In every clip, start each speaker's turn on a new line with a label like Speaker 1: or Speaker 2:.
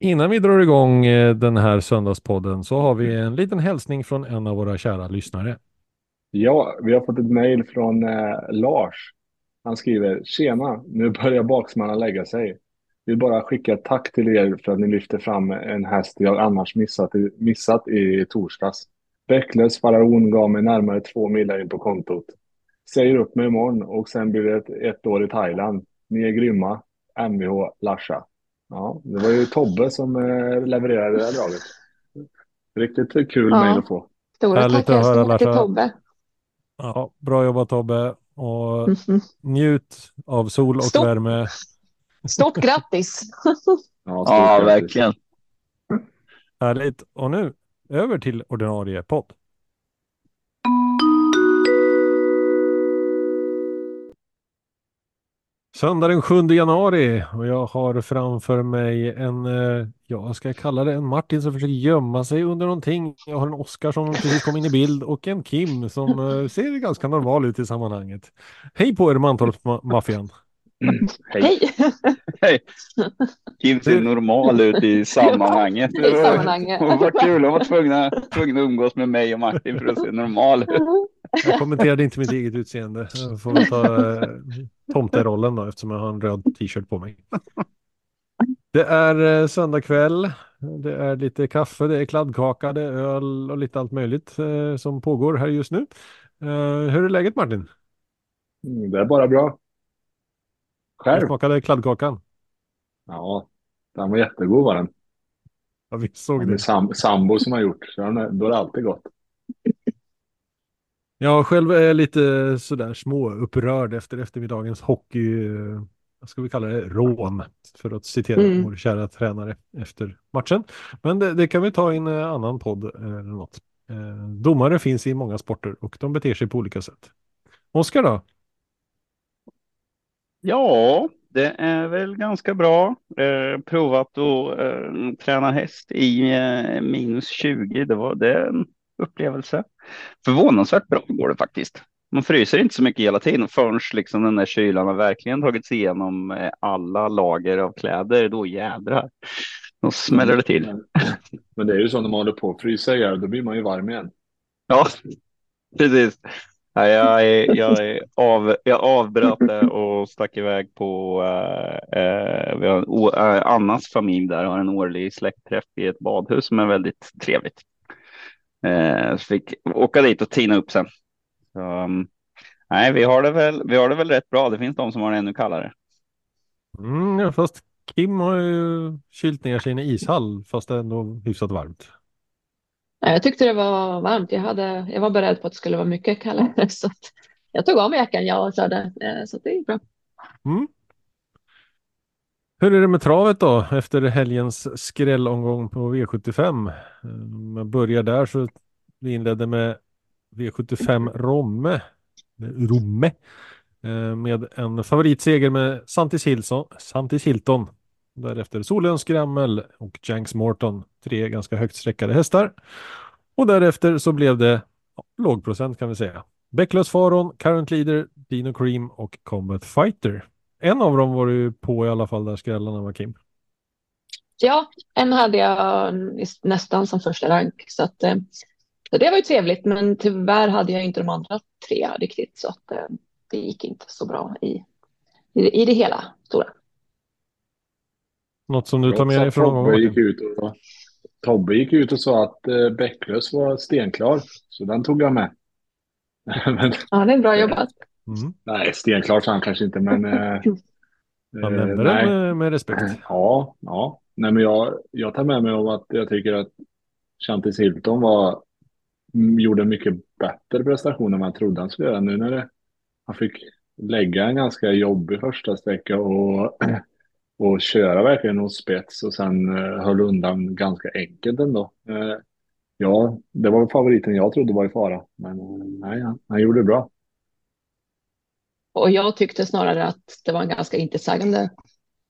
Speaker 1: Innan vi drar igång eh, den här söndagspodden så har vi en liten hälsning från en av våra kära lyssnare.
Speaker 2: Ja, vi har fått ett mejl från eh, Lars. Han skriver Tjena, nu börjar baksmällan lägga sig. Vill bara skicka ett tack till er för att ni lyfter fram en häst jag annars missat, missat i torsdags. Bäcklös faraon gav mig närmare två millar in på kontot. Säger upp mig imorgon och sen blir det ett, ett år i Thailand. Ni är grymma. Mvh Larsa. Ja, det var ju Tobbe som eh, levererade det här draget. Riktigt kul
Speaker 3: Ja.
Speaker 2: mejl att få.
Speaker 3: Stora
Speaker 1: Härligt
Speaker 3: tack
Speaker 1: att höra,
Speaker 3: hälsningar till. Tobbe.
Speaker 1: Ja, bra jobbat Tobbe och
Speaker 3: Mhm.
Speaker 1: njut av sol och
Speaker 3: Stopp.
Speaker 1: värme.
Speaker 3: Stort grattis!
Speaker 2: Ja, stort
Speaker 4: Ja,
Speaker 2: grattis.
Speaker 4: verkligen.
Speaker 1: Härligt. Och nu över till ordinarie podd. Söndag den 7 januari och jag har framför mig en, eh, ja, ska jag kalla det, en Martin som försöker gömma sig under någonting. Jag har en Oskar som precis kom in i bild och en Kim som eh, ser ganska normal ut i sammanhanget. Hej på er Mantorp-maffian.
Speaker 2: Hej.
Speaker 3: Hej!
Speaker 4: Hej. Kim ser normal ut i sammanhanget.
Speaker 3: I sammanhanget.
Speaker 4: Vad kul, de var tvungna, tvungna att umgås med mig och Martin för att se normal ut.
Speaker 1: Jag kommenterade inte mitt eget utseende. Jag får ta eh, tomterollen då eftersom jag har en röd t-shirt på mig. Det är eh, söndag kväll. Det är lite kaffe, det är kladdkaka, det är öl och lite allt möjligt eh, som pågår här just nu. Eh, hur är läget Martin?
Speaker 2: Mm, Det är bara bra.
Speaker 1: Hur
Speaker 2: Själv?
Speaker 1: smakade kladdkakan?
Speaker 2: Ja, den var jättegod var den.
Speaker 1: Ja, vi såg
Speaker 2: Det är
Speaker 1: det.
Speaker 2: sam sambo som har gjort, så den är- då är det alltid gott.
Speaker 1: Jag själv är lite sådär små upprörd efter eftermiddagens hockey, eh, vad ska vi kalla det, rån, för att citera
Speaker 3: Mm.
Speaker 1: vår kära tränare efter matchen. Men det, det kan vi ta i en eh, annan podd eh, eller något. Eh, domare finns i många sporter och de beter sig på olika sätt. Oskar då?
Speaker 4: Ja, det är väl ganska bra. Eh, provat att eh, träna häst i eh, minus 20. Det var det en upplevelse. Förvånansvärt bra går det faktiskt. Man fryser inte så mycket hela tiden förrän liksom den där kylan har verkligen tagit sig igenom eh, alla lager av kläder. Då jädrar. Då smäller det till.
Speaker 2: Men, men det är ju så när man håller på att frysa ihjäl, då blir man ju varm igen.
Speaker 4: Ja, precis. Nej, jag, är, jag, är av, jag avbröt det och stack iväg på eh, eh vi har en, o, eh, Annas familj där har en årlig släktträff i ett badhus som är väldigt trevligt. Eh, så fick åka dit och tina upp sen. Så, mm, nej, vi har, det väl, vi har det väl rätt bra. Det finns de som har det ännu kallare.
Speaker 1: Mm, ja, fast Kim har ju kylt ner sig i en ishall fast det är ändå hyfsat varmt.
Speaker 3: Jag tyckte det var varmt. Jag, hade, jag var beredd på att det skulle vara mycket kallare. Så att jag tog av mig jackan jag och körde. Eh, så det gick bra.
Speaker 1: Mm. Hur är det med travet då efter helgens skrällomgång på V75? Om jag börjar där så vi inledde med V75 Romme, eh, Romme eh, med en favoritseger med Santis Hilton, Santis Hilton. Därefter Solens Grammel och Janks Morton, tre ganska högt sträckade hästar. Och därefter så blev det ja, lågprocent kan vi säga. Bäcklös Faron, Current Leader, Dino Cream och Combat Fighter. En av dem var du på i alla fall där skrällarna var Kim.
Speaker 3: Ja, en hade jag nästan som första rank. Så, att, eh, så det var ju trevligt. Men tyvärr hade jag inte de andra tre riktigt. Så att, eh, det gick inte så bra i, i, det- i det hela stora.
Speaker 1: Något som du tar med dig från omgången
Speaker 2: Tobbe gick ut och, Tobbe gick ut och sa att eh, Bäcklös var stenklar, så den tog jag med. men,
Speaker 3: Ja, det är bra jobbat.
Speaker 1: Mm.
Speaker 2: nej, stenklar sa han kanske inte, men... Eh,
Speaker 1: Han
Speaker 2: eh,
Speaker 1: nämnde det
Speaker 2: nej.
Speaker 1: med, med respekt.
Speaker 2: Ja, ja. Nej, men jag, jag tar med mig om att jag tycker att Chantis Hilton var, mm, gjorde en mycket bättre prestation än vad jag trodde han skulle göra nu när det, han fick lägga en ganska jobbig första sträcka och, och köra verkligen hos spets och sen eh, höll undan ganska enkelt ändå. Eh, ja, det var favoriten jag trodde var i fara, men eh, nej, han, han gjorde det bra.
Speaker 3: Och jag tyckte snarare att det var en ganska intetsägande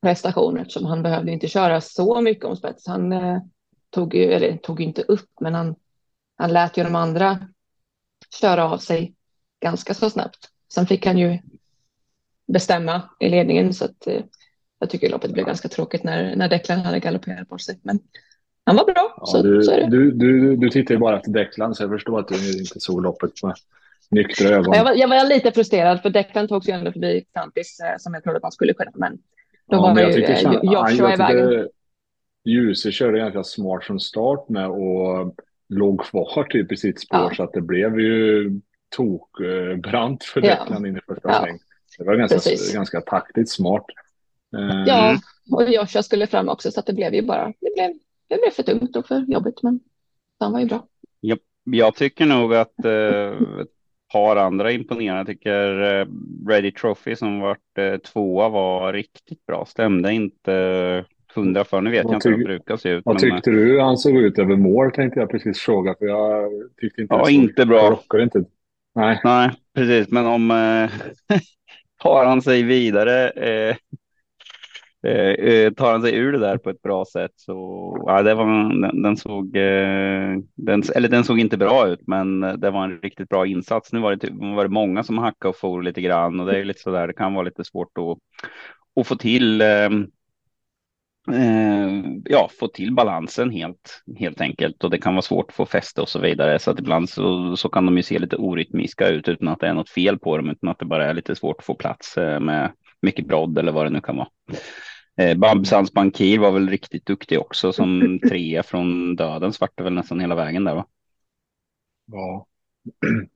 Speaker 3: prestation eftersom han behövde inte köra så mycket om spets. Han eh, tog ju, eller tog inte upp, men han, han lät ju de andra köra av sig ganska så snabbt. Sen fick han ju bestämma i ledningen så att eh, jag tycker loppet blev ganska tråkigt när, när Declan hade galopperat bort sig. Men han var bra,
Speaker 2: Ja,
Speaker 3: så,
Speaker 2: du,
Speaker 3: så är det.
Speaker 2: du, du, du tittar ju bara efter Declan så jag förstår att du inte såg loppet med nyktra ögon.
Speaker 3: Jag var, jag var lite frustrerad för Declan tog sig ändå förbi Kantis eh, som jag trodde att man skulle kunna. Men då
Speaker 2: Ja,
Speaker 3: var
Speaker 2: men jag
Speaker 3: ju eh, Joshua i vägen.
Speaker 2: Ljuse körde ganska smart från start med och låg kvar typ i sitt spår
Speaker 3: Ja.
Speaker 2: så att det blev ju tokbrant för
Speaker 3: Ja.
Speaker 2: Declan in i första
Speaker 3: Ja.
Speaker 2: sväng. Det var ganska,
Speaker 3: Precis.
Speaker 2: ganska taktiskt smart.
Speaker 3: Ja, och Joshua skulle fram också så att det blev ju bara, det blev, det blev för tungt och för jobbigt men han var ju bra.
Speaker 4: Jag tycker nog att eh, ett par andra imponerande. Jag tycker eh, Ready Trophy som vart eh, tvåa var riktigt bra. Stämde inte hundra för. Nu vet
Speaker 2: Vad
Speaker 4: jag inte hur de brukar se ut.
Speaker 2: Vad
Speaker 4: men, eh,
Speaker 2: tyckte du han såg ut över mål tänkte jag precis fråga för jag tyckte inte
Speaker 4: Ja, inte bra.
Speaker 2: rockade inte. Nej.
Speaker 4: Nej, precis. Men om tar han sig vidare, Eh, eh, tar han sig ur det där på ett bra sätt så ja, det var, den, den såg, eh, den, eller den såg inte bra ut, men det var en riktigt bra insats. Nu var det, typ- var det många som hackade och for lite grann och det är lite så där. Det kan vara lite svårt att, att få till. Ehm, eh, ja, få till balansen helt, helt enkelt. Och det kan vara svårt att få fäste och så vidare. Så att ibland så, så kan de ju se lite orytmiska ut utan att det är något fel på dem, utan att det bara är lite svårt att få plats eh, med mycket brodd eller vad det nu kan vara. Eh, Babsans Bankir var väl riktigt duktig också som trea från döden, svarte väl nästan hela vägen där va?
Speaker 2: Ja.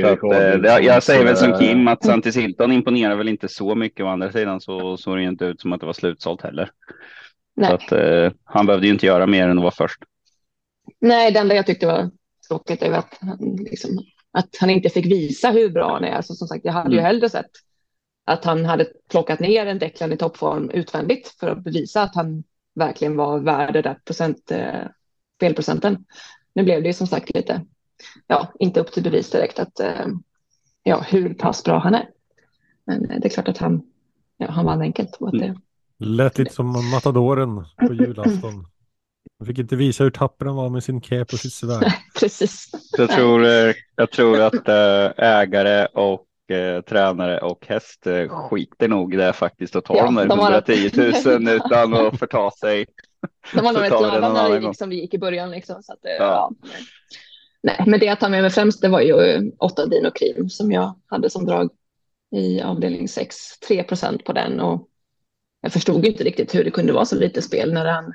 Speaker 4: Så att, eh, jag säger väl som Kim att Santis Hilton imponerar väl inte så mycket. Å andra sidan så såg det ju inte ut som att det var slutsålt heller. Så
Speaker 3: Nej,
Speaker 4: att eh, han behövde ju inte göra mer än att vara först.
Speaker 3: Nej det enda jag tyckte var tråkigt är ju att han, liksom, att han inte fick visa hur bra han är. Alltså, som sagt, jag hade ju
Speaker 2: Mm.
Speaker 3: hellre sett att han hade plockat ner en Declan i toppform utvändigt för att bevisa att han verkligen var värd det där procent, eh, spelprocenten. Nu blev det ju som sagt lite, ja, inte upp till bevis direkt att, eh, ja, hur pass bra han är. Men eh, det är klart att han, ja, han vann enkelt. Och att det,
Speaker 1: Lät lite som Matadoren på julafton. Han fick inte visa hur tapper han var med sin cap och sitt svärd.
Speaker 3: precis.
Speaker 4: Jag tror, eh, jag tror att eh, ägare och eh, tränare och häst eh, skiter nog det faktiskt och tar
Speaker 3: Ja,
Speaker 4: de där
Speaker 3: de har-
Speaker 4: 110 000 utan att förta sig.
Speaker 3: De var nog rätt glada när det gick som det gick i början. Liksom, så att,
Speaker 4: Ja.
Speaker 3: ja. Nej, men det jag tar med mig främst det var ju eh, åtta Dino Cream som jag hade som drag i avdelning 6. 3 procent på den och jag förstod inte riktigt hur det kunde vara så lite spel när han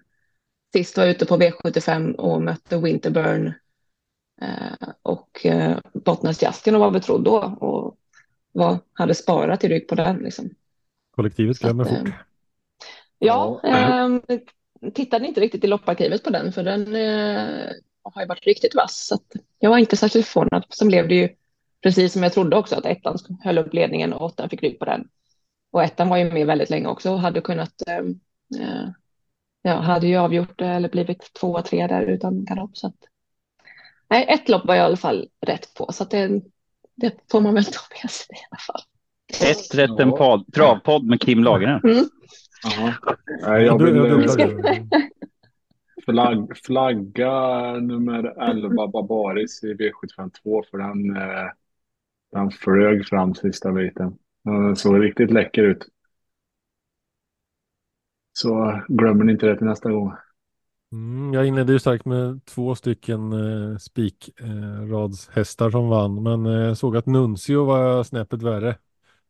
Speaker 3: sist var ute på V75 och mötte Winterburn eh, och eh, Bottnars Justin och var betrodd då och var, hade sparat i rygg på den. Liksom.
Speaker 1: Kollektivet glömmer
Speaker 3: eh,
Speaker 1: fort.
Speaker 3: Ja,
Speaker 2: Ja.
Speaker 3: ehm, tittade inte riktigt i lopparkivet på den för den eh, har ju varit riktigt vass. Så att jag var inte särskilt förvånad. Sen blev det ju precis som jag trodde också att ettan höll upp ledningen och åttan fick rygg på den. Och ettan var ju med väldigt länge också och hade kunnat ehm, eh, ja, hade ju avgjort det eller blivit två, tre där utan galopp. Så att, nej, ett lopp var jag i alla fall rätt på så att det, det får man väl ta med sig i alla fall.
Speaker 4: Ett rätt en pod, travpodd med Kim Lagergren.
Speaker 3: Mm.
Speaker 2: Nej, jag vill flagg, flagga nummer 11 Barbaris i V752 för den, eh, den flög fram sista biten. Den såg riktigt läcker ut. Så glömmer ni inte det till nästa gång.
Speaker 1: Mm, jag inledde ju starkt med två stycken eh, spikradshästar som vann, men eh, såg att Nuncio var snäppet värre.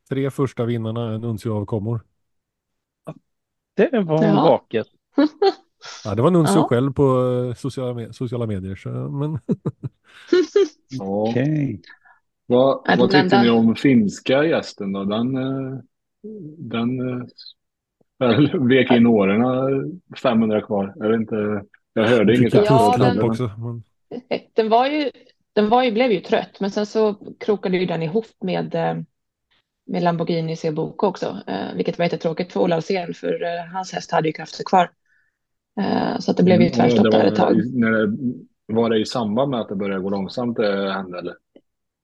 Speaker 1: Tre första vinnarna är Nuncio-avkommor.
Speaker 4: Det var
Speaker 3: Ja.
Speaker 4: vaket.
Speaker 1: Ja, det var Nuncio
Speaker 3: Ja.
Speaker 1: själv på eh, sociala, med- sociala medier. Så, men.
Speaker 4: Okej.
Speaker 2: Vad,
Speaker 3: Ja,
Speaker 2: vad
Speaker 3: den
Speaker 2: tyckte ni om finska gästen då? Den, eh, den väl vek in åren, eh, 500 kvar. Jag vet inte, jag hörde inget
Speaker 3: Ja, den-
Speaker 1: också. Men,
Speaker 3: Den var ju, den var ju, blev ju trött, men sen så krokade ju den ihop med, eh, med Lamborghini Sebuco också, eh, vilket var jättetråkigt för Ola Alsén, för hans häst hade ju krafter kvar. Eh, Så att det blev ju
Speaker 2: Mm,
Speaker 3: tvärstopp där ett tag.
Speaker 2: När det, var det i samband med att det började gå långsamt det hände eller?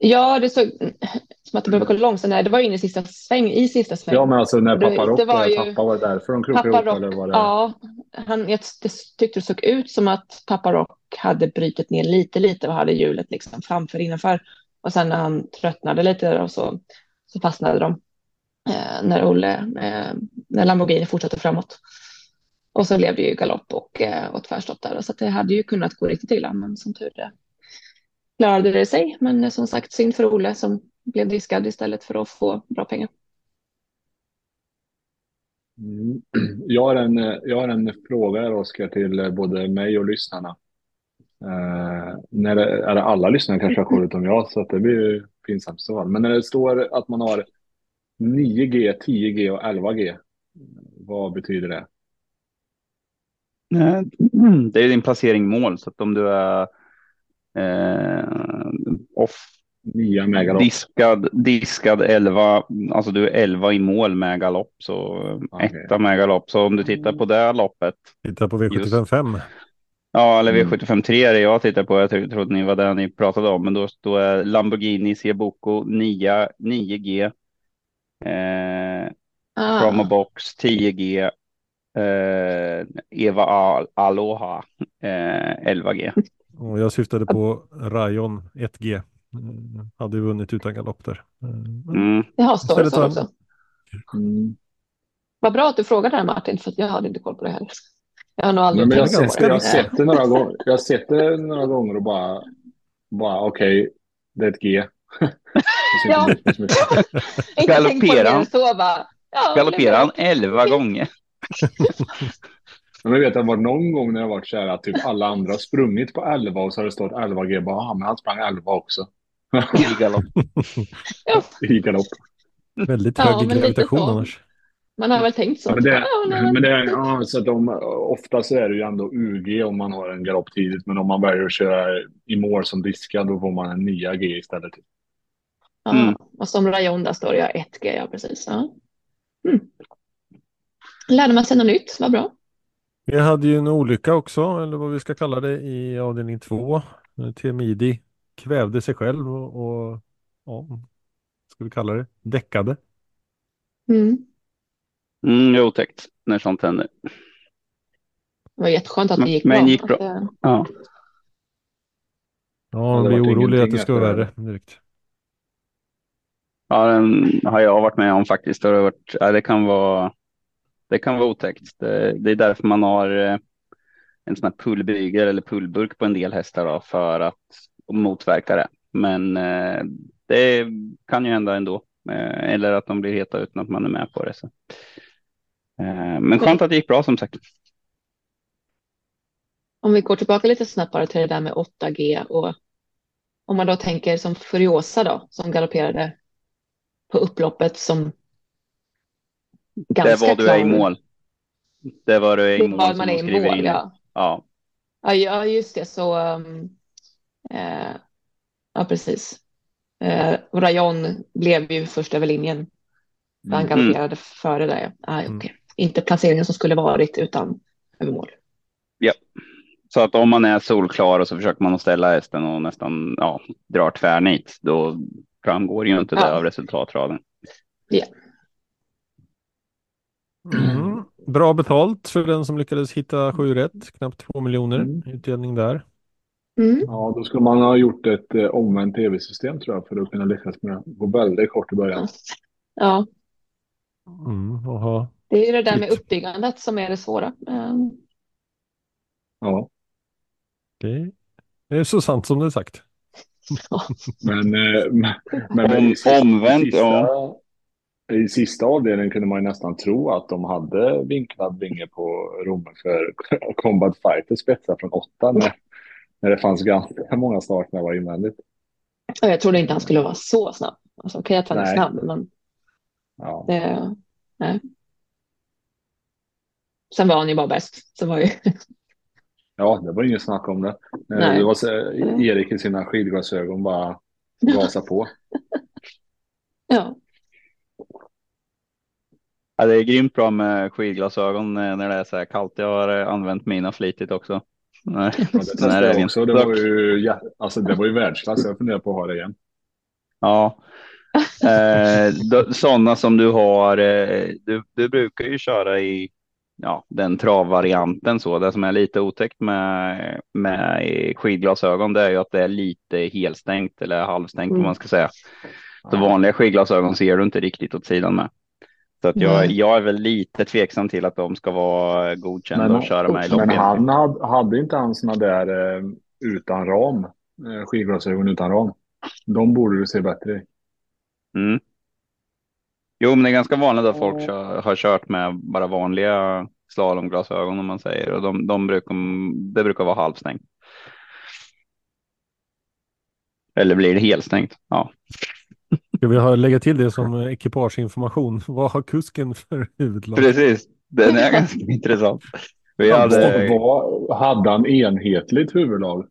Speaker 3: Ja, det såg som att det behöver gå långsamt. Nej, det var in i sista sväng, i sista sväng.
Speaker 2: Ja men alltså när pappa Rock
Speaker 3: det var ju-
Speaker 2: tappade, var därför de krokade ihop
Speaker 3: Pappa
Speaker 2: eller var det?
Speaker 3: ja, han, jag tyckte det såg ut som att Pappa Rock hade brutit ner lite, lite och hade hjulet liksom framför innanför. Och sen när han tröttnade lite och så, så fastnade de eh, när Olle, eh, när Lamborghini fortsatte framåt. Och så blev det ju galopp och, eh, och tvärstopp där. Så det hade ju kunnat gå riktigt illa, men som tur är klarade det sig. Men eh, som sagt, synd för Olle som blev diskad istället för att få bra pengar.
Speaker 2: Mm. Jag, har en, jag har en fråga här, Oskar, till både mig och lyssnarna. Eh, när det, är det alla lyssnare kanske har koll utom jag, så att det blir ju pinsamt så. Men när det står att man har 9G, 10G och 11G, vad betyder det?
Speaker 4: Det är din placering mål, så att om du är eh, off
Speaker 2: Nya med galopp.
Speaker 4: Diskad, diskad 11, alltså du är 11 i mål med galopp, så
Speaker 2: Okej.
Speaker 4: etta med galopp. Så om du tittar på det loppet,
Speaker 1: Titta på V75 5.
Speaker 4: ja eller
Speaker 2: Mm.
Speaker 4: V75 3 är det jag tittar på, jag tro- trodde ni var det ni pratade om, men då, då är Lamborghini Ciabuco 9, 9G, eh,
Speaker 3: Ah,
Speaker 4: Box 10G, eh, Eva Al Aloha eh, 11G.
Speaker 1: Och jag syftade på Rayon 1G. Mm, Hade ju vunnit utan galopp där. Mm.
Speaker 3: Jag står det så
Speaker 1: har-
Speaker 3: också.
Speaker 2: Mm.
Speaker 3: Vad bra att du frågade där Martin, för jag hade inte koll på det heller. Jag har nog aldrig
Speaker 2: men jag, sett, jag, har
Speaker 3: det.
Speaker 2: sett det några gånger, jag har sett det några gånger och bara, bara okej, det är ett G.
Speaker 3: Ja.
Speaker 4: Galopperar.
Speaker 3: bara. Ja,
Speaker 4: Galopperar han 11 gånger?
Speaker 2: Men jag vet att det var någon gång när det har varit så här att typ alla andra har sprungit på 11 och så har det stått 11G. Bara, ah, men han sprang 11 också.
Speaker 4: I galopp.
Speaker 3: Ja,
Speaker 2: I galopp.
Speaker 1: Väldigt
Speaker 3: Ja,
Speaker 1: hög
Speaker 3: lite
Speaker 1: gravitation annars.
Speaker 3: man har väl tänkt så.
Speaker 2: Ja, men det,
Speaker 3: Ja,
Speaker 2: men det, ja, så att de, ofta så är det ju ändå UG om man har en galopp tidigt. Men om man väljer att köra i mål som diskad då får man en nya G istället.
Speaker 3: ja.
Speaker 4: Mm.
Speaker 3: Och som rayon där står det ja, 1G, ja precis. Ja. Mm. Lärde man sig något nytt, vad bra.
Speaker 1: Vi hade ju en olycka också, eller vad vi ska kalla det, i avdelning 2. Temidi kvävde sig själv och, och ja, ska vi kalla det, däckade.
Speaker 3: Mm.
Speaker 4: Mm, det är otäckt när sånt händer.
Speaker 3: Det var jätteskönt att det
Speaker 4: Men-
Speaker 3: gick
Speaker 4: men
Speaker 3: bra.
Speaker 4: gick bra.
Speaker 3: Eh,
Speaker 4: Ja.
Speaker 1: Ja,
Speaker 2: det
Speaker 1: man blir
Speaker 2: vart
Speaker 1: orolig att det ska vara värre direkt.
Speaker 4: Ja, den har jag varit med om faktiskt. Det, har varit, ja, det, kan, vara, det kan vara otäckt. Det, är därför man har eh, en sån här pullbygel eller pullburk på en del hästar då, för att motverka det. Men eh, det kan ju hända ändå. Eh, eller att de blir heta utan att man är med på det. Så. Men skönt att det gick bra som sagt.
Speaker 3: Om vi går tillbaka lite snabbt bara till det där med 8G och om man då tänker som Furiosa då, som galopperade på upploppet som
Speaker 4: Det
Speaker 3: ganska
Speaker 4: var du är i mål. Det var du är i mål
Speaker 3: var man är i
Speaker 4: skriver
Speaker 3: mål,
Speaker 4: in.
Speaker 3: ja.
Speaker 4: Ja.
Speaker 3: Ja, ja, just det, så um, eh, ja, precis. Eh, och Rayon blev ju först över linjen. Han
Speaker 2: Mm.
Speaker 3: galopperade före där. Ja. Ah,
Speaker 1: Mm.
Speaker 3: okej. Inte placeringen som skulle varit utan över mål.
Speaker 4: Så att om man är solklar och så försöker man att ställa hästen och nästan ja, drar tvärnit, då framgår ju inte det
Speaker 3: Ja.
Speaker 4: av resultatraden.
Speaker 1: Mm. Bra betalt för den som lyckades hitta sju rätt, knappt två miljoner
Speaker 2: Mm.
Speaker 1: utdelning där.
Speaker 3: Mm.
Speaker 2: Ja, då skulle man ha gjort ett eh, omvänt tv-system tror jag för att kunna lyckas med det. Gå väldigt kort i början.
Speaker 3: Ja,
Speaker 1: Mm.
Speaker 3: Det är ju det där med uppbyggandet som är det svåra. Um,
Speaker 2: Ja,
Speaker 1: det, är så sant som det är sagt.
Speaker 2: men, eh, men, men
Speaker 4: Om-
Speaker 2: i sista,
Speaker 4: omvänt,
Speaker 2: sista,
Speaker 4: ja.
Speaker 2: I sista avdelningen kunde man ju nästan tro att de hade vinklad vinge på Romme för Combat Fighter spetsar från åtta när, när det fanns ganska många startnävar invändigt.
Speaker 3: jag trodde inte han skulle vara så snabb. Alltså, Okej att han är snabb, men
Speaker 2: Ja.
Speaker 3: det, nej. Sen var han ju bara bäst. Så var ju,
Speaker 2: ja, det var inget snack om det. Eh,
Speaker 3: Nej.
Speaker 2: Det var så, Erik i sina skidglasögon bara gasa på.
Speaker 3: ja,
Speaker 4: Ja, det är grymt bra med skidglasögon eh, när det är så här kallt. Jag har eh, använt mina flitigt också. Nej,
Speaker 2: Ja, det
Speaker 4: när
Speaker 2: testade
Speaker 4: det är
Speaker 2: jag också. Det
Speaker 4: vinter.
Speaker 2: var ju, ja, alltså, det var ju världsklass. Jag funderar på att ha det igen.
Speaker 4: Ja. Eh, sådana som du har. Eh, du, du brukar ju köra i ja, den travarianten så. Det som är lite otäckt med, med skidglasögon det är ju att det är lite helstängt eller halvstängt mm. vad man ska säga. Så vanliga skidglasögon ser du inte riktigt åt sidan med. Så att jag, jag är väl lite tveksam till att de ska vara godkända men, och köra med i
Speaker 2: Men han hade, hade inte han sådana där eh, utan ram, eh, skidglasögon utan ram? De borde du se bättre i.
Speaker 4: Mm. Jo, men det är ganska vanligt att folk kör, har kört med bara vanliga slalomglasögon om man säger och de, de brukar, det brukar vara halvstängt. Eller blir det helstängt? Ja.
Speaker 1: Ska vi lägga till det som ekipageinformation? Vad har kusken för huvudlag?
Speaker 4: Precis, den är ganska intressant.
Speaker 2: Vi hade... Vad, hade han enhetligt huvudlag?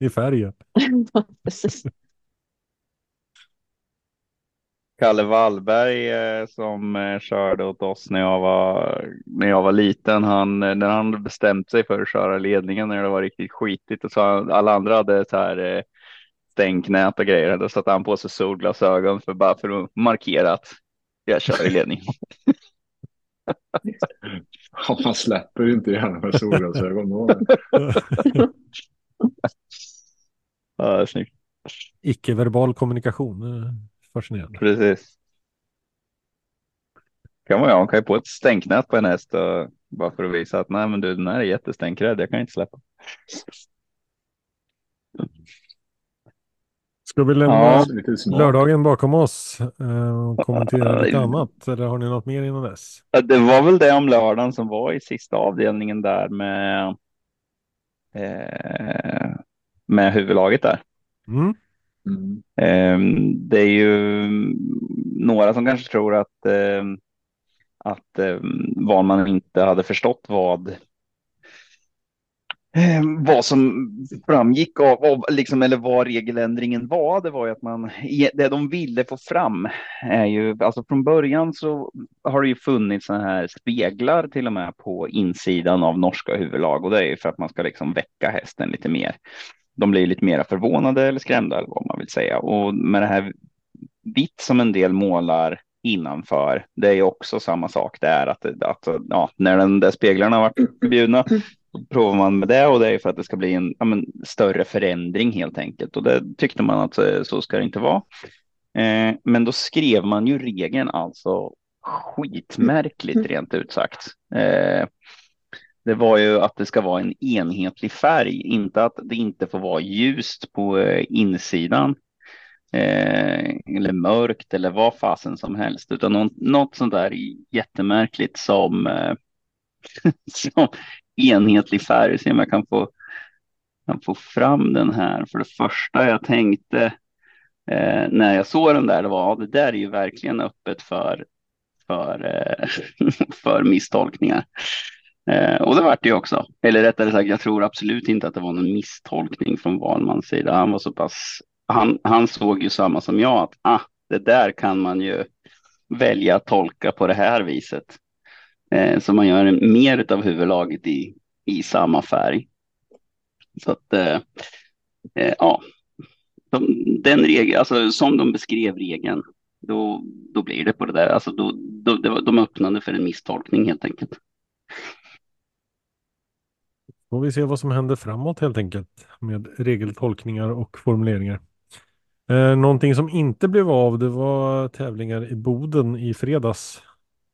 Speaker 1: I färgen.
Speaker 4: Kalle Wallberg eh, som eh, körde åt oss när jag var, när jag var liten. Han, eh, när han bestämt sig för att köra ledningen när det var riktigt skitigt och så alla andra hade så här stängnät och grejer. Då satte han på sig solglasögon för bara för att markera att jag kör i ledning.
Speaker 2: ja, man släpper inte gärna med solglasögon
Speaker 4: ja, snyggt.
Speaker 1: Icke-verbal kommunikation. Fascinerande.
Speaker 4: Precis. Kan man, ja, man kan ju på ett stänknät på en häst och, bara för att visa att nej, men du, den här är jättestänkrädd. Jag kan inte släppa.
Speaker 1: Ska vi lämna ja, lördagen bakom oss eh, och kommentera lite annat? Eller har ni något mer innan dess?
Speaker 4: Det var väl det om lördagen som var i sista avdelningen där med eh, med huvudlaget där.
Speaker 1: Mm.
Speaker 4: Mm. Det är ju några som kanske tror att ehm, att ehm, vad man inte hade förstått vad Eh, vad som framgick av, av liksom, eller vad regeländringen var, det var ju att man, det de ville få fram är ju, alltså från början så har det ju funnits sådana här speglar till och med på insidan av norska huvudlag och det är ju för att man ska liksom väcka hästen lite mer. De blir lite mer förvånade eller skrämda eller vad man vill säga och med det här vitt som en del målar innanför. Det är också samma sak där att, att ja, när den där speglarna varit förbjudna mm provar man med det och det är för att det ska bli en ja, men, större förändring helt enkelt. Och det tyckte man att eh, så ska det inte vara. Eh, men då skrev man ju regeln alltså skitmärkligt mm. rent ut sagt. Eh, det var ju att det ska vara en enhetlig färg, inte att det inte får vara ljust på eh, insidan. Eh, eller mörkt eller vad fasen som helst, utan något, något sånt där jättemärkligt som, eh, som enhetlig färg. Se om jag kan få, kan få fram den här. För det första jag tänkte eh, när jag såg den där, det var att det där är ju verkligen öppet för, för, eh, för misstolkningar. Eh, och det vart det ju också. Eller rättare sagt, jag tror absolut inte att det var någon misstolkning från Wahlmans sida. Han var så pass, han, han såg ju samma som jag att ah, det där kan man ju välja att tolka på det här viset. Eh, så man gör mer av huvudlaget i, i samma färg. Så att eh, eh, ja, de, den regeln, alltså som de beskrev regeln, då, då blir det på det där. Alltså då, då, det de öppnade för en misstolkning helt enkelt.
Speaker 1: Får vi se vad som händer framåt helt enkelt med regeltolkningar och formuleringar. Eh, någonting som inte blev av det var tävlingar i Boden i fredags.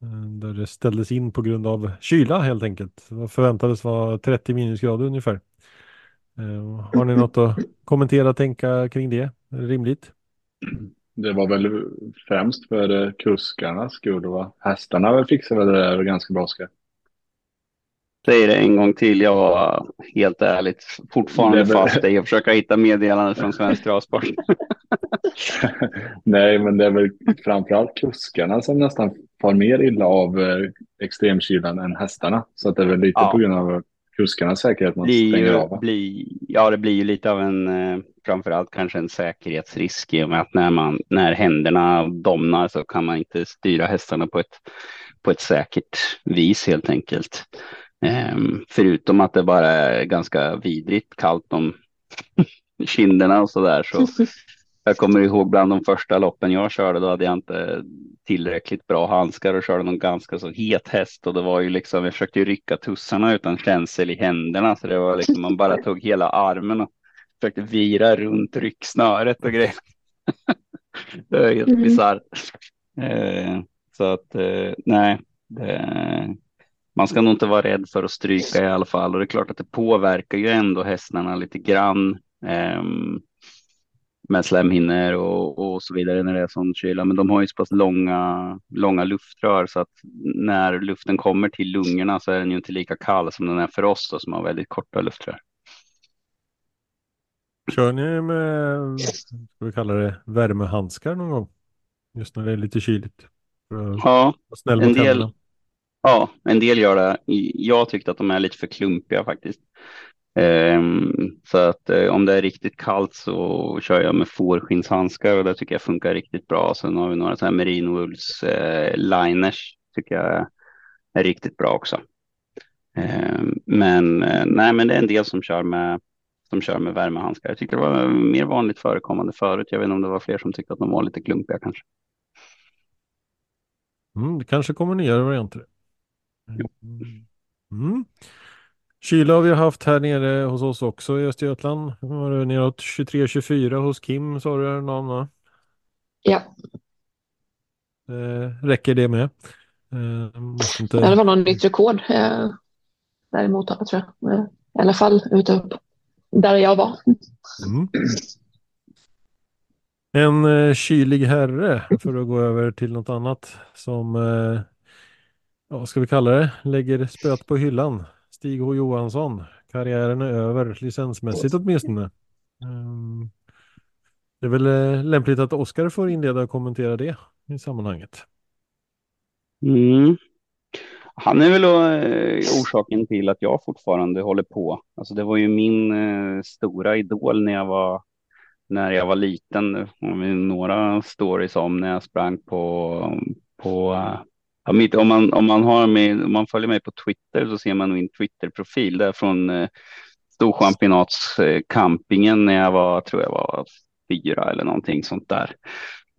Speaker 1: Eh, där det ställdes in på grund av kyla helt enkelt. Det förväntades vara 30 minusgrader ungefär. Eh, har ni något att kommentera, tänka kring det? Är det rimligt?
Speaker 2: Det var väl främst för eh, kuskarnas skull. Va? Hästarna fixade det där ganska bra. Ska.
Speaker 4: Säg det en gång till. Jag var helt ärligt fortfarande fast i att försöka hitta meddelandet från Svensk Travsport.
Speaker 2: Nej, men det är väl framförallt kuskarna som nästan far mer illa av eh, extremkylan än hästarna. Så att det är väl lite ja. på grund av kuskarnas säkerhet man blir stänger av.
Speaker 4: Blir, ja, det blir ju lite av en, eh, framförallt kanske en säkerhetsrisk i och med att när, man, när händerna domnar så kan man inte styra hästarna på ett, på ett säkert vis helt enkelt. Um, förutom att det bara är ganska vidrigt kallt om kinderna och så där så jag kommer ihåg bland de första loppen jag körde, då hade jag inte tillräckligt bra handskar och körde någon ganska så het häst och det var ju liksom, jag försökte ju rycka tussarna utan känsel i händerna så det var liksom, man bara tog hela armen och försökte vira runt rycksnöret och grejer. det är helt mm. bisarrt. Eh, så att eh, nej, det, man ska nog inte vara rädd för att stryka i alla fall och det är klart att det påverkar ju ändå hästarna lite grann. Eh, med slemhinnor och, och så vidare när det är sån kyla. Men de har ju så pass långa, långa luftrör så att när luften kommer till lungorna så är den ju inte lika kall som den är för oss då, som har väldigt korta luftrör.
Speaker 1: Kör ni med, ska vi kalla det, värmehandskar någon gång? Just när det är lite kyligt?
Speaker 4: Ja, en del, ja, en del gör det. Jag tyckte att de är lite för klumpiga faktiskt. Um, så att eh, om det är riktigt kallt så kör jag med fårskinnshandskar och det tycker jag funkar riktigt bra. Sen har vi några så här merinowools uh, eh, liners tycker jag är riktigt bra också. Um, men uh, nej, men det är en del som kör med som kör med värmehandskar. Jag tyckte det var mer vanligt förekommande förut. Jag vet inte om det var fler som tyckte att de var lite klumpiga kanske.
Speaker 1: Mm, det kanske kommer nya varianter. Mm. Kyla har vi haft här nere hos oss också i Östergötland. Var det neråt 23-24 hos Kim sa du namn va?
Speaker 3: Ja.
Speaker 1: Eh, räcker det med?
Speaker 3: Eh, inte... Ja, det var någon nytt rekord eh, där i Motala tror jag. Eh, I alla fall ute där jag var. Mm.
Speaker 1: En eh, kylig herre, för att gå över till något annat som, ja, vad ska vi kalla det, lägger spöet på hyllan. Stig H Johansson. Karriären är över, licensmässigt åtminstone. Um, det är väl eh, lämpligt att Oskar får inleda och kommentera det i sammanhanget.
Speaker 4: Mm. Han är väl eh, orsaken till att jag fortfarande håller på. Alltså det var ju min eh, stora idol när jag var när jag var liten. Några stories om när jag sprang på, på Ja, mitt, om, man, om, man har med, om man följer mig på Twitter så ser man min Twitter-profil där från eh, Storchampionatscampingen när jag var, tror jag var fyra eller någonting sånt där.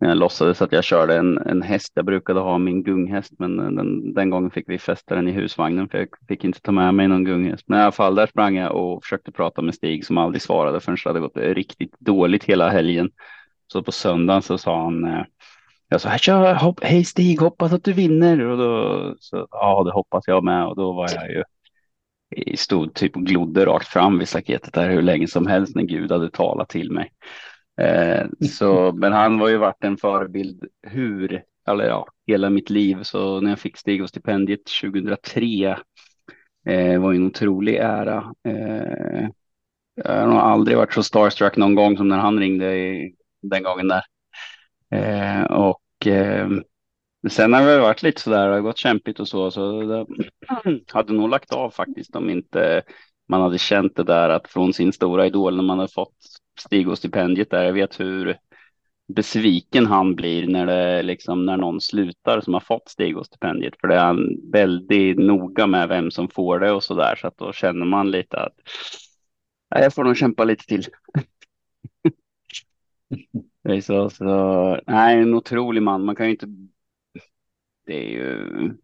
Speaker 4: När jag låtsades att jag körde en, en häst. Jag brukade ha min gunghäst, men den, den gången fick vi fästa den i husvagnen för jag fick inte ta med mig någon gunghäst. Men i alla fall, där sprang jag och försökte prata med Stig som aldrig svarade förrän det hade gått riktigt dåligt hela helgen. Så på söndagen så sa han eh, jag sa, Tja, hopp, hej Stig, hoppas att du vinner. Och då, så, ja, det hoppas jag med. Och då var jag ju, stod typ och glodde rakt fram vid staketet där hur länge som helst när Gud hade talat till mig. Eh, så, men han var ju varit en förebild hur, eller ja, hela mitt liv. Så när jag fick Stig och stipendiet 2003 eh, var ju en otrolig ära. Eh, jag har nog aldrig varit så starstruck någon gång som när han ringde i, den gången där. Eh, och eh, sen har det varit lite sådär, det har gått kämpigt och så, så det hade nog lagt av faktiskt om inte man hade känt det där att från sin stora idol när man har fått Stigo-stipendiet där, jag vet hur besviken han blir när det liksom när någon slutar som har fått Stigo-stipendiet för det är han väldigt noga med vem som får det och så där så att då känner man lite att jag får nog kämpa lite till. Så, så, nej, en otrolig man. Man kan ju inte. Det är ju.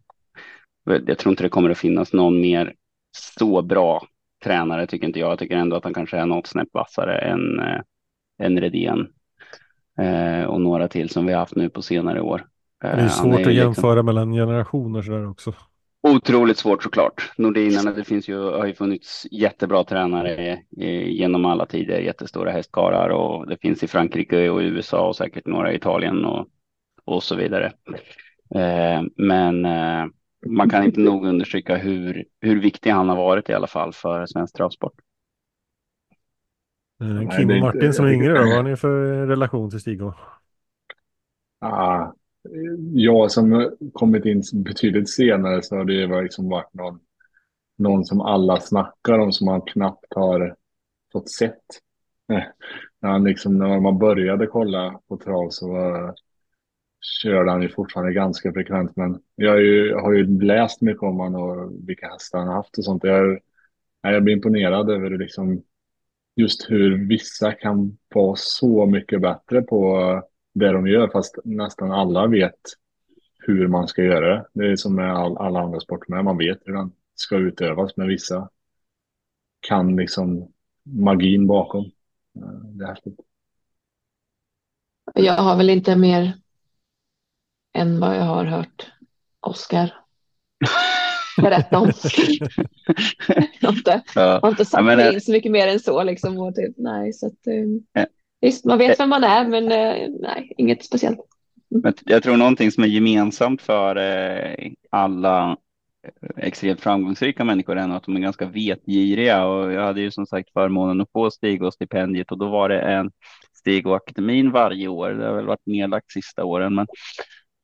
Speaker 4: Jag tror inte det kommer att finnas någon mer så bra tränare tycker inte jag. Jag tycker ändå att han kanske är något snäpp vassare än, äh, än Redén. Eh, och några till som vi haft nu på senare år.
Speaker 1: Eh, det är svårt är att liksom... jämföra mellan generationer sådär också.
Speaker 4: Otroligt svårt såklart. Nordinarna, det finns ju, har ju funnits jättebra tränare genom alla tider, jättestora hästkarlar och det finns i Frankrike och USA och säkert några i Italien och, och så vidare. Eh, men eh, man kan inte nog understryka hur, hur viktig han har varit i alla fall för svensk travsport.
Speaker 1: Eh, Kim och Martin som är yngre, vad har ni för relation till Stig?
Speaker 2: Ah, jag som kommit in betydligt senare så har det liksom varit någon, någon som alla snackar om som man knappt har fått sett. När, han liksom, när man började kolla på trav så var, körde han ju fortfarande ganska frekvent. Men jag har ju, har ju läst mycket om honom och vilka hästar han har haft och sånt. Jag, jag blir imponerad över liksom just hur vissa kan vara så mycket bättre på det de gör fast nästan alla vet hur man ska göra det. Det är som med all, alla andra sporter med. Man vet hur den ska utövas men vissa kan liksom magin bakom. Det är häftigt.
Speaker 3: Jag har väl inte mer än vad jag har hört Oskar berätta om. jag har inte, ja. har inte satt mig in så mycket mer än så. Liksom, och typ, nej, så att, um, ja. Visst, man vet vem man är, men uh, nej, inget speciellt.
Speaker 4: Men jag tror någonting som är gemensamt för eh, alla extremt framgångsrika människor är att de är ganska vetgiriga och jag hade ju som sagt förmånen att få Stig och stipendiet och då var det en Stig och akademin varje år. Det har väl varit nedlagt sista åren, men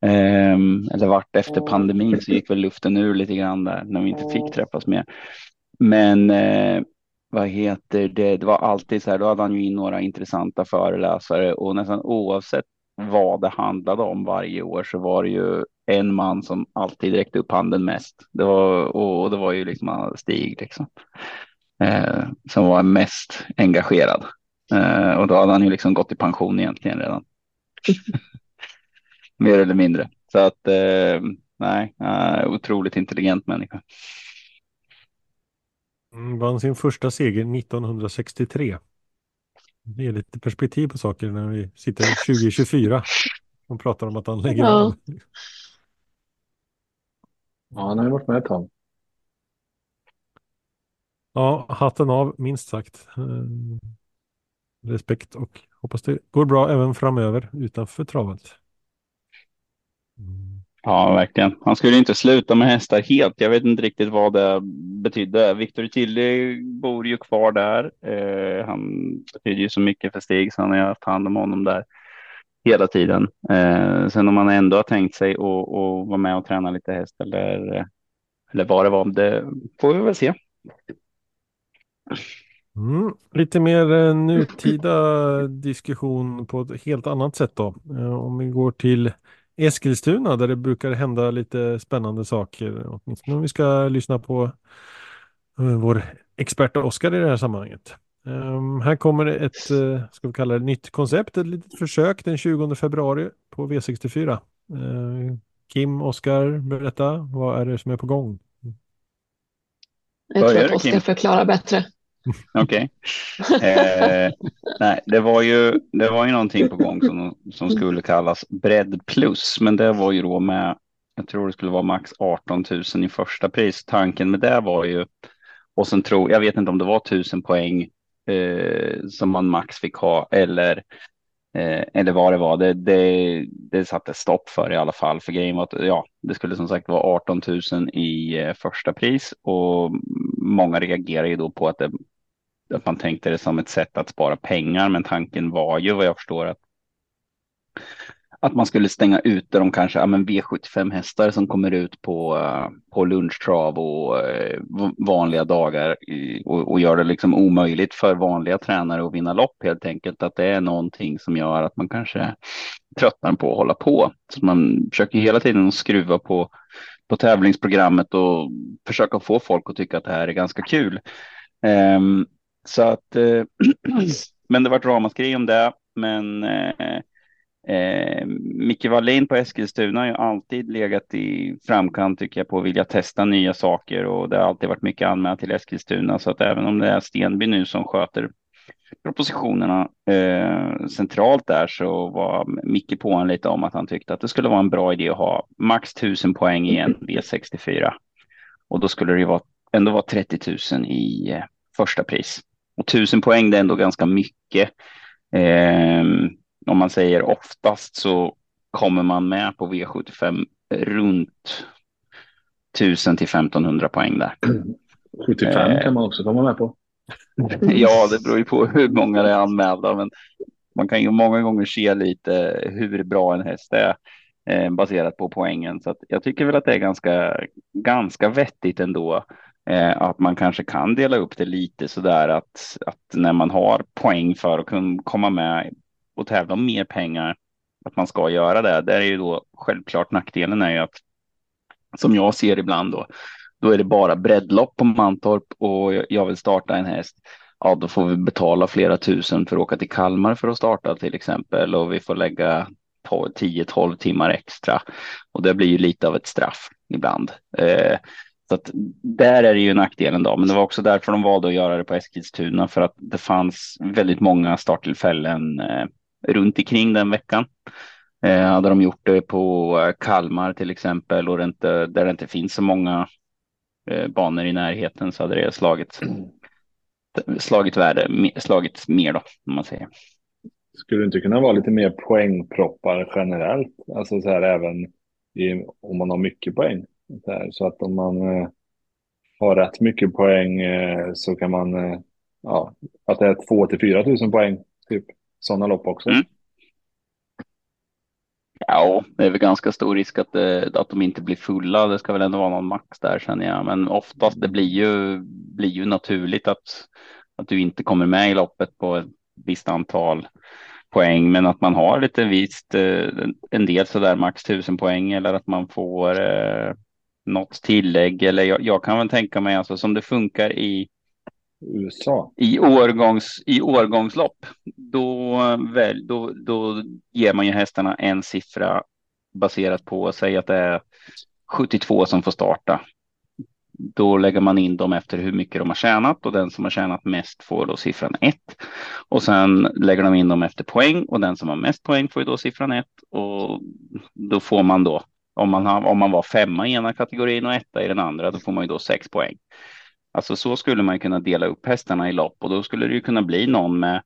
Speaker 4: eh, eller vart efter pandemin så gick väl luften ur lite grann där när vi inte fick träffas mer. Men eh, vad heter det? Det var alltid så här. Då hade han ju in några intressanta föreläsare och nästan oavsett vad det handlade om varje år så var det ju en man som alltid räckte upp handen mest. Det var, och det var ju liksom Stig liksom, eh, som var mest engagerad. Eh, och då hade han ju liksom gått i pension egentligen redan. Mer eller mindre. Så att eh, nej, otroligt intelligent människa.
Speaker 1: Mm, vann sin första seger 1963. Det ger lite perspektiv på saker när vi sitter 2024 och pratar om att han lägger ja. av.
Speaker 2: Ja, han har ju varit med ett tag.
Speaker 1: Ja, hatten av minst sagt. Eh, respekt och hoppas det går bra även framöver utanför travet.
Speaker 4: Mm. Ja, verkligen. Han skulle inte sluta med hästar helt. Jag vet inte riktigt vad det betydde. Victor Tilly bor ju kvar där. Eh, han betyder ju så mycket för Stig så han har haft hand om honom där hela tiden. Eh, sen om man ändå har tänkt sig att vara med och träna lite häst eller, eller vad det var, det får vi väl se.
Speaker 1: Mm, lite mer eh, nutida diskussion på ett helt annat sätt då. Eh, om vi går till Eskilstuna där det brukar hända lite spännande saker. Åtminstone om vi ska lyssna på eh, vår expert Oskar i det här sammanhanget. Um, här kommer ett, uh, ska vi kalla det nytt koncept, ett litet försök den 20 februari på V64. Uh, Kim, Oskar, berätta, vad är det som är på gång?
Speaker 3: Jag tror att Oskar förklarar bättre.
Speaker 4: Okej. Okay. Eh, nej, det var ju, det var ju någonting på gång som, som skulle kallas bredd plus, men det var ju då med, jag tror det skulle vara max 18 000 i första pris. Tanken med det var ju, och sen tror, jag vet inte om det var 1000 poäng eh, som man max fick ha eller eh, eller vad det var. Det, det, det satte stopp för i alla fall. För grejen var att ja, det skulle som sagt vara 18 000 i eh, första pris och många reagerar ju då på att det att man tänkte det som ett sätt att spara pengar. Men tanken var ju vad jag förstår att att man skulle stänga ute de kanske ja, men V75 hästar som kommer ut på, eh, på lunchtrav och eh, vanliga dagar och, och gör det liksom omöjligt för vanliga tränare att vinna lopp helt enkelt. Att det är någonting som gör att man kanske tröttnar på att hålla på. Så man försöker hela tiden skruva på, på tävlingsprogrammet och försöka få folk att tycka att det här är ganska kul. Ehm, så att, eh, men det var ramaskri om det. Men eh, eh, Micke Wallin på Eskilstuna har ju alltid legat i framkant tycker jag på att vilja testa nya saker och det har alltid varit mycket anmält till Eskilstuna så att även om det är Stenby nu som sköter propositionerna eh, centralt där så var Micke på en lite om att han tyckte att det skulle vara en bra idé att ha max 1000 poäng i en V64 och då skulle det ju vara, ändå vara 30 000 i eh, första pris. Och tusen poäng det är ändå ganska mycket. Eh, om man säger oftast så kommer man med på V75 runt 1000 till 1500 poäng där.
Speaker 2: 75 kan man också komma med på.
Speaker 4: ja, det beror ju på hur många det är anmälda, men man kan ju många gånger se lite hur bra en häst är eh, baserat på poängen. Så jag tycker väl att det är ganska, ganska vettigt ändå. Eh, att man kanske kan dela upp det lite så där att, att när man har poäng för att kunna komma med och tävla om mer pengar, att man ska göra det. Där är ju då självklart nackdelen är ju att som jag ser ibland då, då är det bara breddlopp på Mantorp och jag vill starta en häst. ja, då får vi betala flera tusen för att åka till Kalmar för att starta till exempel och vi får lägga 10-12 timmar extra och det blir ju lite av ett straff ibland. Eh, så att där är det ju nackdelen då, men det var också därför de valde att göra det på Eskilstuna för att det fanns väldigt många starttillfällen eh, runt omkring den veckan. Eh, hade de gjort det på eh, Kalmar till exempel och det inte, där det inte finns så många banor i närheten så hade det slagit, slagit värde, slagit mer då, om man säger.
Speaker 2: Skulle det inte kunna vara lite mer poängproppar generellt? Alltså så här även i, om man har mycket poäng. Så, här, så att om man eh, har rätt mycket poäng eh, så kan man, eh, ja, att det är 2 till 4 tusen poäng, typ sådana lopp också. Mm.
Speaker 4: Ja, det är väl ganska stor risk att, det, att de inte blir fulla. Det ska väl ändå vara någon max där känner jag. Men oftast det blir ju, blir ju naturligt att, att du inte kommer med i loppet på ett visst antal poäng, men att man har lite visst eh, en del så där max tusen poäng eller att man får eh, något tillägg. Eller jag, jag, kan väl tänka mig alltså som det funkar i
Speaker 2: USA.
Speaker 4: I, årgångs, i årgångslopp, då, väl, då, då ger man ju hästarna en siffra baserat på, säg att det är 72 som får starta. Då lägger man in dem efter hur mycket de har tjänat och den som har tjänat mest får då siffran 1. Och sen lägger de in dem efter poäng och den som har mest poäng får ju då siffran 1 och då får man då om man, har, om man var femma i ena kategorin och etta i den andra, då får man ju då 6 poäng. Alltså så skulle man kunna dela upp hästarna i lopp och då skulle det ju kunna bli någon med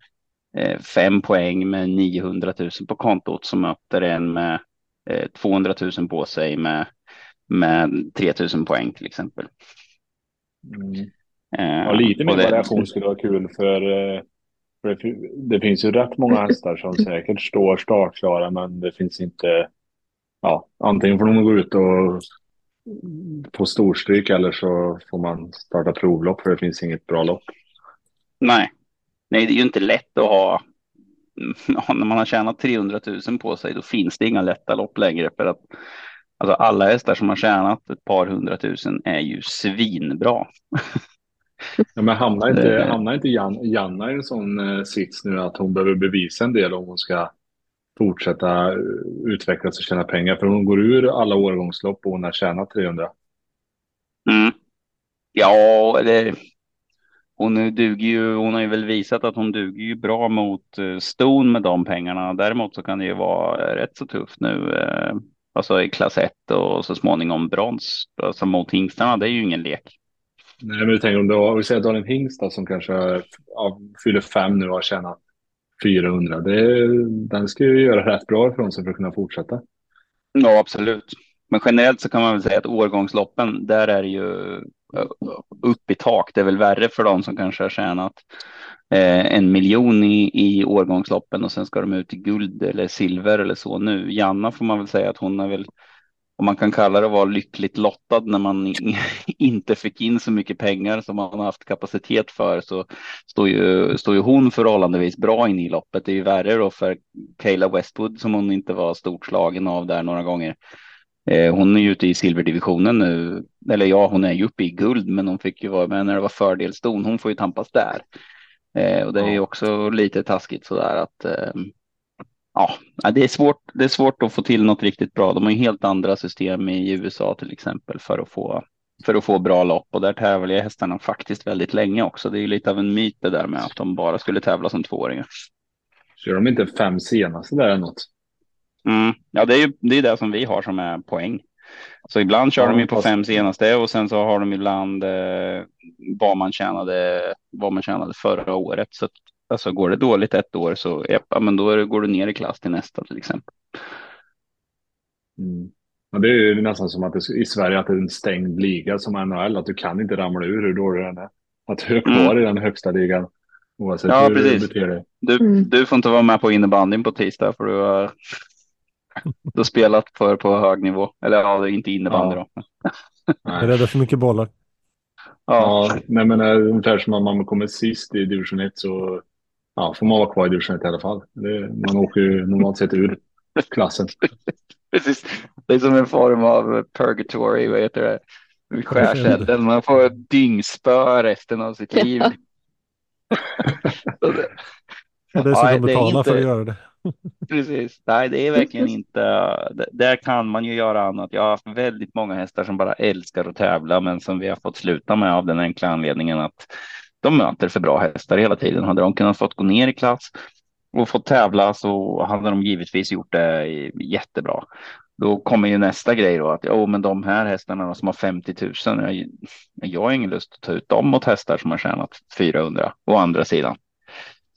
Speaker 4: eh, fem poäng med 900 000 på kontot som möter en med eh, 200 000 på sig med, med 3 000 poäng till exempel.
Speaker 2: Mm. Eh, ja, lite mer det... variation skulle vara kul för, eh, för det, det, finns ju rätt många hästar som säkert står startklara men det finns inte ja, antingen får de gå ut och få storstryk eller så får man starta provlopp för det finns inget bra lopp.
Speaker 4: Nej, nej det är ju inte lätt att ha. när man har tjänat 300 000 på sig, då finns det inga lätta lopp längre för att alltså alla hästar som har tjänat ett par hundratusen är ju svinbra.
Speaker 2: Ja, men hamnar inte, hamnar inte Jan, Janna i en sån eh, sits nu att hon behöver bevisa en del om hon ska fortsätta utvecklas och tjäna pengar. För hon går ur alla årgångslopp och hon har tjänat 300.
Speaker 4: Mm. Ja, eller hon duger ju. Hon har ju väl visat att hon duger ju bra mot eh, ston med de pengarna. Däremot så kan det ju vara rätt så tufft nu. Eh, alltså i klass 1 och så småningom brons. Alltså mot hingstarna, det är ju ingen lek.
Speaker 2: Nej, men du tänker om du har, vi säger en hingst som kanske fyller fem nu och har tjänat 400. Det, den ska ju göra rätt bra ifrån sig för att kunna fortsätta.
Speaker 4: Ja, absolut. Men generellt så kan man väl säga att årgångsloppen, där är det ju eh, upp i tak. Det är väl värre för de som kanske har tjänat eh, en miljon i, i årgångsloppen och sen ska de ut i guld eller silver eller så nu. Janna får man väl säga att hon är väl om man kan kalla det vara lyckligt lottad när man inte fick in så mycket pengar som man har haft kapacitet för så står ju, står ju hon förhållandevis bra in i loppet. Det är ju värre då för Kayla Westwood som hon inte var stort slagen av där några gånger. Eh, hon är ju ute i silverdivisionen nu, eller ja, hon är ju uppe i guld, men hon fick ju vara med när det var fördelston. Hon får ju tampas där. Eh, och det är ju också lite taskigt så där att eh, ja, det är, svårt, det är svårt att få till något riktigt bra. De har ju helt andra system i USA till exempel för att få, för att få bra lopp och där tävlar hästarna faktiskt väldigt länge också. Det är ju lite av en myt det där med att de bara skulle tävla som tvååringar.
Speaker 2: Kör de inte fem senaste där eller något?
Speaker 4: Mm. Ja, det är ju det, är det som vi har som är poäng. Så ibland kör ja, de ju på fem senaste och sen så har de ibland eh, vad man tjänade, vad man tjänade förra året. Så Alltså går det dåligt ett år så ja, men då går du ner i klass till nästa till exempel.
Speaker 2: Mm. Ja, det är ju nästan som att det, i Sverige att det är en stängd liga som NHL, att du kan inte ramla ur hur dålig den är. Att du är kvar mm. i den högsta ligan.
Speaker 4: Oavsett ja, hur precis. du beter dig. Du, mm. du får inte vara med på innebandyn på tisdag för du har, du har spelat för på hög nivå. Eller ja, inte innebandy ja. då.
Speaker 1: Jag är rädda för mycket bollar.
Speaker 2: Ja, ja nej, men äh, ungefär som att man kommer sist i division 1 så ja, får man vara kvar i division 1 i alla fall. Det, man åker ju normalt sett ur klassen.
Speaker 4: Precis. Det är som en form av purgatory, vad heter det? Skärselden. Man får dyngspö resten av sitt liv.
Speaker 1: Och dessutom
Speaker 4: Ja, det är
Speaker 1: betala
Speaker 4: inte-
Speaker 1: för att göra det.
Speaker 4: Precis. Nej, det är verkligen inte. Där kan man ju göra annat. Jag har haft väldigt många hästar som bara älskar att tävla, men som vi har fått sluta med av den enkla anledningen att de möter för bra hästar hela tiden. Hade de kunnat fått gå ner i klass och fått tävla så hade de givetvis gjort det jättebra. Då kommer ju nästa grej då att oh, men de här hästarna som har 50 000. Jag, jag har ingen lust att ta ut dem mot hästar som har tjänat 400 å andra sidan.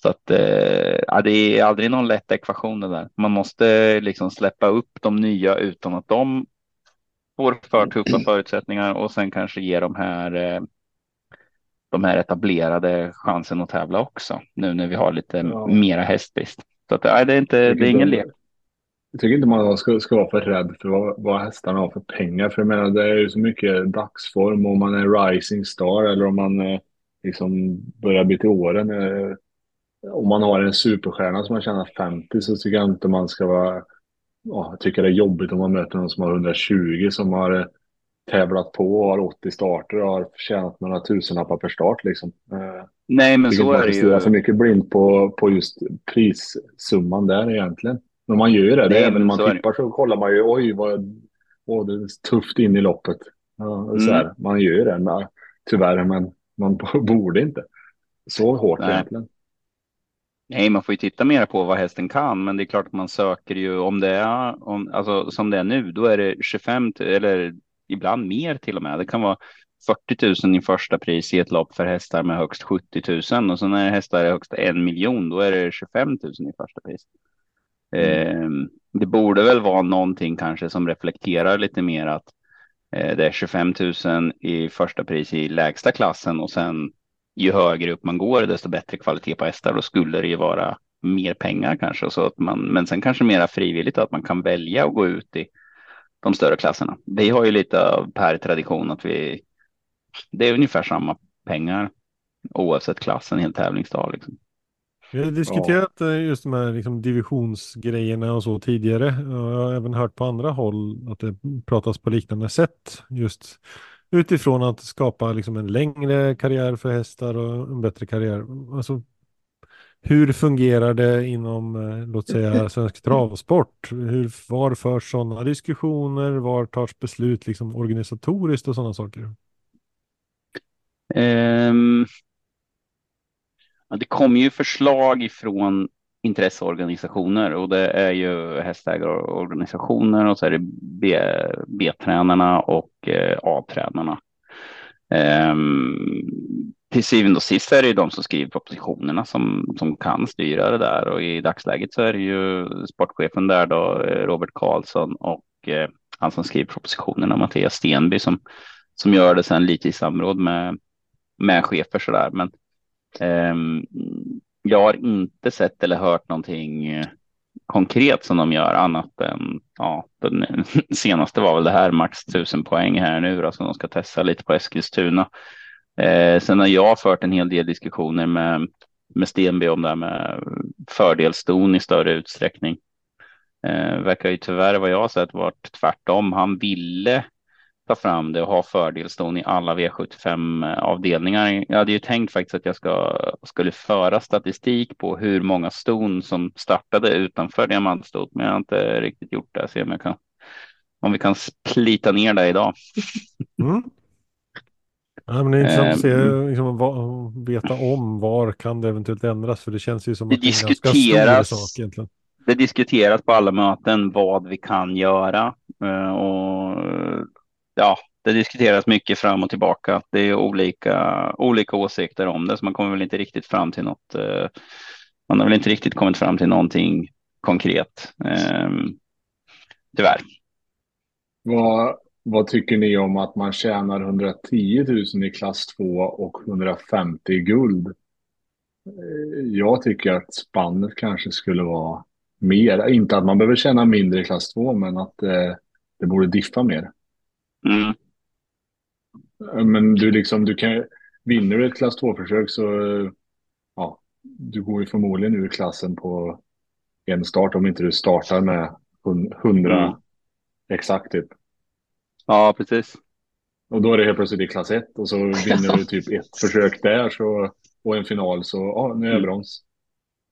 Speaker 4: Så att eh, det är aldrig någon lätt ekvation det där. Man måste liksom släppa upp de nya utan att de får för tuffa förutsättningar och sen kanske ge de här eh, de här etablerade chansen att tävla också. Nu när vi har lite
Speaker 2: Ja.
Speaker 4: mera hästbrist. Så att, nej, det är inte, det är ingen lek.
Speaker 2: Jag tycker inte man ska, ska vara för rädd för vad, vad hästarna har för pengar. För jag menar, det är ju så mycket dagsform om man är rising star eller om man eh, liksom börjar bli till åren. Eh, om man har en superstjärna som man tjänar 50 så tycker jag inte man ska vara... Ja, tycker det är jobbigt om man möter någon som har 120 som har eh, tävlat på och har 80 starter och har tjänat några tusenlappar per start liksom. Eh,
Speaker 4: Nej, men
Speaker 2: tycker
Speaker 4: så är det
Speaker 2: stirra så
Speaker 4: ju.
Speaker 2: mycket blind på, på just prissumman där egentligen. Men man gör ju det.
Speaker 4: Nej,
Speaker 2: även när man
Speaker 4: så
Speaker 2: tippar så kollar man ju oj vad, vad det är tufft in i loppet. Ja, så
Speaker 4: Mm.
Speaker 2: här, man gör ju det. Men, tyvärr, men man borde inte. Så hårt
Speaker 4: Nej.
Speaker 2: egentligen.
Speaker 4: Nej, man får ju titta mer på vad hästen kan, men det är klart att man söker ju om det är om, alltså som det är nu, då är det 25 000 eller ibland mer till och med. Det kan vara 40 000 i första pris i ett lopp för hästar med högst 70 000 och så när hästar är högst en miljon, då är det 25 000 i första pris. Eh, det borde väl vara någonting kanske som reflekterar lite mer att eh, det är 25 000 i första pris i lägsta klassen och sen ju högre upp man går, desto bättre kvalitet på hästar. Då skulle det ju vara mer pengar kanske. Så att man, men sen kanske mera frivilligt att man kan välja att gå ut i de större klasserna. Vi har ju lite av per tradition att vi, det är ungefär samma pengar oavsett klass en hel tävlingsdag. Liksom.
Speaker 1: Vi har diskuterat eh, just de här liksom divisionsgrejerna och så tidigare. Jag har även hört på andra håll att det pratas på liknande sätt. Just utifrån att skapa liksom en längre karriär för hästar och en bättre karriär. Alltså, hur fungerar det inom, eh, låt säga, svensk travsport? Hur, var förs sådana diskussioner? Var tas beslut liksom organisatoriskt och sådana saker?
Speaker 4: Ehm, ja, det kommer ju förslag ifrån intresseorganisationer och det är ju hästägarorganisationer och så är det B-tränarna och eh, A-tränarna. Ehm, till syvende och sist är det ju de som skriver propositionerna som, som kan styra det där och i dagsläget så är det ju sportchefen där då, eh, Robert Karlsson och eh, han som skriver propositionerna, Mattias Stenby som, som gör det sen lite i samråd med, med chefer sådär. Men eh, jag har inte sett eller hört någonting eh, konkret som de gör annat än ja, den senaste var väl det här max tusen poäng här nu då som de ska testa lite på Eskilstuna. Eh, sen har jag fört en hel del diskussioner med, med Stenby om det här med fördelston i större utsträckning. Eh, verkar ju tyvärr vad jag har sett varit tvärtom. Han ville ta fram det och ha fördelston i alla V75 avdelningar. Jag hade ju tänkt faktiskt att jag ska, skulle föra statistik på hur många ston som startade utanför diamantstot, men jag har inte riktigt gjort det. Se om jag kan, om vi kan splita ner det idag.
Speaker 1: Mm. Ja, men det är intressant att se,
Speaker 4: Ehm.
Speaker 1: liksom, vad, veta om var kan det eventuellt ändras för det känns ju som
Speaker 4: Det
Speaker 1: att det är en ganska stor sak egentligen.
Speaker 4: Det diskuteras på alla möten vad vi kan göra eh, och ja, det diskuteras mycket fram och tillbaka. Det är olika, olika åsikter om det, så man kommer väl inte riktigt fram till något. eh, Man har väl inte riktigt kommit fram till någonting konkret. eh, Tyvärr.
Speaker 2: Vad, vad tycker ni om att man tjänar 110 000 i klass 2 och 150 i guld? Eh, Jag tycker att spannet kanske skulle vara mer. Inte att man behöver tjäna mindre i klass 2, men att eh, det borde diffa mer.
Speaker 4: Mm.
Speaker 2: Eh, Men du liksom, du kan vinner du ett klass 2-försök så ja, du går ju förmodligen ur klassen på en start om inte du startar med hun- 100
Speaker 4: Mm.
Speaker 2: exakt typ.
Speaker 4: Ja, precis.
Speaker 2: Och då är det helt plötsligt i klass 1 och så vinner du typ ett försök där så och en final så, ja, nu är jag
Speaker 4: Mm.
Speaker 2: brons.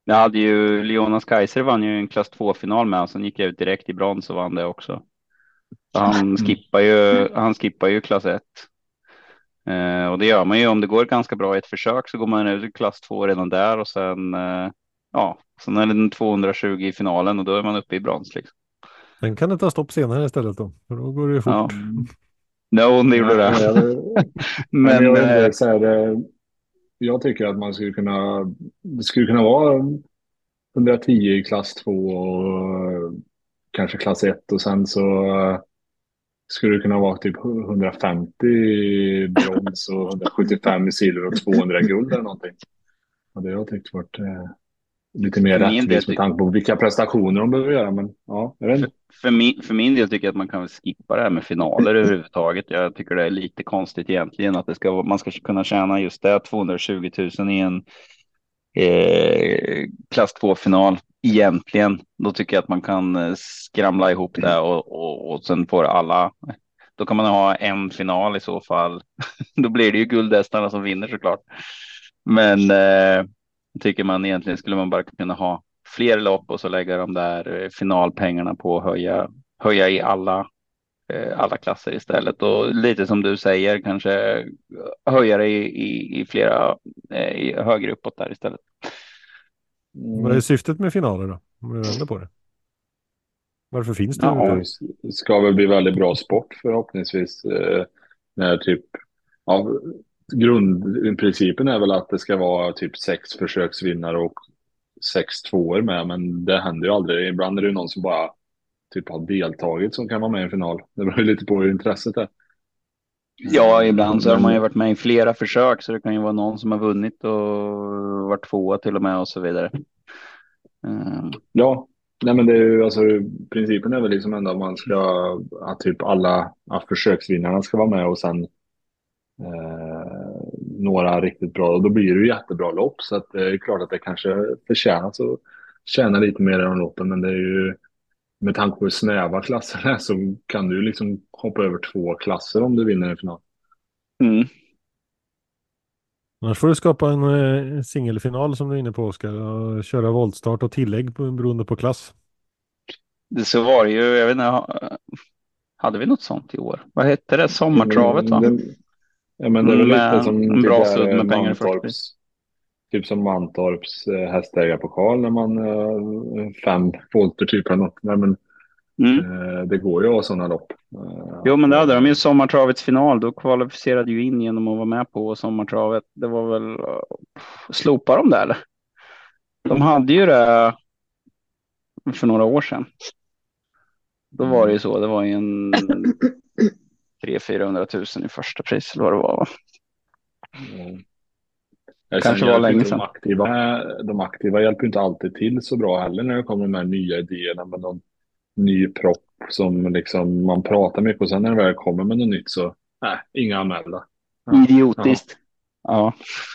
Speaker 4: Jag hade ju Leonas Kaiser vann ju en klass 2-final med och sen gick jag ut direkt i brons och vann det också. Så han skippar ju, han skippar ju klass 1. Eh, och det gör man ju om det går ganska bra i ett försök så går man ut i klass 2 redan där och sen eh, ja, sen är det en 220 i finalen och då är man uppe i brons liksom.
Speaker 1: Sen kan det ta stopp senare istället då. För då går det ju fort.
Speaker 4: Ja. No, det gjorde det. Men
Speaker 2: Men jag, så här, jag tycker att man skulle kunna, det skulle kunna vara 110 i klass 2 och kanske klass 1 och sen så eh, skulle det kunna vara typ 150 i brons och 175 i silver och 200 i guld eller någonting. Och det har jag tyckt varit eh, lite mer rättvist med tanke på vilka prestationer de behöver göra. Men ja, jag vet inte.
Speaker 4: för, min, för min del tycker jag att man kan skippa det här med finaler överhuvudtaget. Jag tycker det är lite konstigt egentligen att det ska, man ska kunna tjäna just det 220 000 i en eh, klass 2-final egentligen. Då tycker jag att man kan eh, skramla ihop det och, och, och sen får alla. Då kan man ha en final i så fall. Då blir det ju guldhästarna som vinner såklart. Men eh, tycker man egentligen skulle man bara kunna ha fler lopp och så lägga de där eh, finalpengarna på att höja, höja i alla, eh, alla klasser istället. Och lite som du säger, kanske höja det i, i, i flera, eh, i högre uppåt där istället.
Speaker 1: Vad är syftet med finaler då? Om vi vänder på det. Varför finns det?
Speaker 4: Ja?
Speaker 2: Det ska väl bli väldigt bra sport förhoppningsvis. Eh, när typ, ja, grundprincipen är väl att det ska vara typ sex försöksvinnare och sex tvåor med, men det händer ju aldrig. Ibland är det ju någon som bara typ har deltagit som kan vara med i en final. Det beror ju lite på hur intresset är.
Speaker 4: Ja, ibland så har man ju varit med i flera försök så det kan ju vara någon som har vunnit och varit tvåa till och med och så vidare. Eh,
Speaker 2: Ja, nej men det är ju alltså principen är väl liksom ändå att man ska, att typ alla, att försöksvinnarna ska vara med och sen eh, några riktigt bra och då blir det ju jättebra lopp så att det är klart att det kanske förtjänas att tjäna lite mer i de loppen men det är ju med tanke på hur snäva klasserna är så kan du liksom hoppa över två klasser om du vinner en final.
Speaker 4: Mm.
Speaker 1: Annars får du skapa en eh, singelfinal som du är inne på Oskar. Och köra voltstart och tillägg på- beroende på klass.
Speaker 4: Det så var det ju, jag vet inte, ha- hade vi något sånt i år? Vad hette det? Sommartravet va?
Speaker 2: Mm, det- Ja men det är väl lite som
Speaker 4: en
Speaker 2: typ
Speaker 4: bra sudd med pengar
Speaker 2: Mantorps. Typ som Mantorps eh, hästägarpokal när man eh, fem volter typ eller något. Nej, men,
Speaker 4: Mm.
Speaker 2: eh, det går ju att ha sådana lopp.
Speaker 4: Jo, men det hade de ju sommartravets final. Då kvalificerade ju in genom att vara med på sommartravet. Det var väl, slopa de där eller? De hade ju det för några år sedan. Då var det ju så. Det var ju en 300 000 i första pris eller vad det var. va?
Speaker 2: Mm.
Speaker 4: Kanske var länge sedan.
Speaker 2: De aktiva, eh, de aktiva hjälper inte alltid till så bra heller när det kommer här nya idéerna med någon ny propp som liksom man pratar mycket och sen när det väl kommer med något nytt så, nej, inga anmälda. Ja.
Speaker 4: Idiotiskt. Ja.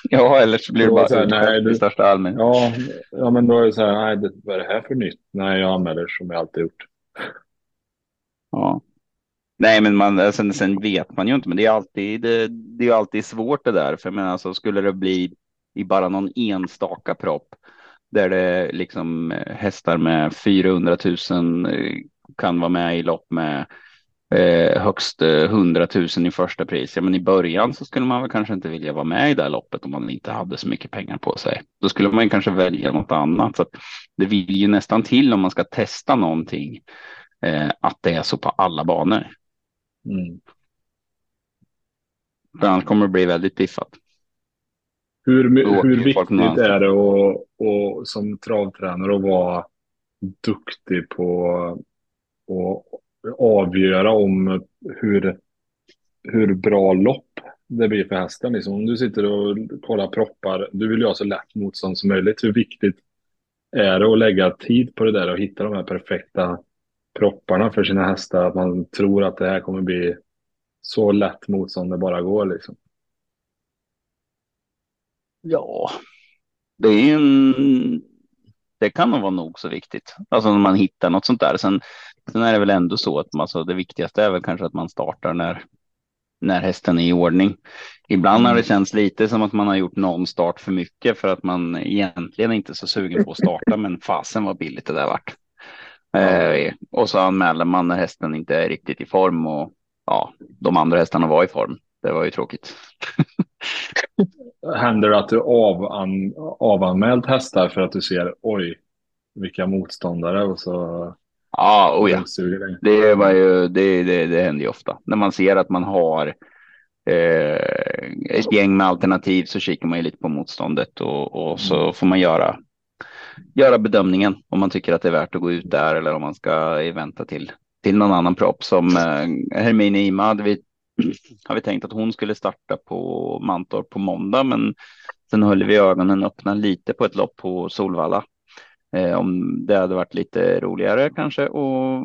Speaker 4: ja, eller så blir det
Speaker 2: Det
Speaker 4: bara
Speaker 2: så här, nej,
Speaker 4: utskällt i
Speaker 2: det-
Speaker 4: största allmänhet.
Speaker 2: Ja, ja, men då är det så här, nej, det, vad är det här för nytt? Nej, jag anmäler som jag alltid gjort.
Speaker 4: Ja. Nej, men man, sen, sen vet man ju inte, men det är alltid, det, det är alltid svårt det där. För men alltså, skulle det bli i bara någon enstaka propp där det liksom eh, hästar med 400 000 eh, kan vara med i lopp med eh, högst eh, 100 000 i första pris. Ja, men i början så skulle man väl kanske inte vilja vara med i det här loppet om man inte hade så mycket pengar på sig. Då skulle man kanske välja något annat. Så att det vill ju nästan till om man ska testa någonting eh, att det är så på alla banor.
Speaker 2: Mm.
Speaker 4: För annars kommer det bli väldigt diffat.
Speaker 2: Hur, hur viktigt är det att, att, som travtränare att vara duktig på att avgöra om hur, hur bra lopp det blir för hästen? Liksom, om du sitter och kollar proppar, du vill ju ha så lätt motstånd som möjligt. Hur viktigt är det att lägga tid på det där och hitta de här perfekta propparna för sina hästar? Att man tror att det här kommer bli så lätt motstånd det bara går liksom.
Speaker 4: Ja, det är en... Det kan nog vara nog så viktigt. Alltså när man hittar något sånt där. Sen, sen är det väl ändå så att man, alltså, det viktigaste är väl kanske att man startar när, när hästen är i ordning. Ibland har det
Speaker 2: Mm.
Speaker 4: känts lite som att man har gjort någon start för mycket för att man egentligen inte är så sugen på att starta, men fasen vad billigt det där vart. Eh, och så anmäler man när hästen inte är riktigt i form och ja, de andra hästarna var i form. Det var ju tråkigt.
Speaker 2: Händer det att du avan, avanmält hästar för att du ser oj, vilka motståndare och så
Speaker 4: Ja, oh ja. Det var ju, det, det, det händer ju ofta. När man ser att man har eh, ett gäng med alternativ så kikar man ju lite på motståndet och, och så får man göra, göra bedömningen om man tycker att det är värt att gå ut där eller om man ska vänta till, till någon annan propp som eh, Hermine Ima hade vi, har vi tänkt att hon skulle starta på Mantorp på måndag men sen höll vi ögonen öppna lite på ett lopp på Solvalla Eh, om det hade varit lite roligare kanske och,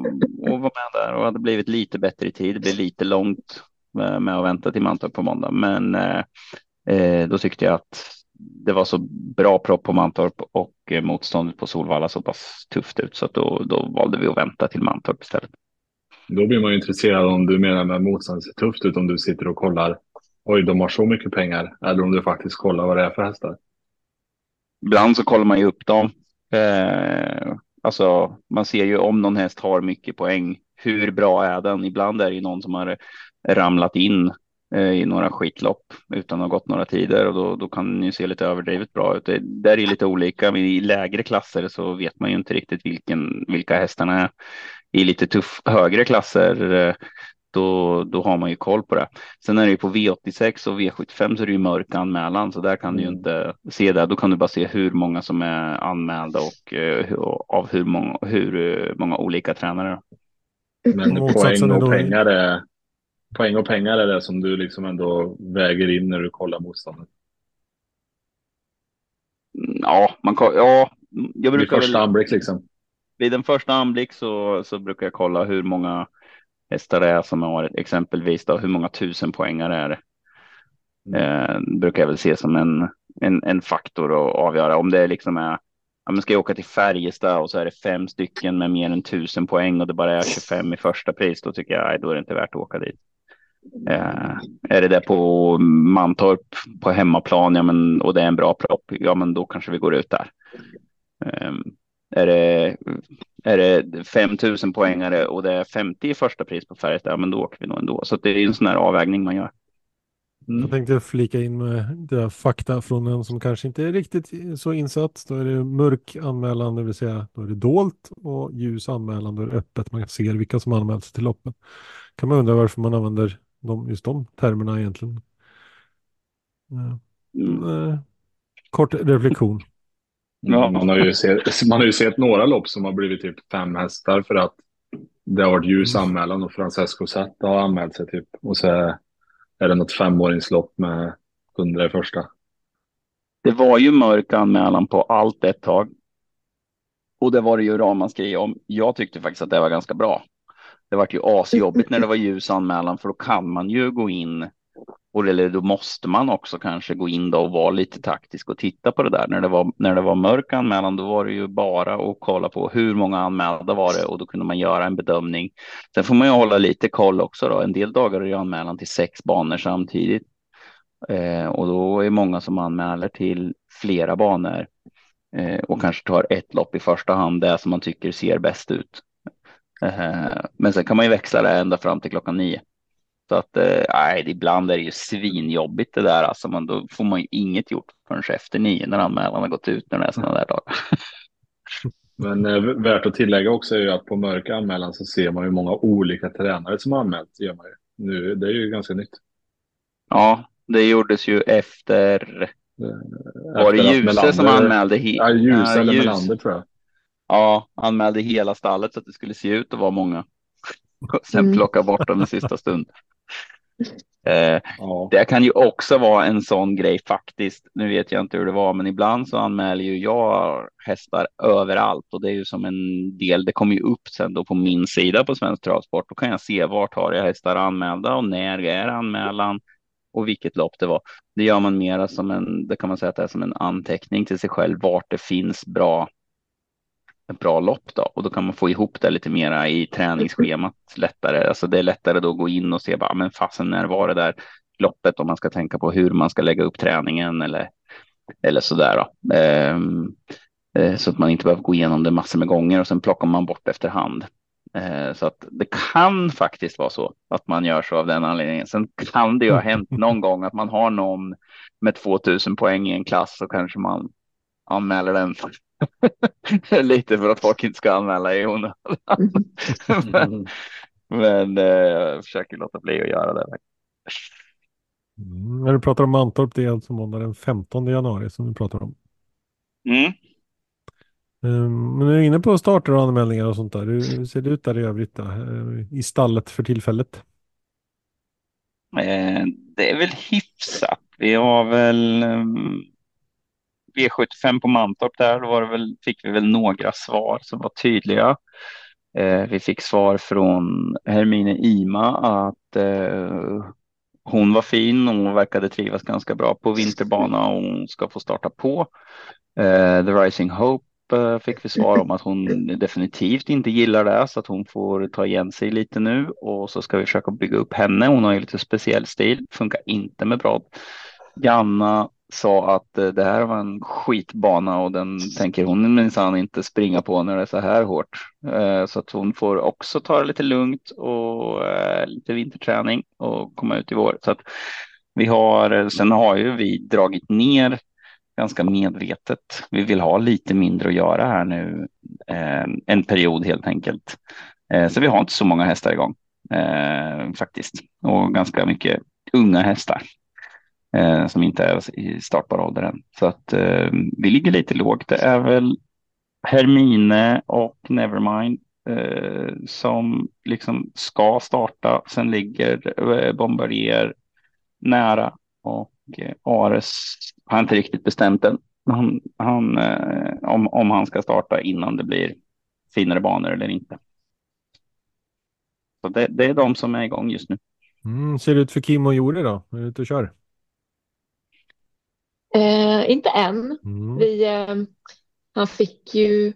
Speaker 4: och vara med där och hade blivit lite bättre i tid. Det blir lite långt med, med att vänta till Mantorp på måndag, men eh, eh, då tyckte jag att det var så bra propp på Mantorp och eh, motståndet på Solvalla så pass tufft ut så att då, då valde vi att vänta till Mantorp istället.
Speaker 2: Då blir man ju intresserad om du menar med motståndet ser tufft ut om du sitter och kollar oj, de har så mycket pengar eller om du faktiskt kollar vad det är för hästar.
Speaker 4: Ibland så kollar man ju upp dem. Eh, alltså man ser ju om någon häst har mycket poäng. Hur bra är den? Ibland är det ju någon som har ramlat in i några skitlopp utan att ha gått några tider och då, då kan den ju se lite överdrivet bra ut. Det där är lite olika. Men I lägre klasser så vet man ju inte riktigt vilken, vilka hästarna är. I lite tuff högre klasser eh, då, då har man ju koll på det. Sen är det ju på V86 och V75 så är det ju mörk anmälan så där kan du ju
Speaker 2: Mm.
Speaker 4: inte se det. Då kan du bara se hur många som är anmälda och eh, hur- av hur många, hur eh, många olika tränare.
Speaker 2: Men
Speaker 1: Motsatsen
Speaker 2: poäng och pengar är poäng och pengar är det som du liksom ändå väger in när du kollar motståndet.
Speaker 4: Mm, Ja, man kan, ja, jag
Speaker 2: Vid
Speaker 4: brukar
Speaker 2: första
Speaker 4: väl,
Speaker 2: anblick liksom.
Speaker 4: vid en första anblick så, så brukar jag kolla hur många hästar det är som har exempelvis då, hur många tusen poängare är det. Eh, brukar jag väl se som en, en, en faktor att avgöra om det liksom är Ja, men ska jag åka till Färjestad och så är det fem stycken med mer än tusen poäng och det bara är 25 i första pris. Då tycker jag nej, då är det inte värt att åka dit. Eh, är det där på Mantorp på hemmaplan ja, men, och det är en bra propp, ja men då kanske vi går ut där. Eh, är det, är det 5000 poängare och det är 50 i första pris på Färjestad, ja men då åker vi nog ändå. Så det är en sån här avvägning man gör.
Speaker 1: Jag tänkte flika in med det här fakta från en som kanske inte är riktigt så insatt. Då är det mörk anmälan, det vill säga då är det dolt och ljus anmälan, då är det öppet. Man ser vilka som anmält sig till loppen. Kan man undra varför man använder de, just de termerna egentligen. Ja.
Speaker 4: Mm.
Speaker 1: Eh, Kort reflektion.
Speaker 4: Ja.
Speaker 2: Man, har ju sett, man har ju sett några lopp som har blivit typ fem hästar för att det har varit ljus
Speaker 1: Mm.
Speaker 2: anmälan och Francesco Zet har anmält sig typ. Och så är är det något femåringslopp med hundra i första.
Speaker 4: Det var ju mörk anmälan på allt ett tag. Och det var det ju ramaskri om. Jag tyckte faktiskt att det var ganska bra. Det vart ju asjobbigt när det var ljus anmälan för då kan man ju gå in och eller då måste man också kanske gå in då och vara lite taktisk och titta på det där. När det var, när det var mörk anmälan då var det ju bara att kolla på hur många anmälda var det och då kunde man göra en bedömning. Sen får man ju hålla lite koll också då. En del dagar är ju anmälan till sex banor samtidigt. Eh, och då är många som anmäler till flera banor eh, och kanske tar ett lopp i första hand, det som man tycker ser bäst ut. Eh, men sen kan man ju växla det ända fram till klockan nio. Så att eh, ibland är det ju svinjobbigt det där. Alltså, man, då får man ju inget gjort förrän efter nio när anmälan har gått ut när det är sådana där dagar.
Speaker 2: Men eh, värt att tillägga också är ju att på mörk anmälan så ser man ju många olika tränare som har anmält. det Gör man ju. Nu, det är ju ganska nytt.
Speaker 4: Ja, det gjordes ju efter. Var det
Speaker 2: Efter att
Speaker 4: Ljuse som anmälde?
Speaker 2: Ja, Ljus
Speaker 4: Ja,
Speaker 2: eller
Speaker 4: Ljus.
Speaker 2: Melander tror jag.
Speaker 4: Ja, anmälde hela stallet så att det skulle se ut att vara många. Sen
Speaker 3: Mm.
Speaker 4: plocka bort dem i sista stund. Eh,
Speaker 2: Ja.
Speaker 4: det kan ju också vara en sån grej faktiskt. Nu vet jag inte hur det var, men ibland så anmäler ju jag hästar överallt och det är ju som en del. Det kommer ju upp sen då på min sida på Svensk Travsport. Då kan jag se vart har jag hästar anmälda och när är anmälan och vilket lopp det var. Det gör man mera som en, det kan man säga att det är som en anteckning till sig själv vart det finns bra ett bra lopp då och då kan man få ihop det lite mera i träningsschemat lättare. Alltså det är lättare då att gå in och se bara, ah, men fasen när var det där loppet om man ska tänka på hur man ska lägga upp träningen eller eller så där då. Ehm, eh, så att man inte behöver gå igenom det massor med gånger och sen plockar man bort efterhand. Eh, så att det kan faktiskt vara så att man gör så av den anledningen. Sen kan det ju ha hänt någon gång att man har någon med 2000 poäng i en klass så kanske man anmäler den lite för att folk inte ska anmäla i onödan. men, men eh, jag försöker låta bli att göra det.
Speaker 1: Mm, när du pratar om Mantorp, det är alltså måndag den 15 januari som vi pratar om.
Speaker 4: Mm.
Speaker 1: Um, men du är inne på starter och anmälningar och sånt där. Hur ser det ut där i övrigt då? Uh, i stallet för tillfället?
Speaker 4: Eh, det är väl hyfsat. Vi har väl um, V75 på Mantorp där. Då var det väl, fick vi väl några svar som var tydliga. Eh, vi fick svar från Hermine Ima att eh, hon var fin och verkade trivas ganska bra på vinterbana och hon ska få starta på. Eh, The Rising Hope eh, fick vi svar om att hon definitivt inte gillar det så att hon får ta igen sig lite nu och så ska vi försöka bygga upp henne. Hon har ju lite speciell stil, funkar inte med bra. Janna sa att eh, det här var en skitbana och den tänker hon minsann inte springa på när det är så här hårt. Eh, så att hon får också ta det lite lugnt och eh, lite vinterträning och komma ut i vår. Så att vi har, sen har ju vi dragit ner ganska medvetet. Vi vill ha lite mindre att göra här nu en period helt enkelt. Så vi har inte så många hästar igång faktiskt och ganska mycket unga hästar eh, som inte är i startbar ålder än. Så att eh, vi ligger lite lågt. Det är väl Hermine och Nevermind eh, som liksom ska starta. Sen ligger eh, Bombardier nära och eh, Ares har inte riktigt bestämt än. Han, han, eh, om, om han ska starta innan det blir finare banor eller inte. Så det, det är de som är igång just nu.
Speaker 1: Mm, ser det ut för Kim och Jori då? Är du ute och kör?
Speaker 3: Eh, inte än. Mm. Vi, eh, han fick ju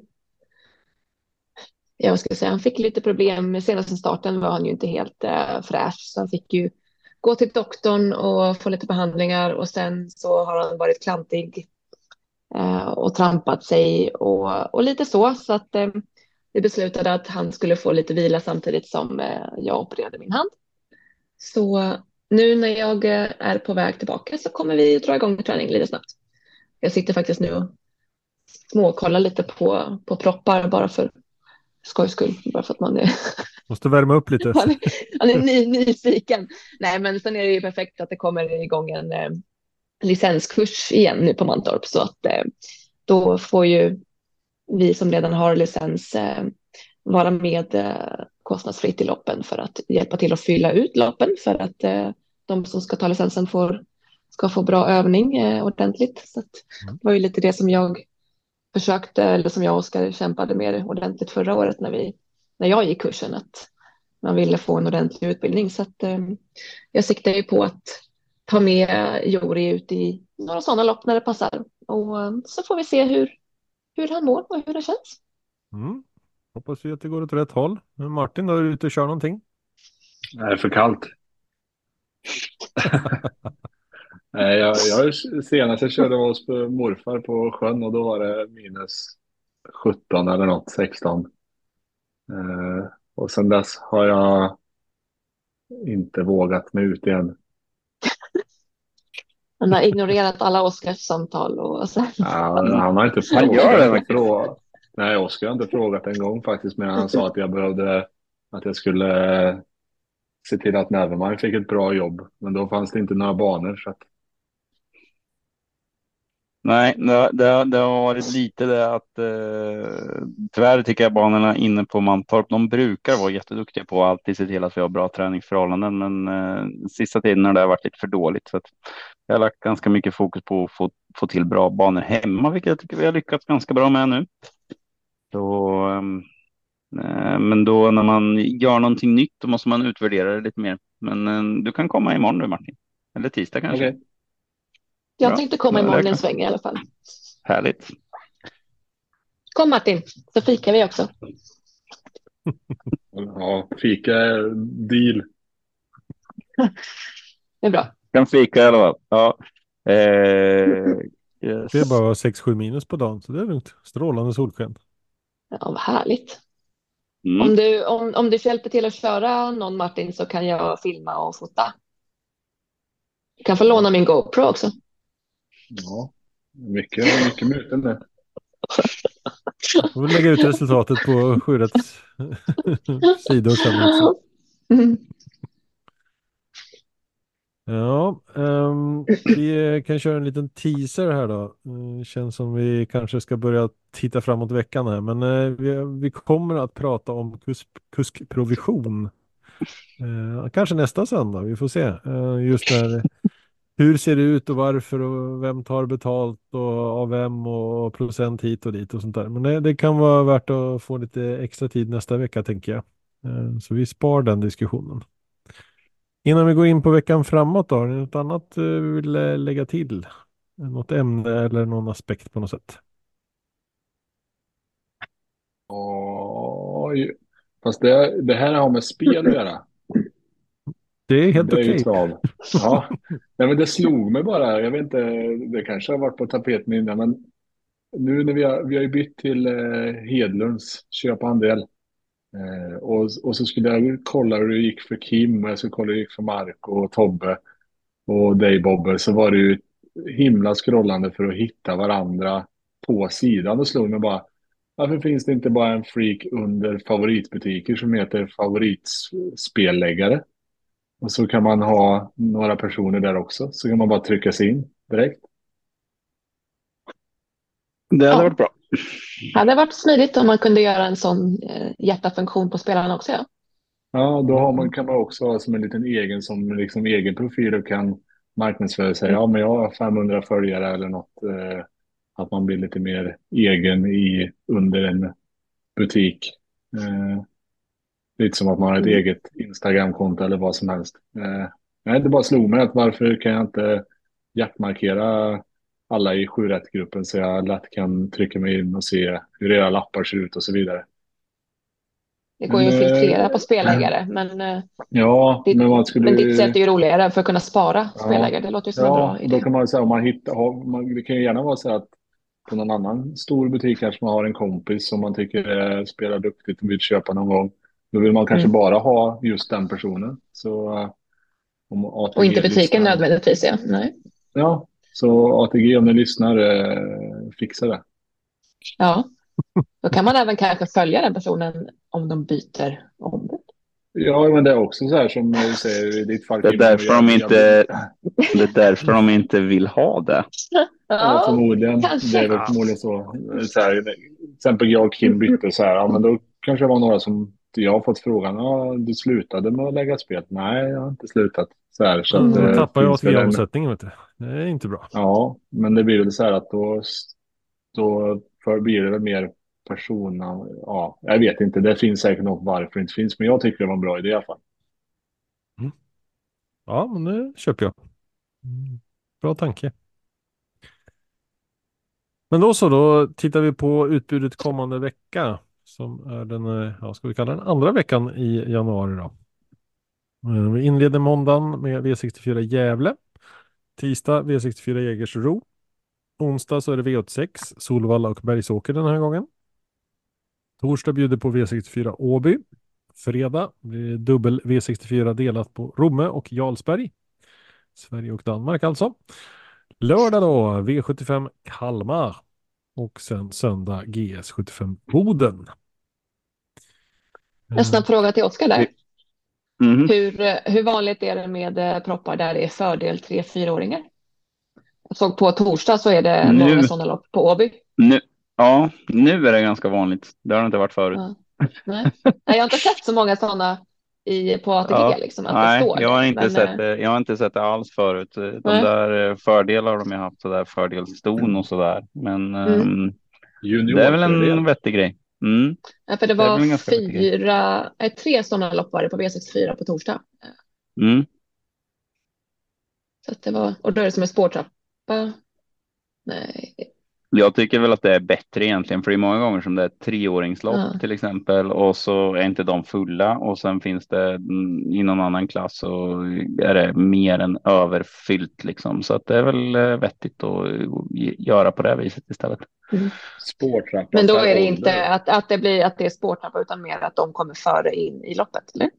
Speaker 3: Ja, vad ska jag säga, han fick lite problem senaste starten var han ju inte helt eh, fräsch så han fick ju gå till doktorn och få lite behandlingar och sen så har han varit klantig eh, och trampat sig och, och lite så så att eh, vi beslutade att han skulle få lite vila samtidigt som eh, jag opererade min hand. Så nu när jag är på väg tillbaka så kommer vi dra igång träning lite snabbt. Jag sitter faktiskt nu och småkollar lite på, på proppar bara för skojs skull. Bara för att man är...
Speaker 1: Måste värma upp lite.
Speaker 3: man är, man är ny, nyfiken. Nej, men sen är det ju perfekt att det kommer igång en eh, licenskurs igen nu på Mantorp så att eh, då får ju vi som redan har licens eh, vara med eh, kostnadsfritt i loppen för att hjälpa till att fylla ut loppen för att eh, de som ska ta licensen får, ska få bra övning eh, ordentligt. Så mm. det var ju lite det som jag försökte, eller som jag och Oskar kämpade med ordentligt förra året när, vi, när jag gick kursen, att man ville få en ordentlig utbildning. Så att, eh, jag siktar ju på att ta med Jori ut i några sådana lopp när det passar. Och så får vi se hur, hur han mår och hur det känns.
Speaker 1: Mm. Hoppas vi att det går åt rätt håll. Men Martin, då är du ute och kör någonting?
Speaker 2: Det är för kallt. Nej, jag, jag, senast jag körde hos morfar på sjön och då var det minus 17 eller något, 16. Eh, och sen dess har jag inte vågat mig ut igen.
Speaker 3: Han har ignorerat alla Oskars samtal och så.
Speaker 2: Ja, han har inte frågat. Nej, Oskar har inte frågat en gång faktiskt, men han sa att jag behövde att jag skulle se till att Nevermind fick ett bra jobb. Men då fanns det inte några banor. Så att...
Speaker 4: Nej, det, det, det, har varit lite det att eh, tyvärr tycker jag banorna inne på Mantorp, de brukar vara jätteduktiga på att alltid se till att vi har bra träningsförhållanden. Men eh, sista tiden har det varit lite för dåligt. Så att jag har lagt ganska mycket fokus på att få, få till bra banor hemma, vilket jag tycker vi har lyckats ganska bra med nu. Så, ehm, eh, men då när man gör någonting nytt, då måste man utvärdera det lite mer. Men eh, du kan komma imorgon du Martin. Eller tisdag kanske. Okay.
Speaker 3: Jag tänkte komma imorgon en sväng i alla fall.
Speaker 4: Härligt.
Speaker 3: Kom Martin, så fikar vi också.
Speaker 2: Ja, fika är deal.
Speaker 3: Det är bra.
Speaker 4: Kan fika i alla fall. Ja. Eh, yes.
Speaker 1: Det är bara 6-7 minus på dagen, så det är lugnt. Strålande solsken.
Speaker 3: Ja, vad härligt.
Speaker 4: Mm.
Speaker 3: Om du, om, om du hjälper till att köra någon Martin så kan jag filma och fota. Du kan få låna min GoPro också.
Speaker 2: Ja, mycket, mycket möten där.
Speaker 1: Jag vill lägga ut resultatet på Sjurätts sidor sen också.
Speaker 3: Mm.
Speaker 1: Ja, um, vi kan köra en liten teaser här då. Mm, det känns som vi kanske ska börja titta framåt veckan här, men uh, vi, vi kommer att prata om kusk, kuskprovision. Uh, kanske nästa söndag, vi får se. Uh, just där, hur ser det ut och varför och vem tar betalt och av vem och procent hit och dit och sånt där. Men det, det kan vara värt att få lite extra tid nästa vecka tänker jag. Så vi spar den diskussionen. Innan vi går in på veckan framåt då, har ni något annat eh, vi vill eh, lägga till? Något ämne eller någon aspekt på något sätt?
Speaker 2: Oj. Fast det, det här har med spel att göra.
Speaker 1: Det är helt okej.
Speaker 2: trav. Ja, Nej, men det slog mig bara. Jag vet inte, det kanske har varit på tapeten innan, men nu när vi har, vi har bytt till eh, Hedlunds köp och andel. Eh, och, och så skulle jag kolla hur det gick för Kim och jag skulle kolla hur det gick för Mark och Tobbe och dig Bobbe. Så var det ju himla scrollande för att hitta varandra på sidan. Och slog mig bara, varför finns det inte bara en freak under favoritbutiker som heter favoritspelläggare? Och så kan man ha några personer där också. Så kan man bara trycka sig in direkt.
Speaker 4: Det hade
Speaker 3: Ja.
Speaker 4: varit bra.
Speaker 3: Hade varit smidigt om man kunde göra en sån eh, hjärtafunktion på spelarna också. Ja.
Speaker 2: Ja, då har man, kan man också ha som en liten egen, som liksom egen profil och kan marknadsföra sig. Ja, men jag har 500 följare eller något. Eh, att man blir lite mer egen i, under en butik. Eh, lite som att man har ett
Speaker 3: Mm.
Speaker 2: eget Instagramkonto eller vad som helst. Eh, nej, det bara slog mig att varför kan jag inte hjärtmarkera alla i 7 gruppen så jag lätt kan trycka mig in och se hur era lappar ser ut och så vidare.
Speaker 3: Det går ju att
Speaker 2: eh,
Speaker 3: filtrera på spelägare, men, eh,
Speaker 2: Ja,
Speaker 3: ditt,
Speaker 2: men man skulle...
Speaker 3: men ditt sätt är ju roligare för att kunna spara
Speaker 2: Ja.
Speaker 3: spelägare. Det låter ju som en
Speaker 2: Ja,
Speaker 3: bra
Speaker 2: och då
Speaker 3: idé.
Speaker 2: kan man säga om man hittar, man, det kan ju gärna vara så att på någon annan stor butik kanske man har en kompis som man tycker eh, spelar duktigt och vill köpa någon gång. Då vill man kanske
Speaker 3: Mm.
Speaker 2: bara ha just den personen. Så
Speaker 3: Och inte butiken
Speaker 2: lyssnar,
Speaker 3: nödvändigtvis. Ja. Nej.
Speaker 2: Ja, så ATG om ni lyssnar, eh, fixa det.
Speaker 3: Ja. Då kan man även kanske följa den personen om de byter ombud.
Speaker 2: Ja, men det är också så här som du säger i ditt fall.
Speaker 4: Det är därför de inte- Det är därför de inte vill ha det.
Speaker 2: Ja,
Speaker 3: Ja,
Speaker 2: förmodligen.
Speaker 3: kanske.
Speaker 2: Det är väl förmodligen så. så här, till exempel jag och Kim bytte så här. Ja, men då kanske det var några som jag har fått frågan. Ja, du slutade med att lägga spel. Nej, jag har inte slutat. Så här, så
Speaker 3: Mm.
Speaker 2: att,
Speaker 1: Då
Speaker 2: eh,
Speaker 1: tappar jag ATG-omsättningen. Det är inte bra.
Speaker 2: Ja, men det blir väl så här att då, då för blir det väl mer persona. Ja, jag vet inte. Det finns säkert något varför det inte finns. Men jag tycker det var en bra idé i alla fall.
Speaker 1: Ja, men det köper jag. Mm. Bra tanke. Men då så, då tittar vi på utbudet kommande vecka. Som är den, eh, ja, ska vi kalla den andra veckan i januari då. Eh, Vi inleder måndagen med V64 Gävle. Tisdag V64 Jägersro. Onsdag så är det V86 Solvalla och Bergsåker den här gången. Torsdag bjuder på V64 Åby. Fredag blir det dubbel V64 delat på Romme och Jarlsberg. Sverige och Danmark alltså. Lördag då V75 Kalmar. Och sen söndag GS75 Boden.
Speaker 3: En snabb fråga till Oskar där.
Speaker 4: Mhm.
Speaker 3: Hur, eh, hur vanligt är det med eh, proppar där det är fördel 3-4-åringar? Jag såg på torsdag så är det
Speaker 4: Nu.
Speaker 3: många sådana lopp på Åby.
Speaker 4: Nu, ja, nu är det ganska vanligt. Det har det inte varit förut.
Speaker 3: Ja. Nej. Nej, jag har inte sett så många sådana i, på ATG.
Speaker 4: Ja.
Speaker 3: Liksom, att
Speaker 4: Nej,
Speaker 3: det står
Speaker 4: jag har, inte
Speaker 3: Men,
Speaker 4: sett
Speaker 3: eh,
Speaker 4: det, jag har inte sett det alls förut. De
Speaker 3: Nej.
Speaker 4: där fördelar har de ju haft, så där fördelston och sådär. Men
Speaker 3: Mm.
Speaker 2: Junior
Speaker 4: det är väl en vettig grej. Mm.
Speaker 3: för det
Speaker 4: det
Speaker 3: var
Speaker 4: vettigt.
Speaker 3: fyra, eh, tre sådana lopp var det på V64 på torsdag.
Speaker 4: Mm.
Speaker 3: Så det var, och då är det som en spårtrappa. Nej,
Speaker 4: Jag tycker väl att det är bättre egentligen, för det är många gånger som det är treåringslopp
Speaker 3: Ja.
Speaker 4: till exempel och så är inte de fulla och sen finns det mm, i någon annan klass och är det mer än överfyllt liksom. Så att det är väl eh, vettigt att eh, göra på det viset istället.
Speaker 2: Spårtrappa
Speaker 3: Men då är det inte att, att det blir att det är spårtrappa utan mer att de kommer före in i loppet, eller?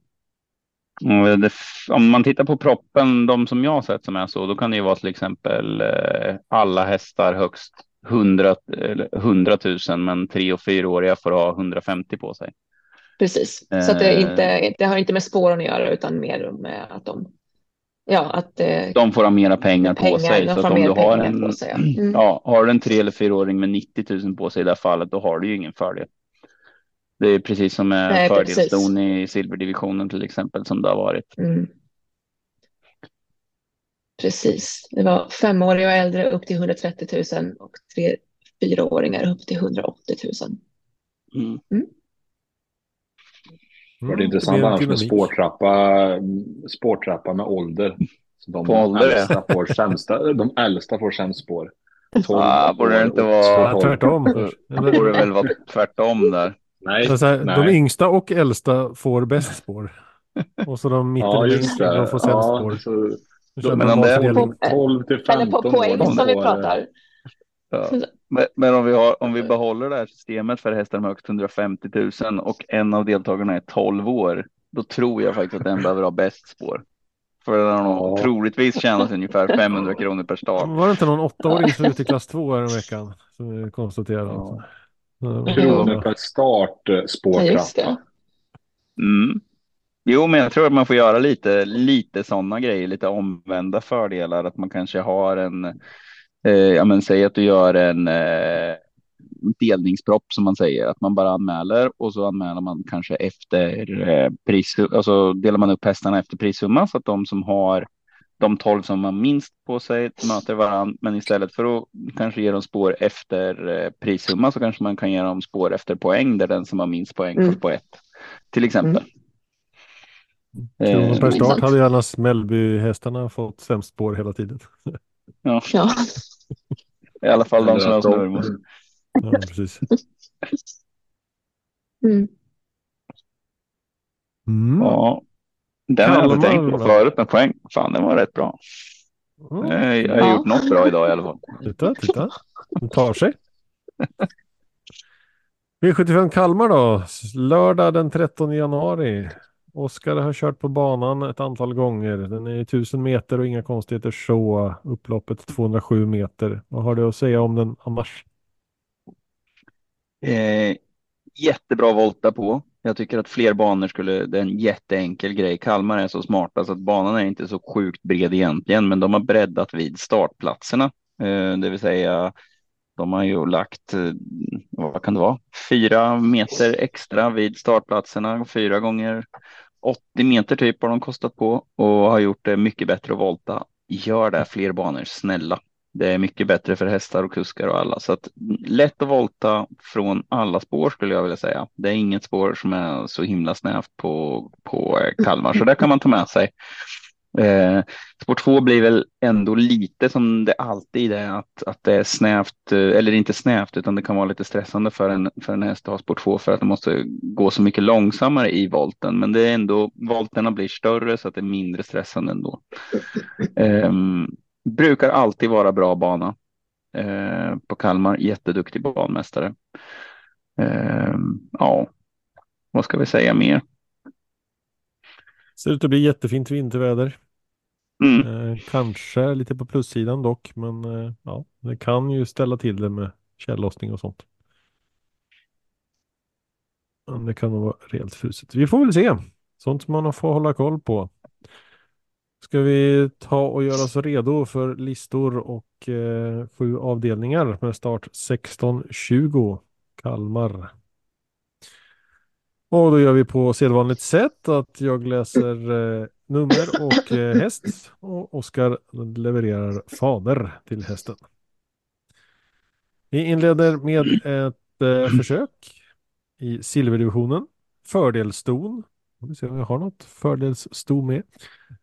Speaker 4: Det, om man tittar på proppen, de som jag har sett som är så, då kan det ju vara till exempel eh, alla hästar högst 100, eller 100 000 men tre och fyraåriga får ha 150 på sig.
Speaker 3: Precis, så att det,
Speaker 4: Eh.
Speaker 3: inte, det har inte med spåren att göra utan mer med att de, ja, att eh,
Speaker 4: De får ha mera pengar, på
Speaker 3: pengar,
Speaker 4: sig.
Speaker 3: de
Speaker 4: Så att om du har en,
Speaker 3: på sig. ja. Mm.
Speaker 4: ja, har en tre eller fyraåring med 90 000 på sig i det här fallet, då har du ju ingen fördel. Det är precis som med fördelston i silverdivisionen till exempel som det har varit.
Speaker 3: Mm. Precis, det var femåriga och äldre upp till 130 000 och tre, fyraåringar upp till 180 000.
Speaker 4: Mm.
Speaker 2: Och det är intressant annars med spårtrappa, spårtrappa med ålder. Så de
Speaker 4: På ålder,
Speaker 2: äldsta får sämsta, de äldsta får sämst spår. 12
Speaker 4: Ah, borde det inte vara-
Speaker 1: Ja,
Speaker 2: 12.
Speaker 1: tvärtom.
Speaker 4: Det borde väl vara tvärtom där.
Speaker 2: Nej,
Speaker 1: Så så här, de
Speaker 2: nej.
Speaker 1: yngsta och äldsta får bäst spår. Och så de
Speaker 2: Ja,
Speaker 1: mittemellan de får sämst
Speaker 2: Ja,
Speaker 1: spår.
Speaker 2: så
Speaker 4: Men om det är
Speaker 1: matdelning.
Speaker 2: 12 till 15
Speaker 3: Eller på poäng
Speaker 2: år,
Speaker 3: som vi pratar.
Speaker 4: Ja. Men, men om vi, har, om vi behåller det här systemet för hästar med högst 150 000 och en av deltagarna är 12 år, då tror jag faktiskt att den behöver ha bäst spår. För den har nog
Speaker 2: Ja.
Speaker 4: troligtvis tjänat ungefär 500 kronor per start.
Speaker 1: Var det inte någon åttaåring som ute i klass två här en veckan? Som vi konstaterade.
Speaker 2: Ja. Kronor per start, eh,
Speaker 3: Ja, just
Speaker 2: spårtrappa.
Speaker 3: det.
Speaker 4: Mm. Jo, men jag tror att man får göra lite, lite sådana grejer, lite omvända fördelar. Att man kanske har en, eh, ja men säg att du gör en eh, delningspropp som man säger, att man bara anmäler och så anmäler man kanske efter eh, pris, alltså delar man upp hästarna efter prissumma så att de som har de 12 som har minst på sig möter varandra, men istället för att kanske ge dem spår efter eh, prissumma så kanske man kan ge dem spår efter poäng där den som har minst poäng får
Speaker 3: Mm.
Speaker 4: spår ett. Till exempel.
Speaker 1: Kronor per
Speaker 4: Eh,
Speaker 1: start hade ju annars Mellbyhästarna fått sämst spår hela tiden.
Speaker 3: Ja.
Speaker 4: I alla fall de som har snurr.
Speaker 1: Ja, precis.
Speaker 3: Mm.
Speaker 1: Mm.
Speaker 4: Ja. Den har jag inte tänkt på förut med poäng. Fan, den var rätt bra.
Speaker 1: Ja,
Speaker 4: Eh, Jag har
Speaker 3: Ja.
Speaker 4: gjort något bra idag i alla fall.
Speaker 1: Titta, titta. Det tar sig. V75 Kalmar då. Lördag den 13 januari. Oskar har kört på banan ett antal gånger. Den är 1000 meter och inga konstigheter så. Upploppet 207 meter. Vad har du att säga om den annars?
Speaker 4: Eh, jättebra volta på. Jag tycker att fler banor skulle, det är en jätteenkel grej. Kalmar är så smarta så att banan är inte så sjukt bred egentligen, men de har breddat vid startplatserna. Eh, det vill säga, de har ju lagt, eh, vad kan det vara, fyra meter extra vid startplatserna, fyra gånger 80 meter typ har de kostat på och har gjort det mycket bättre att volta. Gör det fler banor, snälla. Det är mycket bättre för hästar och kuskar och alla. Så att lätt att volta från alla spår skulle jag vilja säga. Det är inget spår som är så himla snävt på, på eh, Kalmar, så det kan man ta med sig. Eh, spår två blir väl ändå lite som det alltid är att, att det är snävt, eh, eller inte snävt, utan det kan vara lite stressande för en, för en häst att ha spår två för att det måste gå så mycket långsammare i volten. Men det är ändå, volterna blir större så att det är mindre stressande ändå. Eh, brukar alltid vara bra bana eh, på Kalmar. Jätteduktig banmästare. Eh, ja, vad ska vi säga mer?
Speaker 1: Ser ut att bli jättefint vinterväder.
Speaker 4: Mm.
Speaker 1: Eh, kanske lite på plussidan dock, men eh, ja, det kan ju ställa till det med tjällossning och sånt. Men det kan nog vara rejält fruset. Vi får väl se. Sånt som man får hålla koll på. Ska vi ta och göra oss redo för listor och eh, sju avdelningar med start 16.20 Kalmar. Och då gör vi på sedvanligt sätt att jag läser eh, nummer och eh, häst och Oskar levererar fader till hästen. Vi inleder med ett eh, försök i silverdivisionen. Fördelston. Vi ser om vi har något fördelssto med.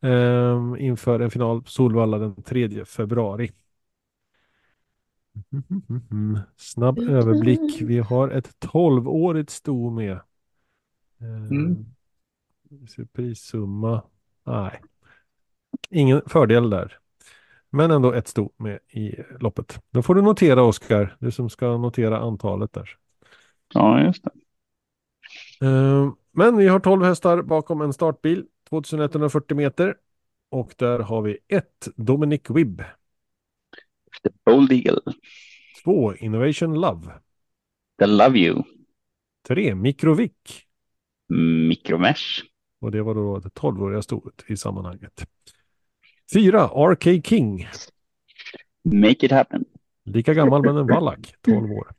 Speaker 1: Ehm, inför en final på Solvalla den 3 februari. Snabb överblick. Vi har ett 12-årigt sto med. Eh,
Speaker 2: Mm.
Speaker 1: vi ser Prissumma. Nej. Ingen fördel där. Men ändå ett sto med i loppet. Då får du notera Oskar. Du som ska notera antalet där.
Speaker 4: Ja, just det.
Speaker 1: Eh, Men vi har 12 hästar bakom en startbil. 2140 meter. Och där har vi ett Dominic Wibb.
Speaker 4: The Bold Eagle.
Speaker 1: Två Innovation Love.
Speaker 4: The Love You.
Speaker 1: Tre Mikrovic.
Speaker 4: Micromesh.
Speaker 1: Och det var då det tolvåriga storet i sammanhanget. Fyra, RK King.
Speaker 4: Make it happen.
Speaker 1: Lika gammal men en vallack, 12 år.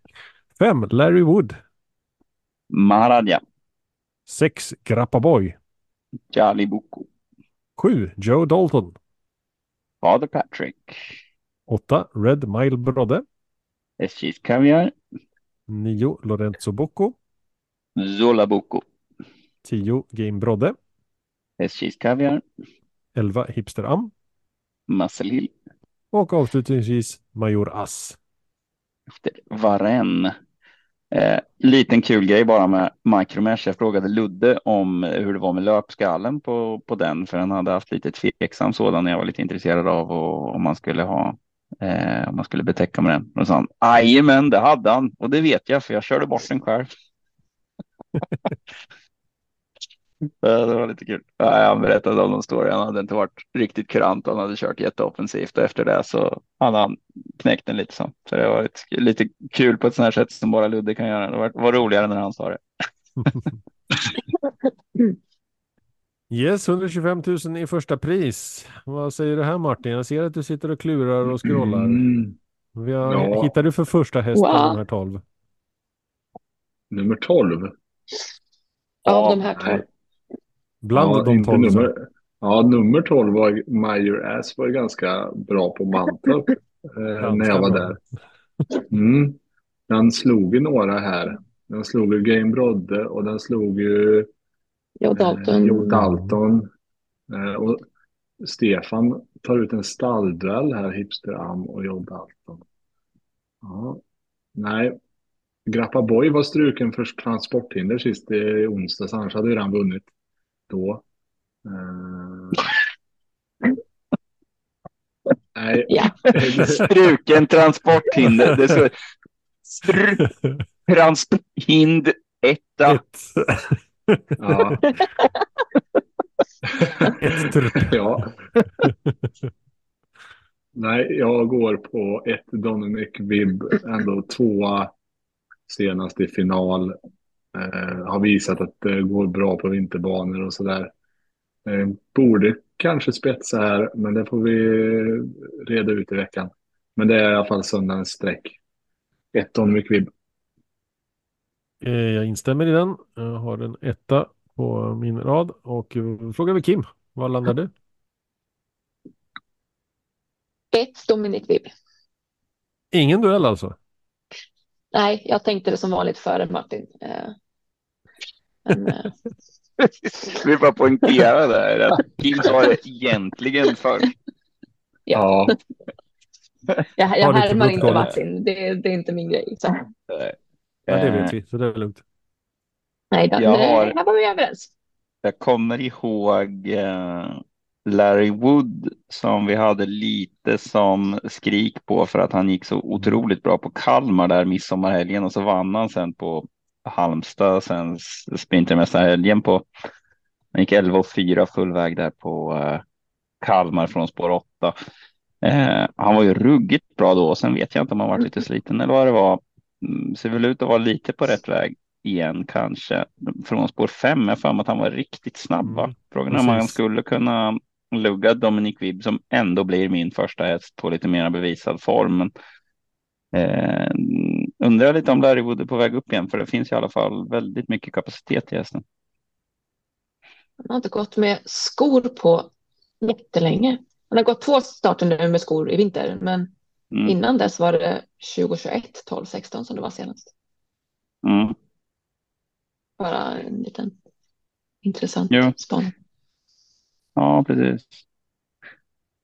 Speaker 1: Fem, Larry Wood.
Speaker 4: Maharadja.
Speaker 1: Sex, Grappaboy.
Speaker 4: Jali Boko.
Speaker 1: Sju, Joe Dalton.
Speaker 4: Father Patrick.
Speaker 1: Åtta, Red Mile Brodde.
Speaker 4: SJs Kaviar.
Speaker 1: Nio, Lorenzo Bocco.
Speaker 4: Zola Boko.
Speaker 1: 10 Game Brodde.
Speaker 4: Hästkisk Caviar.
Speaker 1: 11 Hipster Am.
Speaker 4: Muscle
Speaker 1: Och avslutningsvis Major Ass.
Speaker 4: Efter Varen. Eh, liten kul grej bara med Micromesh. Jag frågade Ludde om hur det var med löpskallen på, på den, för han hade haft lite tveksam sådan när jag var lite intresserad av och, om man skulle ha eh, om man skulle betäcka med den. Och då sa han, men det hade han och det vet jag för jag körde bort den själv. det var lite kul. Han berättade om de story. Han hade inte varit riktigt kurant. Han hade kört jätteoffensivt och efter det så hade han knäckt den lite. Så, det var lite, lite kul på ett sånt här sätt som bara Ludde kan göra. Det var, roligare när han sa det.
Speaker 1: Yes, 125 000 i första pris. Vad säger du här Martin? Jag ser att du sitter och klurar och scrollar.
Speaker 2: Mm.
Speaker 1: Har,
Speaker 2: ja.
Speaker 1: Hittar du för första häst
Speaker 3: wow.
Speaker 1: på nummer 12?
Speaker 2: Nummer 12?
Speaker 3: Av ja, de här 12?
Speaker 1: Bland
Speaker 2: ja,
Speaker 1: de
Speaker 2: inte
Speaker 1: 12 så.
Speaker 2: nummer, ja, nummer 12 var Major Ass var ganska bra på Mantorp eh, när jag var där. Mm. Den slog ju några här. Den slog ju Game Brodde och den slog ju
Speaker 3: Joe
Speaker 2: eh,
Speaker 3: Dalton.
Speaker 2: Joe Dalton. Eh, och Stefan tar ut en stallduell här, Hipster Am och Joe Dalton. Ja. Nej, Grappa Boy var struken för transporthinder sist i onsdags, annars hade ju han vunnit då. Eh, Nej,
Speaker 3: Ja.
Speaker 4: Struken transporthinder. Det står stru, transporthinder etta.
Speaker 1: Ett,
Speaker 2: ja,
Speaker 1: ett
Speaker 2: ja. Nej, jag går på ett Dominic Vibb, ändå tvåa senast i final. Eh, har visat att det går bra på vinterbanor och sådär. Eh, borde kanske spetsa här, men det får vi reda ut i veckan. Men det är i alla fall söndagens streck. Ett Dominic Vibb.
Speaker 1: Eh, Jag instämmer i den. Jag har en etta på min rad och frågar vi Kim. Var landar du?
Speaker 3: Ett Dominic Vibb.
Speaker 1: Ingen duell alltså?
Speaker 3: Nej, jag tänkte det som vanligt före Martin. Eh, Men, eh,
Speaker 4: Vi bara poängtera där att Kim sa det egentligen först.
Speaker 2: Ja,
Speaker 3: jag
Speaker 1: Har
Speaker 3: jag
Speaker 1: du
Speaker 3: härmar inte? Martin. Det, det är inte min grej. Så.
Speaker 1: Ja, det
Speaker 4: Eh,
Speaker 1: vet vi, så det är lugnt.
Speaker 3: Nej, då,
Speaker 4: Jag har-
Speaker 3: här var vi överens.
Speaker 4: Jag kommer ihåg eh, Larry Wood som vi hade lite som skrik på för att han gick så otroligt bra på Kalmar där midsommarhelgen och så vann han sen på Halmstad sen Sprintermästarhelgen på han gick 11 och 4 full väg där på eh, Kalmar från spår 8. Eh, han var ju ruggigt bra då och sen vet jag inte om han varit lite sliten eller vad det var. Mm, ser väl ut att vara lite på rätt väg igen kanske från spår 5. Jag för mig att han var riktigt snabb. Va?
Speaker 1: Mm,
Speaker 4: Frågan är om han skulle kunna lugga Dominic Vibb som ändå blir min första häst på lite mer bevisad form. Men, eh, undrar lite om Larry Wood är på väg upp igen för det finns i alla fall väldigt mycket kapacitet i hästen.
Speaker 3: Han har inte gått med skor på jättelänge. Han har gått två starter nu med skor i vinter, men
Speaker 4: Mm.
Speaker 3: innan dess var det 2021, 12, 16 som det var senast.
Speaker 4: Mm.
Speaker 3: Bara en liten intressant
Speaker 4: Jo.
Speaker 3: spaning.
Speaker 4: Ja, precis.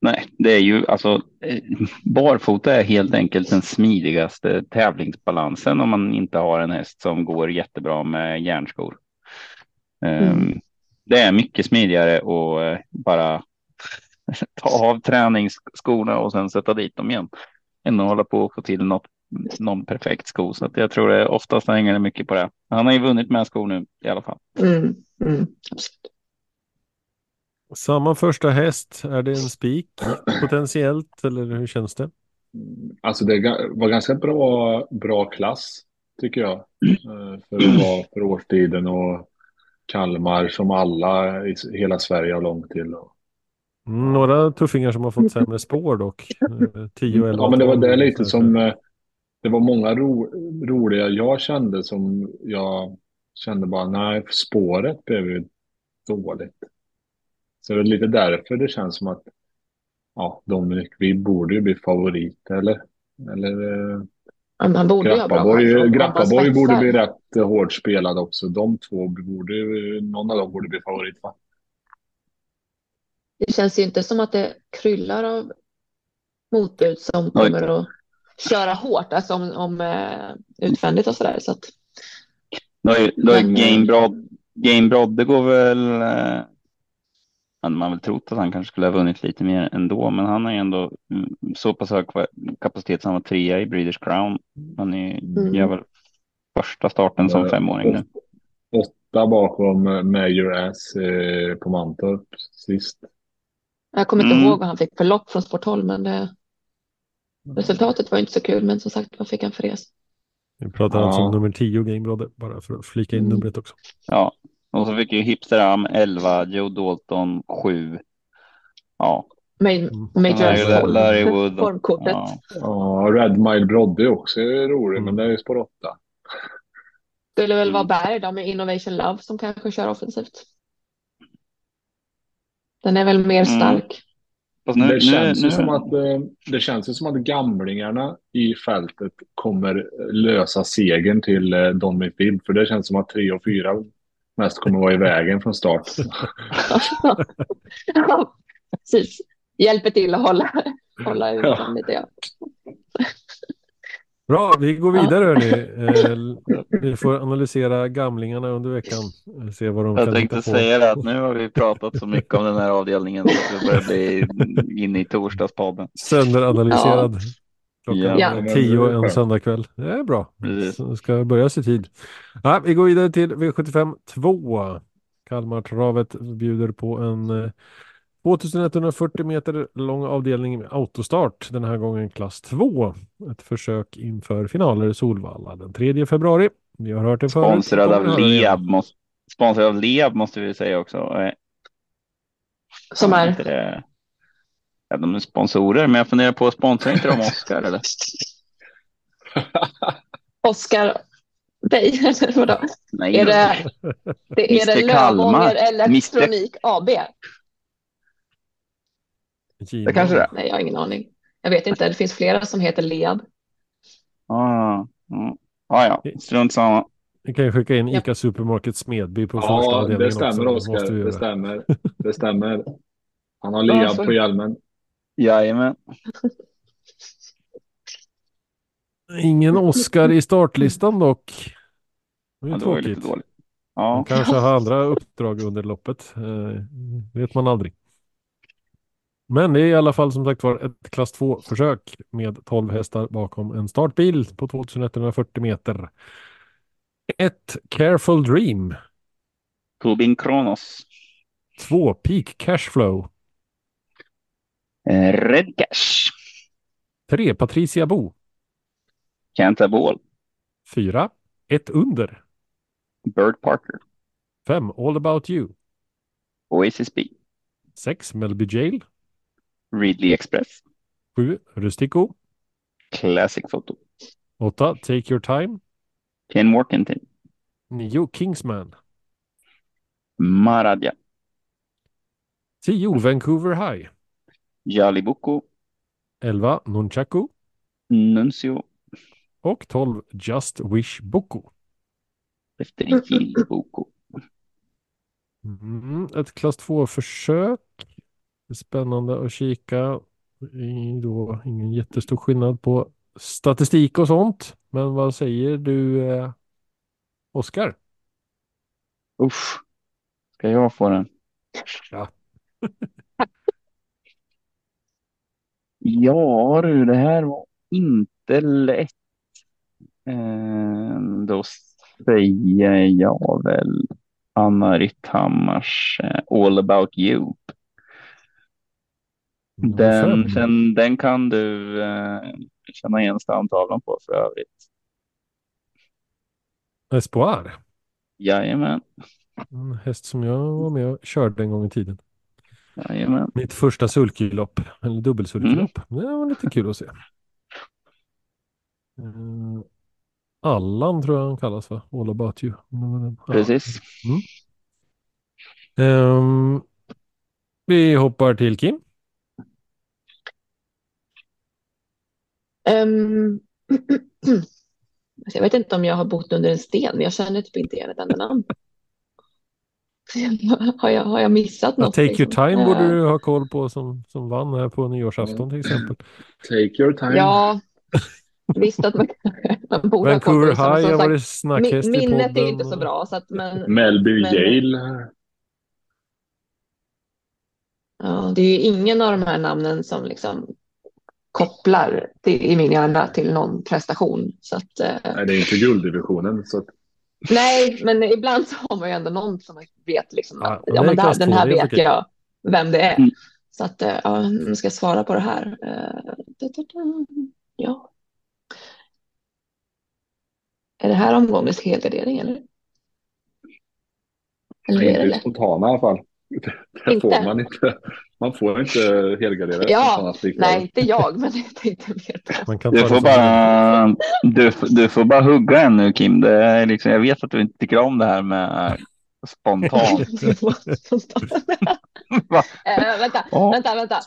Speaker 4: Nej, det är ju alltså eh, barfota är helt enkelt den smidigaste tävlingsbalansen om man inte har en häst som går jättebra med järnskor. Ehm,
Speaker 3: Mm.
Speaker 4: Det är mycket smidigare att eh, bara ta av träningsskorna och sen sätta dit dem igen än att hålla på och få till något, någon perfekt sko. Så att jag tror det oftast hänger det mycket på det. Han har ju vunnit med skor nu i alla fall.
Speaker 3: Mm. Mm. Absolut.
Speaker 1: Samma första häst, är det en spik potentiellt eller hur känns det?
Speaker 2: Alltså det var ganska bra, bra klass, tycker jag. eh, För att vara för årstiden och Kalmar som alla i hela Sverige har långt till.
Speaker 1: Mm, Några tuffingar som har fått sämre spår dock. Eh, 10 och 11.
Speaker 2: Ja, men det var
Speaker 1: 12,
Speaker 2: det lite som... eh, Det var många ro, roliga jag kände som jag kände bara, nej, spåret blev ju dåligt. Så det är lite därför det känns som att ja, Dominik, vi borde ju bli favorit, eller? Eller eh,
Speaker 3: Man borde ju ha bra
Speaker 2: Grappaborg, Grappaborg borde bli rätt eh, hårt spelad också. De två borde ju, någon av dem borde bli favorit, va?
Speaker 3: Det känns ju inte som att det kryllar av motbud som kommer att köra hårt, alltså om, om eh, utvändigt och sådär. Så att,
Speaker 4: Då är, då är
Speaker 3: Men,
Speaker 4: Game
Speaker 3: eh,
Speaker 4: Brod, Game Brodde går väl. Hade man väl trott att han kanske skulle ha vunnit lite mer ändå, men han har ju ändå mm, så pass hög kapacitet som han var trea i Breeders Crown. Han är,
Speaker 3: Mm.
Speaker 4: gör väl första starten som femåring nu.
Speaker 2: Åtta bakom eh, Major Ass eh, på Mantorp sist.
Speaker 3: jag kommer inte
Speaker 4: Mm.
Speaker 3: ihåg vad han fick för lopp från Sportholm, men det, resultatet var inte så kul. Men som sagt, vad fick han för res?
Speaker 1: Vi pratar
Speaker 2: Ja.
Speaker 1: alltså om nummer 10 Gamebrodde, bara för att flika in
Speaker 3: Mm.
Speaker 1: numret också.
Speaker 4: Ja, och så fick ju Hipsteram 11, Joe Dalton 7. Ja,
Speaker 3: Major,
Speaker 1: Mm.
Speaker 3: Major
Speaker 4: Larry, Wood.
Speaker 3: formkortet.
Speaker 4: Ja,
Speaker 2: Ja, Red Mile Brodde är också rolig,
Speaker 1: Mm.
Speaker 2: men det är ju spår åtta.
Speaker 3: skulle väl vara
Speaker 4: Mm.
Speaker 3: Berg då med Innovation Love som kanske kör offensivt. Den är väl mer
Speaker 4: Mm.
Speaker 3: stark.
Speaker 4: Fast nu,
Speaker 2: det,
Speaker 4: nu,
Speaker 2: känns
Speaker 4: nu,
Speaker 2: ju som att, eh, det känns ju som att gamlingarna i fältet kommer lösa segern till eh, Dominic Bibb, för det känns som att tre och fyra mest kommer vara i vägen från start.
Speaker 3: ja, precis. Hjälper till att hålla, hålla ut
Speaker 2: Ja.
Speaker 3: lite. Ja.
Speaker 1: Bra, vi går vidare hörni. Eh, vi får analysera gamlingarna under veckan. Se vad de
Speaker 4: Jag tänkte säga det att nu har vi pratat så mycket om den här avdelningen så det börjar bli inne i torsdagspodden.
Speaker 1: Sönderanalyserad. Klockan
Speaker 4: Ja.
Speaker 1: tio en söndagkväll. Det är bra.
Speaker 4: Precis.
Speaker 1: Så ska börjas i tid. Ja, vi går vidare till V75 2. Kalmartravet bjuder på en eh, 2140 meter lång avdelning med autostart. Den här gången klass 2. Ett försök inför finaler i Solvalla den 3 februari. Vi har hört det förut.
Speaker 4: Sponsrad av. Leab, måste, sponsrad av Leab måste vi säga också. Eh,
Speaker 3: Som är
Speaker 4: Ja, de är sponsorer, men jag funderar på, sponsrar inte de Oscar eller?
Speaker 3: Oscar dig, eller vadå?
Speaker 4: Nej,
Speaker 3: Är det, det, är det. Lövånger Elektronik AB?
Speaker 1: Gino.
Speaker 4: det kanske det är.
Speaker 3: Nej, jag har ingen aning. Jag vet inte, det finns flera som heter Leab.
Speaker 4: Ah, mm. ah, ja, strunt samma.
Speaker 1: Vi kan ju skicka in
Speaker 3: Ja.
Speaker 1: Ica Supermarket Smedby på första
Speaker 2: Ja,
Speaker 1: avdelningen
Speaker 2: det stämmer
Speaker 1: också.
Speaker 2: Oskar. Det stämmer. Det stämmer. Han har
Speaker 3: Ja,
Speaker 2: Leab på hjälmen.
Speaker 4: Jajamän.
Speaker 1: Ingen Oscar i startlistan dock. Det är
Speaker 4: Ja, det var ju lite dåligt.
Speaker 1: Han
Speaker 4: Ja,
Speaker 1: kanske har andra uppdrag under loppet. Eh, vet man aldrig. Men det är i alla fall som sagt var ett klass 2-försök med 12 hästar bakom en startbil på 2140 meter. Ett Careful Dream.
Speaker 4: Tobin Kronos.
Speaker 1: Två Peak Cashflow.
Speaker 4: Eh, Red Cash.
Speaker 1: Tre Patricia Bo.
Speaker 4: Cantaball.
Speaker 1: Fyra Ett Under.
Speaker 4: Bird Parker.
Speaker 1: Fem All About You.
Speaker 4: Oasis B.
Speaker 1: Sex Melby Jail.
Speaker 4: Ridley Express.
Speaker 1: Sju Rustico.
Speaker 4: Classic Photo.
Speaker 1: Åtta Take Your Time.
Speaker 4: Ken Workington.
Speaker 1: Nio Kingsman.
Speaker 4: Maradja.
Speaker 1: Tio Vancouver High.
Speaker 4: Jalibuco.
Speaker 1: 11 Nunchaku
Speaker 4: Nuncio.
Speaker 1: och 12 Just Wish Boko.
Speaker 4: Efteriki Boko.
Speaker 1: Mm, ett klass 2-försök. spännande att kika. Då ingen jättestor skillnad på statistik och sånt. Men vad säger du, eh, Oskar?
Speaker 4: Uff. Ska jag få den?
Speaker 1: Ja.
Speaker 4: Ja du, det här var inte lätt. Eh, då säger jag väl Anna Rytthammars eh, All about you. Den, sen, den kan du eh, känna igen stamtavlan på för övrigt.
Speaker 1: Espoir.
Speaker 4: Jajamän,
Speaker 1: En häst som jag var med och körde en gång i tiden.
Speaker 4: Jajamän.
Speaker 1: Mitt första sulkylopp, eller dubbelsulkylopp. Det var lite kul att se. Eh, Allan tror jag han kallas va? All about you.
Speaker 4: Precis.
Speaker 1: Ehm, vi hoppar till Kim.
Speaker 3: Alltså, jag vet inte om jag har bott under en sten. Jag känner typ inte igen ett enda namn. Har jag, har jag missat
Speaker 1: Ja,
Speaker 3: något?
Speaker 1: Take
Speaker 3: liksom?
Speaker 1: your time
Speaker 3: Eh,
Speaker 1: borde du ha koll på som, som vann här på nyårsafton till exempel.
Speaker 2: Take your time.
Speaker 3: Ja, visst att man, man borde ha koll på
Speaker 1: Vancouver
Speaker 3: det. Som
Speaker 1: har
Speaker 3: sagt,
Speaker 1: varit snackhäst
Speaker 3: mi-
Speaker 1: i
Speaker 3: minnet är inte så bra. Så att, men,
Speaker 2: Melby
Speaker 3: Men-
Speaker 2: Yale.
Speaker 3: ja, det är ju ingen av de här namnen som liksom kopplar till, i min hjärna till någon prestation. Så att, eh,
Speaker 2: Nej, det är inte gulddivisionen. Så att,
Speaker 3: nej, men ibland så har man ju ändå någon som man vet liksom
Speaker 1: Ja,
Speaker 3: att ja, men där,
Speaker 1: klass
Speaker 3: den här vet
Speaker 1: okej.
Speaker 3: jag vem det är.
Speaker 4: Mm.
Speaker 3: Så att, eh, ja, nu ska jag svara på det här. Eh. Ja. Är det här omgångens helgardering eller? Eller är det
Speaker 2: inte
Speaker 3: det?
Speaker 2: spontana i alla fall. Det
Speaker 3: Inte?
Speaker 2: får man inte. Man får inte helgardera
Speaker 3: Ja. Nej, inte jag, men jag tänkte mer på.
Speaker 1: Man kan
Speaker 4: Du
Speaker 1: det
Speaker 4: får bara, du, du får bara hugga en nu Kim. Det är liksom, jag vet att du inte tycker om det här med spontant. Va?
Speaker 3: Eh, vänta,
Speaker 4: Ja.
Speaker 3: vänta, vänta.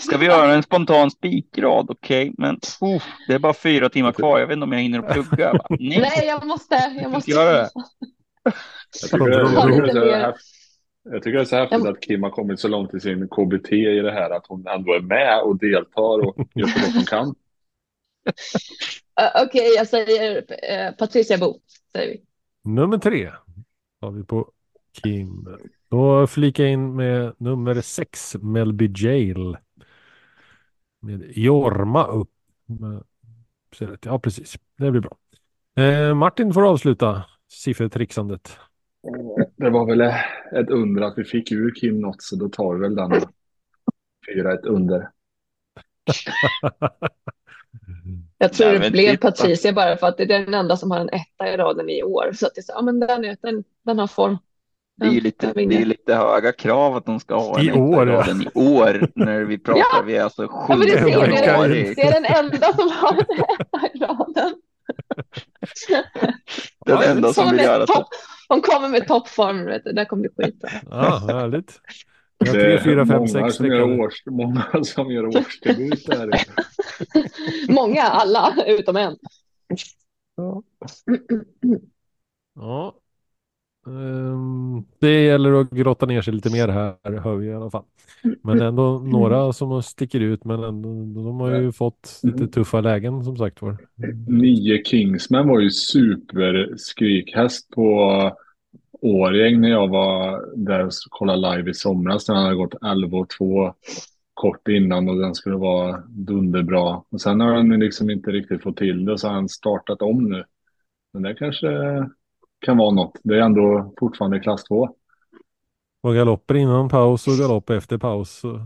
Speaker 4: Ska vi göra en spontan spikrad? Okej, men uff, det är bara fyra timmar kvar. Jag vet inte om jag hinner att plugga. Nej.
Speaker 3: Nej, jag måste. Jag måste.
Speaker 4: Det.
Speaker 2: Jag tycker, jag, tycker det jag tycker det är så häftigt att Kim har kommit så långt i sin KBT i det här att hon ändå är med och deltar och gör så gott hon kan.
Speaker 3: Okej, jag säger eh, Patricia Bo. Säger vi.
Speaker 1: Nummer tre har vi på Kim. Då flika in med nummer sex, Melby Jail. Med Jorma upp. Ja, precis. Det blir bra. Eh, Martin får avsluta siffertrixandet.
Speaker 2: Det var väl ett under att vi fick ur Kim något så då tar vi väl den. Fyra ett under.
Speaker 3: Jag tror
Speaker 4: Nej,
Speaker 3: det blev
Speaker 4: titta.
Speaker 3: Patricia bara för att det är den enda som har en etta i raden i år. Så att det är så, ja men den, är- den, den har form.
Speaker 4: Det är ju
Speaker 3: Ja,
Speaker 4: lite, det är lite höga krav att de ska ha en
Speaker 1: I
Speaker 4: etta
Speaker 1: år, ja.
Speaker 4: raden i år när vi pratar.
Speaker 3: Ja.
Speaker 4: Vi är alltså
Speaker 3: Ja, men du
Speaker 1: det
Speaker 3: det, är,
Speaker 4: januari.
Speaker 3: det är den enda som har en etta i raden.
Speaker 4: Den
Speaker 1: Ja,
Speaker 4: enda som vill göra
Speaker 3: topp, hon kommer med toppform, vet du. där kommer det skita.
Speaker 1: Ja, härligt. Vi har
Speaker 2: Det
Speaker 1: tre,
Speaker 2: är
Speaker 1: fyra, fem,
Speaker 2: många
Speaker 1: sex
Speaker 2: års, många som gör årsdebut där.
Speaker 3: Många, alla, utom en.
Speaker 1: Ja. Ehm, det gäller att grotta ner sig lite mer här, hör vi i alla fall. Men ändå några som sticker ut, men ändå, de har ju fått lite tuffa lägen som sagt var.
Speaker 2: Nio Kingsman var ju superskrikhäst på Årjäng när jag var där och kollade live i somras. Den hade gått 11 och 2 kort innan och den skulle vara dunderbra. Och sen har den liksom inte riktigt fått till det så har han startat om nu. Men det kanske kan vara något. Det är ändå fortfarande klass 2.
Speaker 1: Och galopper innan paus och galopp efter paus. Så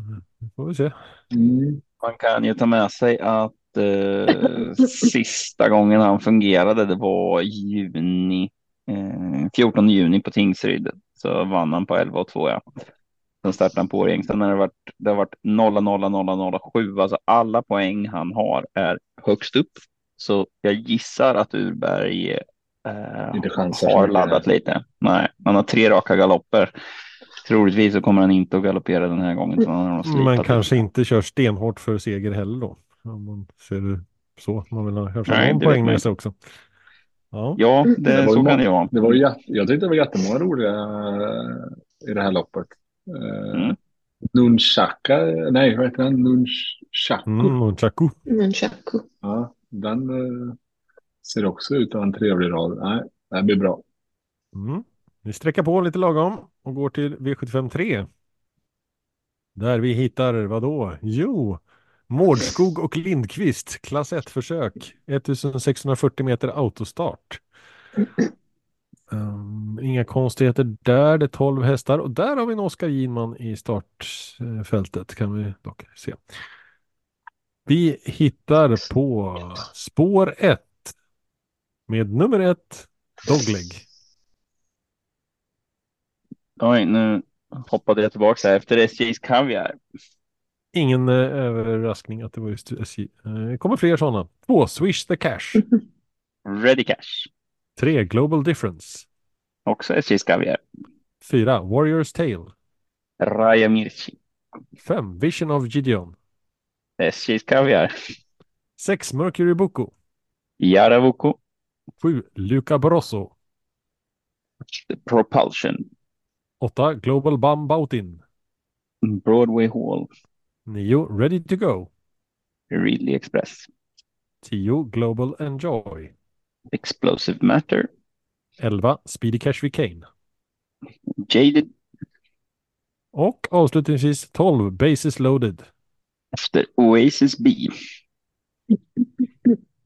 Speaker 1: får vi se.
Speaker 2: Mm.
Speaker 4: Man kan ju ta med sig att eh, sista gången han fungerade, det var juni, eh, 14 juni på Tingsryd. Så vann han på 11 och 2. Ja. Sen startade han på Årjäng. Sen har det varit, det har varit 0, 0, 0, 0, 7. Alltså alla poäng han har är högst upp. Så jag gissar att Urberg eh, har laddat lite. Nej, han har tre raka galopper. Troligtvis så kommer han inte att galoppera den här gången. Så han har nog slipat
Speaker 1: Men kanske inte kör stenhårt för seger heller då. Om man ser det så. Man vill ha kanske
Speaker 4: Nej,
Speaker 1: någon
Speaker 4: det
Speaker 1: poäng med sig också. Ja.
Speaker 4: Ja, det,
Speaker 2: Det
Speaker 4: så kan det vara.
Speaker 2: Det var ju jätte, jag tyckte det var jättemånga roliga eh, i det här loppet. Eh,
Speaker 4: Mm.
Speaker 2: Nu Nunchaka, nej vad heter den? Nunchaku.
Speaker 1: Mm.
Speaker 3: Mm, Chaco.
Speaker 2: Ja, den ser också ut att ha en trevlig rad. Nej, det blir bra.
Speaker 1: Mm. Vi sträcker på lite lagom och går till V75 3. Där vi hittar vad då? Jo, Mårdskog och Lindqvist, klass 1-försök, 1640 meter autostart. Um, inga konstigheter där, det är 12 hästar och där har vi en Oskar Ginman i startfältet kan vi dock se. Vi hittar på spår 1 med nummer 1 Dogleg.
Speaker 4: Oj, nu hoppade jag tillbaka här efter SJs kaviar.
Speaker 1: Ingen eh, överraskning att det var just SJ. Eh, kommer fler sådana. Två, Swish the Cash.
Speaker 4: Ready Cash.
Speaker 1: Tre, Global Difference.
Speaker 4: Också SJs kaviar.
Speaker 1: Fyra, Warriors Tale.
Speaker 4: Raja Mirchi.
Speaker 1: Fem, Vision of Gideon.
Speaker 4: SJs kaviar.
Speaker 1: Sex, Mercury Boko.
Speaker 4: Jaravuko.
Speaker 1: Sju, Luca Barroso.
Speaker 4: Propulsion.
Speaker 1: Åtta, Global Bam Bautin.
Speaker 4: Broadway Hall.
Speaker 1: Nio, Ready to Go.
Speaker 4: Ridley Express.
Speaker 1: Tio, Global Enjoy.
Speaker 4: Explosive Matter.
Speaker 1: Elva, Speedy Cash Kane.
Speaker 4: Jaded
Speaker 1: Och avslutningsvis 12, Bases Loaded.
Speaker 4: efter Oasis B.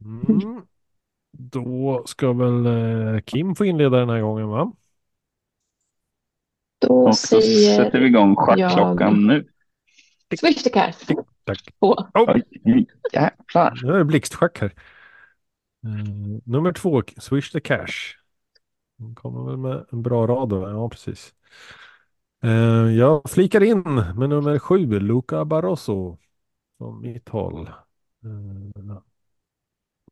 Speaker 1: Mm. Då ska väl eh, Kim få inleda den här gången va?
Speaker 3: Då
Speaker 4: Och så
Speaker 3: säger
Speaker 4: sätter vi igång schackklockan nu.
Speaker 3: Swish the cash.
Speaker 1: Tack. Oh, nu är det blixtschack här. Eh, nummer två, Swish the Cash. Den kommer väl med en bra rad då. Ja, precis. Eh, jag flikar in med nummer sju, Luca Barroso. Från mitt håll. Eh,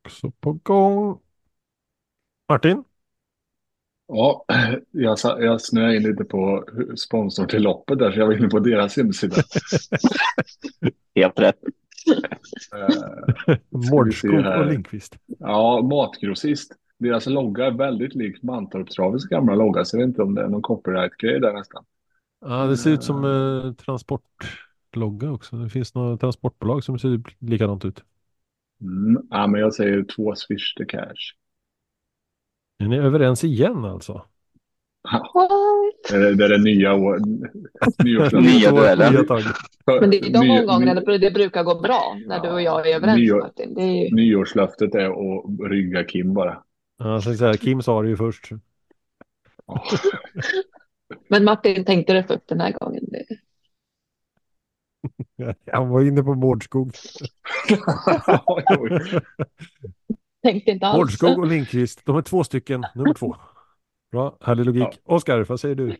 Speaker 1: också på gång. Martin?
Speaker 2: Ja, jag, jag snöade in lite på sponsorn till loppet där, så jag var inne på deras hemsida.
Speaker 4: Helt rätt.
Speaker 2: Eh,
Speaker 1: Mårdskog och Lindqvist.
Speaker 2: Ja, matgrossist. Deras logga är väldigt lik Mantorp-travets gamla logga, så jag vet inte om det är någon copyright-grej där nästan.
Speaker 1: Ja, det ser ut som eh, transportlogga också. Det finns några transportbolag som ser likadant ut.
Speaker 2: Mm. Ja, men jag säger två Swish the cash.
Speaker 1: Är ni överens igen alltså?
Speaker 3: What?
Speaker 2: Det är det, är det nya år.
Speaker 4: Nya duellen.
Speaker 3: Men det är de
Speaker 2: Ny-
Speaker 3: omgångarna det, det brukar gå bra när du och jag är överens
Speaker 2: Nyår-
Speaker 3: Martin. Det är ju...
Speaker 2: Nyårslöftet är att rygga Kim bara.
Speaker 1: Ja, tänkte säga, Kim sa det ju först.
Speaker 2: Ja.
Speaker 3: Men Martin tänkte det först den här gången.
Speaker 1: Han var inne på Mårdskog.
Speaker 3: Tänkte inte alls.
Speaker 1: Mårdskog och Lindqvist. De är två stycken. Nummer två. Bra, härlig logik. Oskar, vad säger du?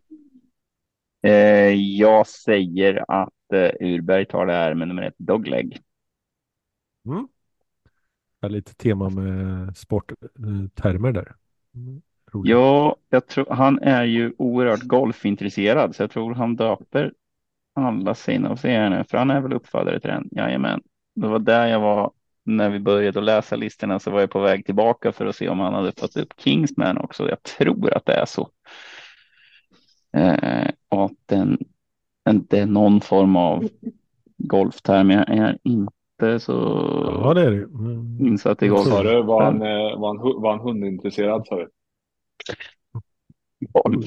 Speaker 4: Eh, jag säger att eh, Urberg tar det här med nummer ett dogleg.
Speaker 1: Mm. Härligt tema med sporttermer där. Mm. Roligt.
Speaker 4: Ja, jag tror han är ju oerhört golfintresserad så jag tror han döper alla sina och ser nu, för han är väl uppfödare till den. Jajamän. Det var där jag var när vi började att läsa listorna så var jag på väg tillbaka för att se om han hade fått upp Kingsman också. Jag tror att det är så. Eh, och att den, en, det är någon form av golfterm. Jag är inte så
Speaker 1: Ja, det är det. Mm.
Speaker 4: insatt i golf.
Speaker 2: du, var han, eh, var han, var han hundintresserad sa du?
Speaker 4: golf.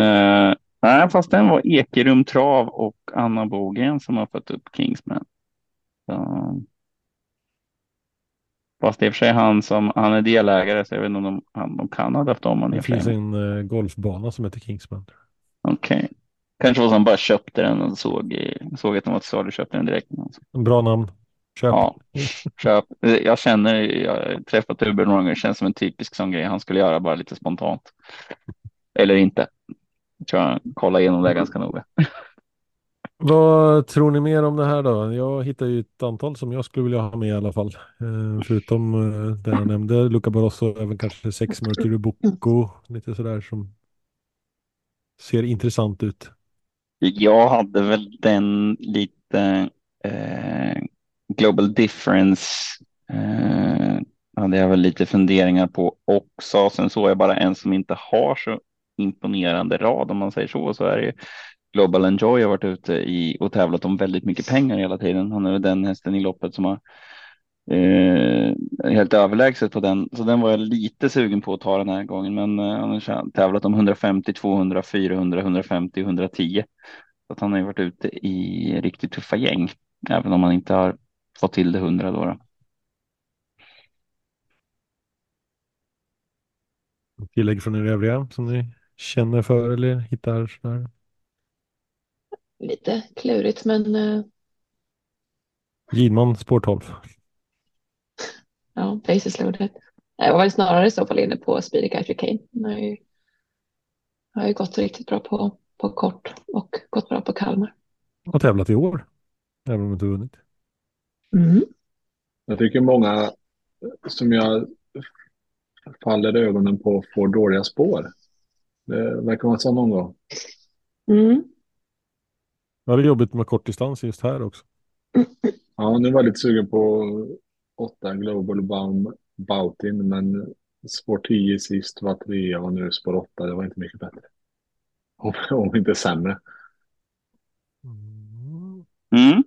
Speaker 4: Eh, nej, fast den var Ekerum Trav och Anna Bogren som har fått upp Kingsman. Så... Fast det är i och för sig han som, han är delägare så jag vet inte om de, han, de kan ha döpt om honom.
Speaker 1: Det finns en eh, golfbana som heter Kingsman.
Speaker 4: Okej. Kanske var som bara köpte den och såg, i- såg att den var till salu, köpte den direkt.
Speaker 1: Bra namn. Köp.
Speaker 4: Ja, köp. Jag känner, jag har träffat Tuber några gånger, det känns som en typisk sån grej han skulle göra bara lite spontant. Eller inte. Jag tror jag kollar igenom det ganska noga.
Speaker 1: Vad tror ni mer om det här då? Jag hittar ju ett antal som jag skulle vilja ha med i alla fall. Eh, förutom eh, det jag nämnde, Luca Barroso, även kanske sex Mercury Bocco, lite sådär som ser intressant ut.
Speaker 4: Jag hade väl den lite eh, Global Difference eh, hade jag väl lite funderingar på också. Sen såg jag bara en som inte har så imponerande rad om man säger så. Så är det Global Enjoy har varit ute i och tävlat om väldigt mycket pengar hela tiden. Han är den hästen i loppet som har eh, helt överlägset på den. Så den var jag lite sugen på att ta den här gången. Men eh, han har tävlat om 150, 200, 400, 150, 110. Så att han har ju varit ute i riktigt tuffa gäng. Även om han inte har fått till det 100 då. då.
Speaker 1: Tillägg från er övriga som ni känner för eller hittar sådär?
Speaker 3: Lite klurigt men eh,
Speaker 1: Gidman spår 12.
Speaker 3: ja, basis loaded. Jag var väl snarare i så fall inne på Speedy Guy Kane. Han har ju, har ju gått riktigt bra på, på kort och gått bra på Kalmar.
Speaker 1: Har tävlat i år. Även om de inte vunnit.
Speaker 3: Mm.
Speaker 2: Jag tycker många som jag faller i ögonen på får dåliga spår. Det verkar vara en sån omgång.
Speaker 3: Mm.
Speaker 1: Ja, det är jobbigt med kortdistans just här också.
Speaker 2: Ja, nu var jag lite sugen på 8 Global Baum Bautin, men spår 10 sist var trea och nu spår 8. Det var inte mycket bättre. Om, om inte sämre.
Speaker 1: Mm.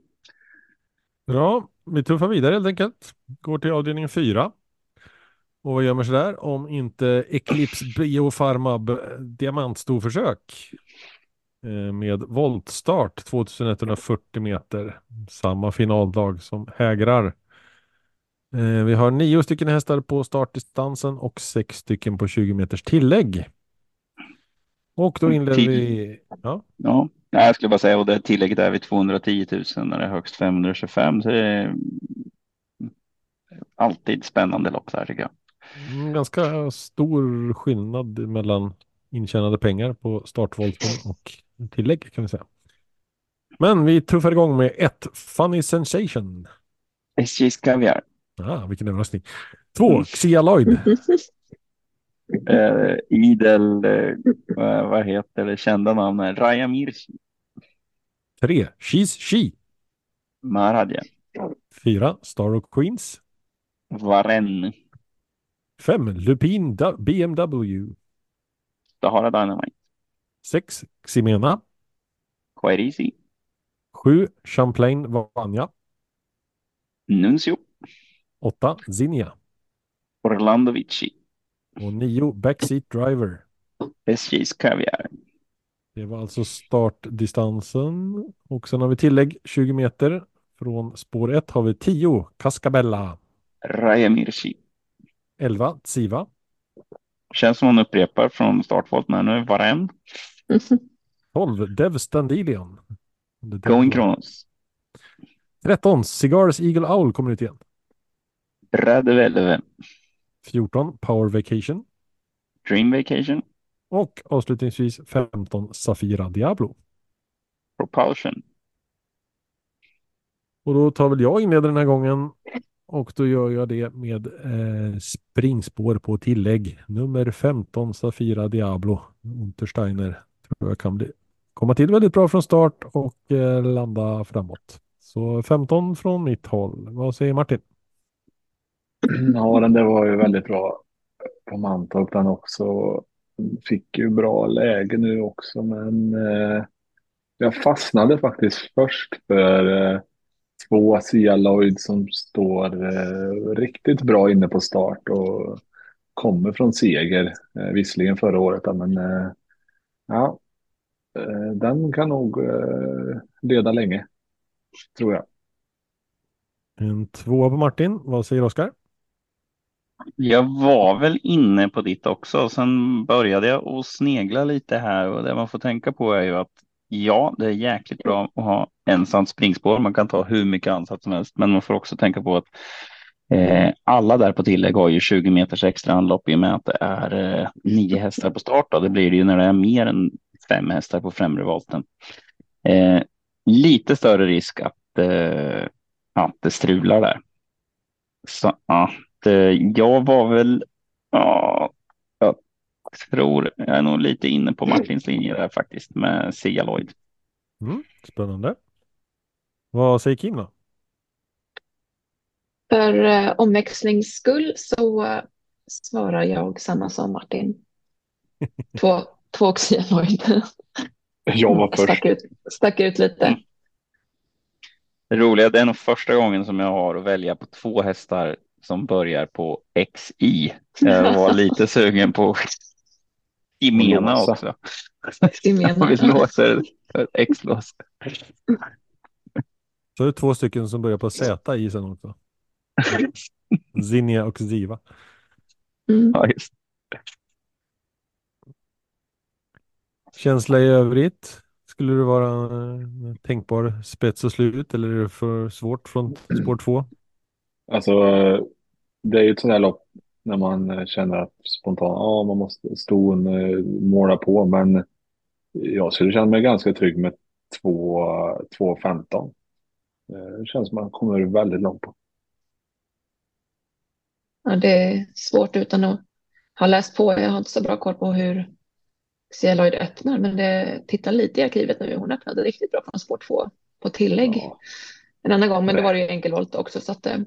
Speaker 1: Bra, vi tuffar vidare helt enkelt. Går till avdelning 4. Och vad gömmer sig där om inte Eclipse Biofarmab diamantstorförsök eh, med voltstart 2140 meter. Samma finaldag som hägrar. Eh, Vi har nio stycken hästar på startdistansen och sex stycken på 20 meters tillägg. Och då inleder vi... Ja,
Speaker 4: Ja, jag skulle bara säga och det tillägget är vid 210 000 när det är högst 525. Så det är alltid spännande lopp där tycker jag.
Speaker 1: Mm, Ganska stor skillnad mellan intjänade pengar på startvolten och tillägg kan vi säga. Men vi tuffar igång med ett Funny Sensation.
Speaker 4: SJs Kaviar.
Speaker 1: Ah, vilken överraskning. Två. Xia Lloyd.
Speaker 4: Eh, idel, eh, vad heter det, kända namn är Raja Mirchi,
Speaker 1: Tre She's She.
Speaker 4: Maradja,
Speaker 1: Fyra Star of Queens.
Speaker 4: Varen,
Speaker 1: Fem Lupin Da- BMW.
Speaker 4: Sahara Dynamite,
Speaker 1: Sex Ximena.
Speaker 4: Quairisi,
Speaker 1: Sju Champlain Vanja.
Speaker 4: Nuncio,
Speaker 1: Åtta Zinnia.
Speaker 4: Orlando Vici,
Speaker 1: Och nio Backseat Driver.
Speaker 4: SJs Kaviar,
Speaker 1: Det var alltså startdistansen. Och sen har vi tillägg 20 meter. Från spår 1 har vi 10 Cascabella.
Speaker 4: Raja Mirchi.
Speaker 1: 11 Tsiva.
Speaker 4: Känns som hon upprepar från startvolt men nu Varen,
Speaker 1: 12 Dev Standilion.
Speaker 4: Going. Kronos,
Speaker 1: 13 Cigars Eagle Owl kommer ut igen.
Speaker 4: Brade Velve,
Speaker 1: 14 Power Vacation.
Speaker 4: Dream Vacation,
Speaker 1: Och avslutningsvis 15 Safira Diablo.
Speaker 4: Propulsion,
Speaker 1: Och då tar väl jag inleder den här gången. Och då gör jag det med eh, springspår på tillägg. Nummer 15 Safira Diablo. Untersteiner tror jag kan bli, komma till väldigt bra från start och eh, landa framåt. Så 15 från mitt håll. Vad säger Martin?
Speaker 2: Ja, den där var ju väldigt bra på Mantorp den också. Fick ju bra läge nu också, men eh, jag fastnade faktiskt först för eh, två Sia Lloyd som står eh, riktigt bra inne på start och kommer från seger. Eh, visserligen förra året, men eh, ja, eh, den kan nog eh, leda länge, tror jag.
Speaker 1: En tvåa på Martin. Vad säger Oskar?
Speaker 4: Jag var väl inne på ditt också. Sen började jag och snegla lite här och det man får tänka på är ju att ja, det är jäkligt bra att ha ensamt springspår. Man kan ta hur mycket ansats som helst, men man får också tänka på att eh, alla där på tillägg har ju 20 meters extra anlopp i och med att det är eh, nio hästar på start. Då. Det blir det ju när det är mer än fem hästar på främre volten. Eh, lite större risk att, eh, att det strular där. Så det, jag var väl, ja, tror, jag är nog lite inne på Martins linje där faktiskt med Sia Lloyd.
Speaker 1: Mm, spännande. Vad säger Kim då?
Speaker 3: För eh, omväxlings skull så eh, svarar jag samma som Martin. Två, två Lloyd.
Speaker 2: Jag var först.
Speaker 3: Stack ut, stack ut lite.
Speaker 4: Mm. Det roliga, det är nog första gången som jag har att välja på två hästar som börjar på XI. Jag var lite sugen på Imena
Speaker 2: Låsa.
Speaker 4: också.
Speaker 3: Imena.
Speaker 4: Jag vill låsa ett X-lås.
Speaker 1: Så är det två stycken som börjar på Z i sen också. Zinnia och Ziva.
Speaker 3: Mm.
Speaker 4: Ja, just.
Speaker 1: Känsla i övrigt? Skulle det vara tänkbar spets och slut eller är det för svårt från spår två?
Speaker 2: Alltså, det är ju ett sånt här lopp när man eh, känner att spontant, ja, man måste ston eh, måla på, men jag skulle känna mig ganska trygg med 2.15. Eh, Det känns som man kommer väldigt långt på.
Speaker 3: Ja, det är svårt utan att ha läst på. Jag har inte så bra koll på hur Sia Lloyd öppnar, men det, titta lite i arkivet nu. Hon öppnade riktigt bra från spår två på tillägg
Speaker 2: Ja.
Speaker 3: en annan gång, men då
Speaker 2: Nej.
Speaker 3: var det ju enkelvolt också. Så att, eh,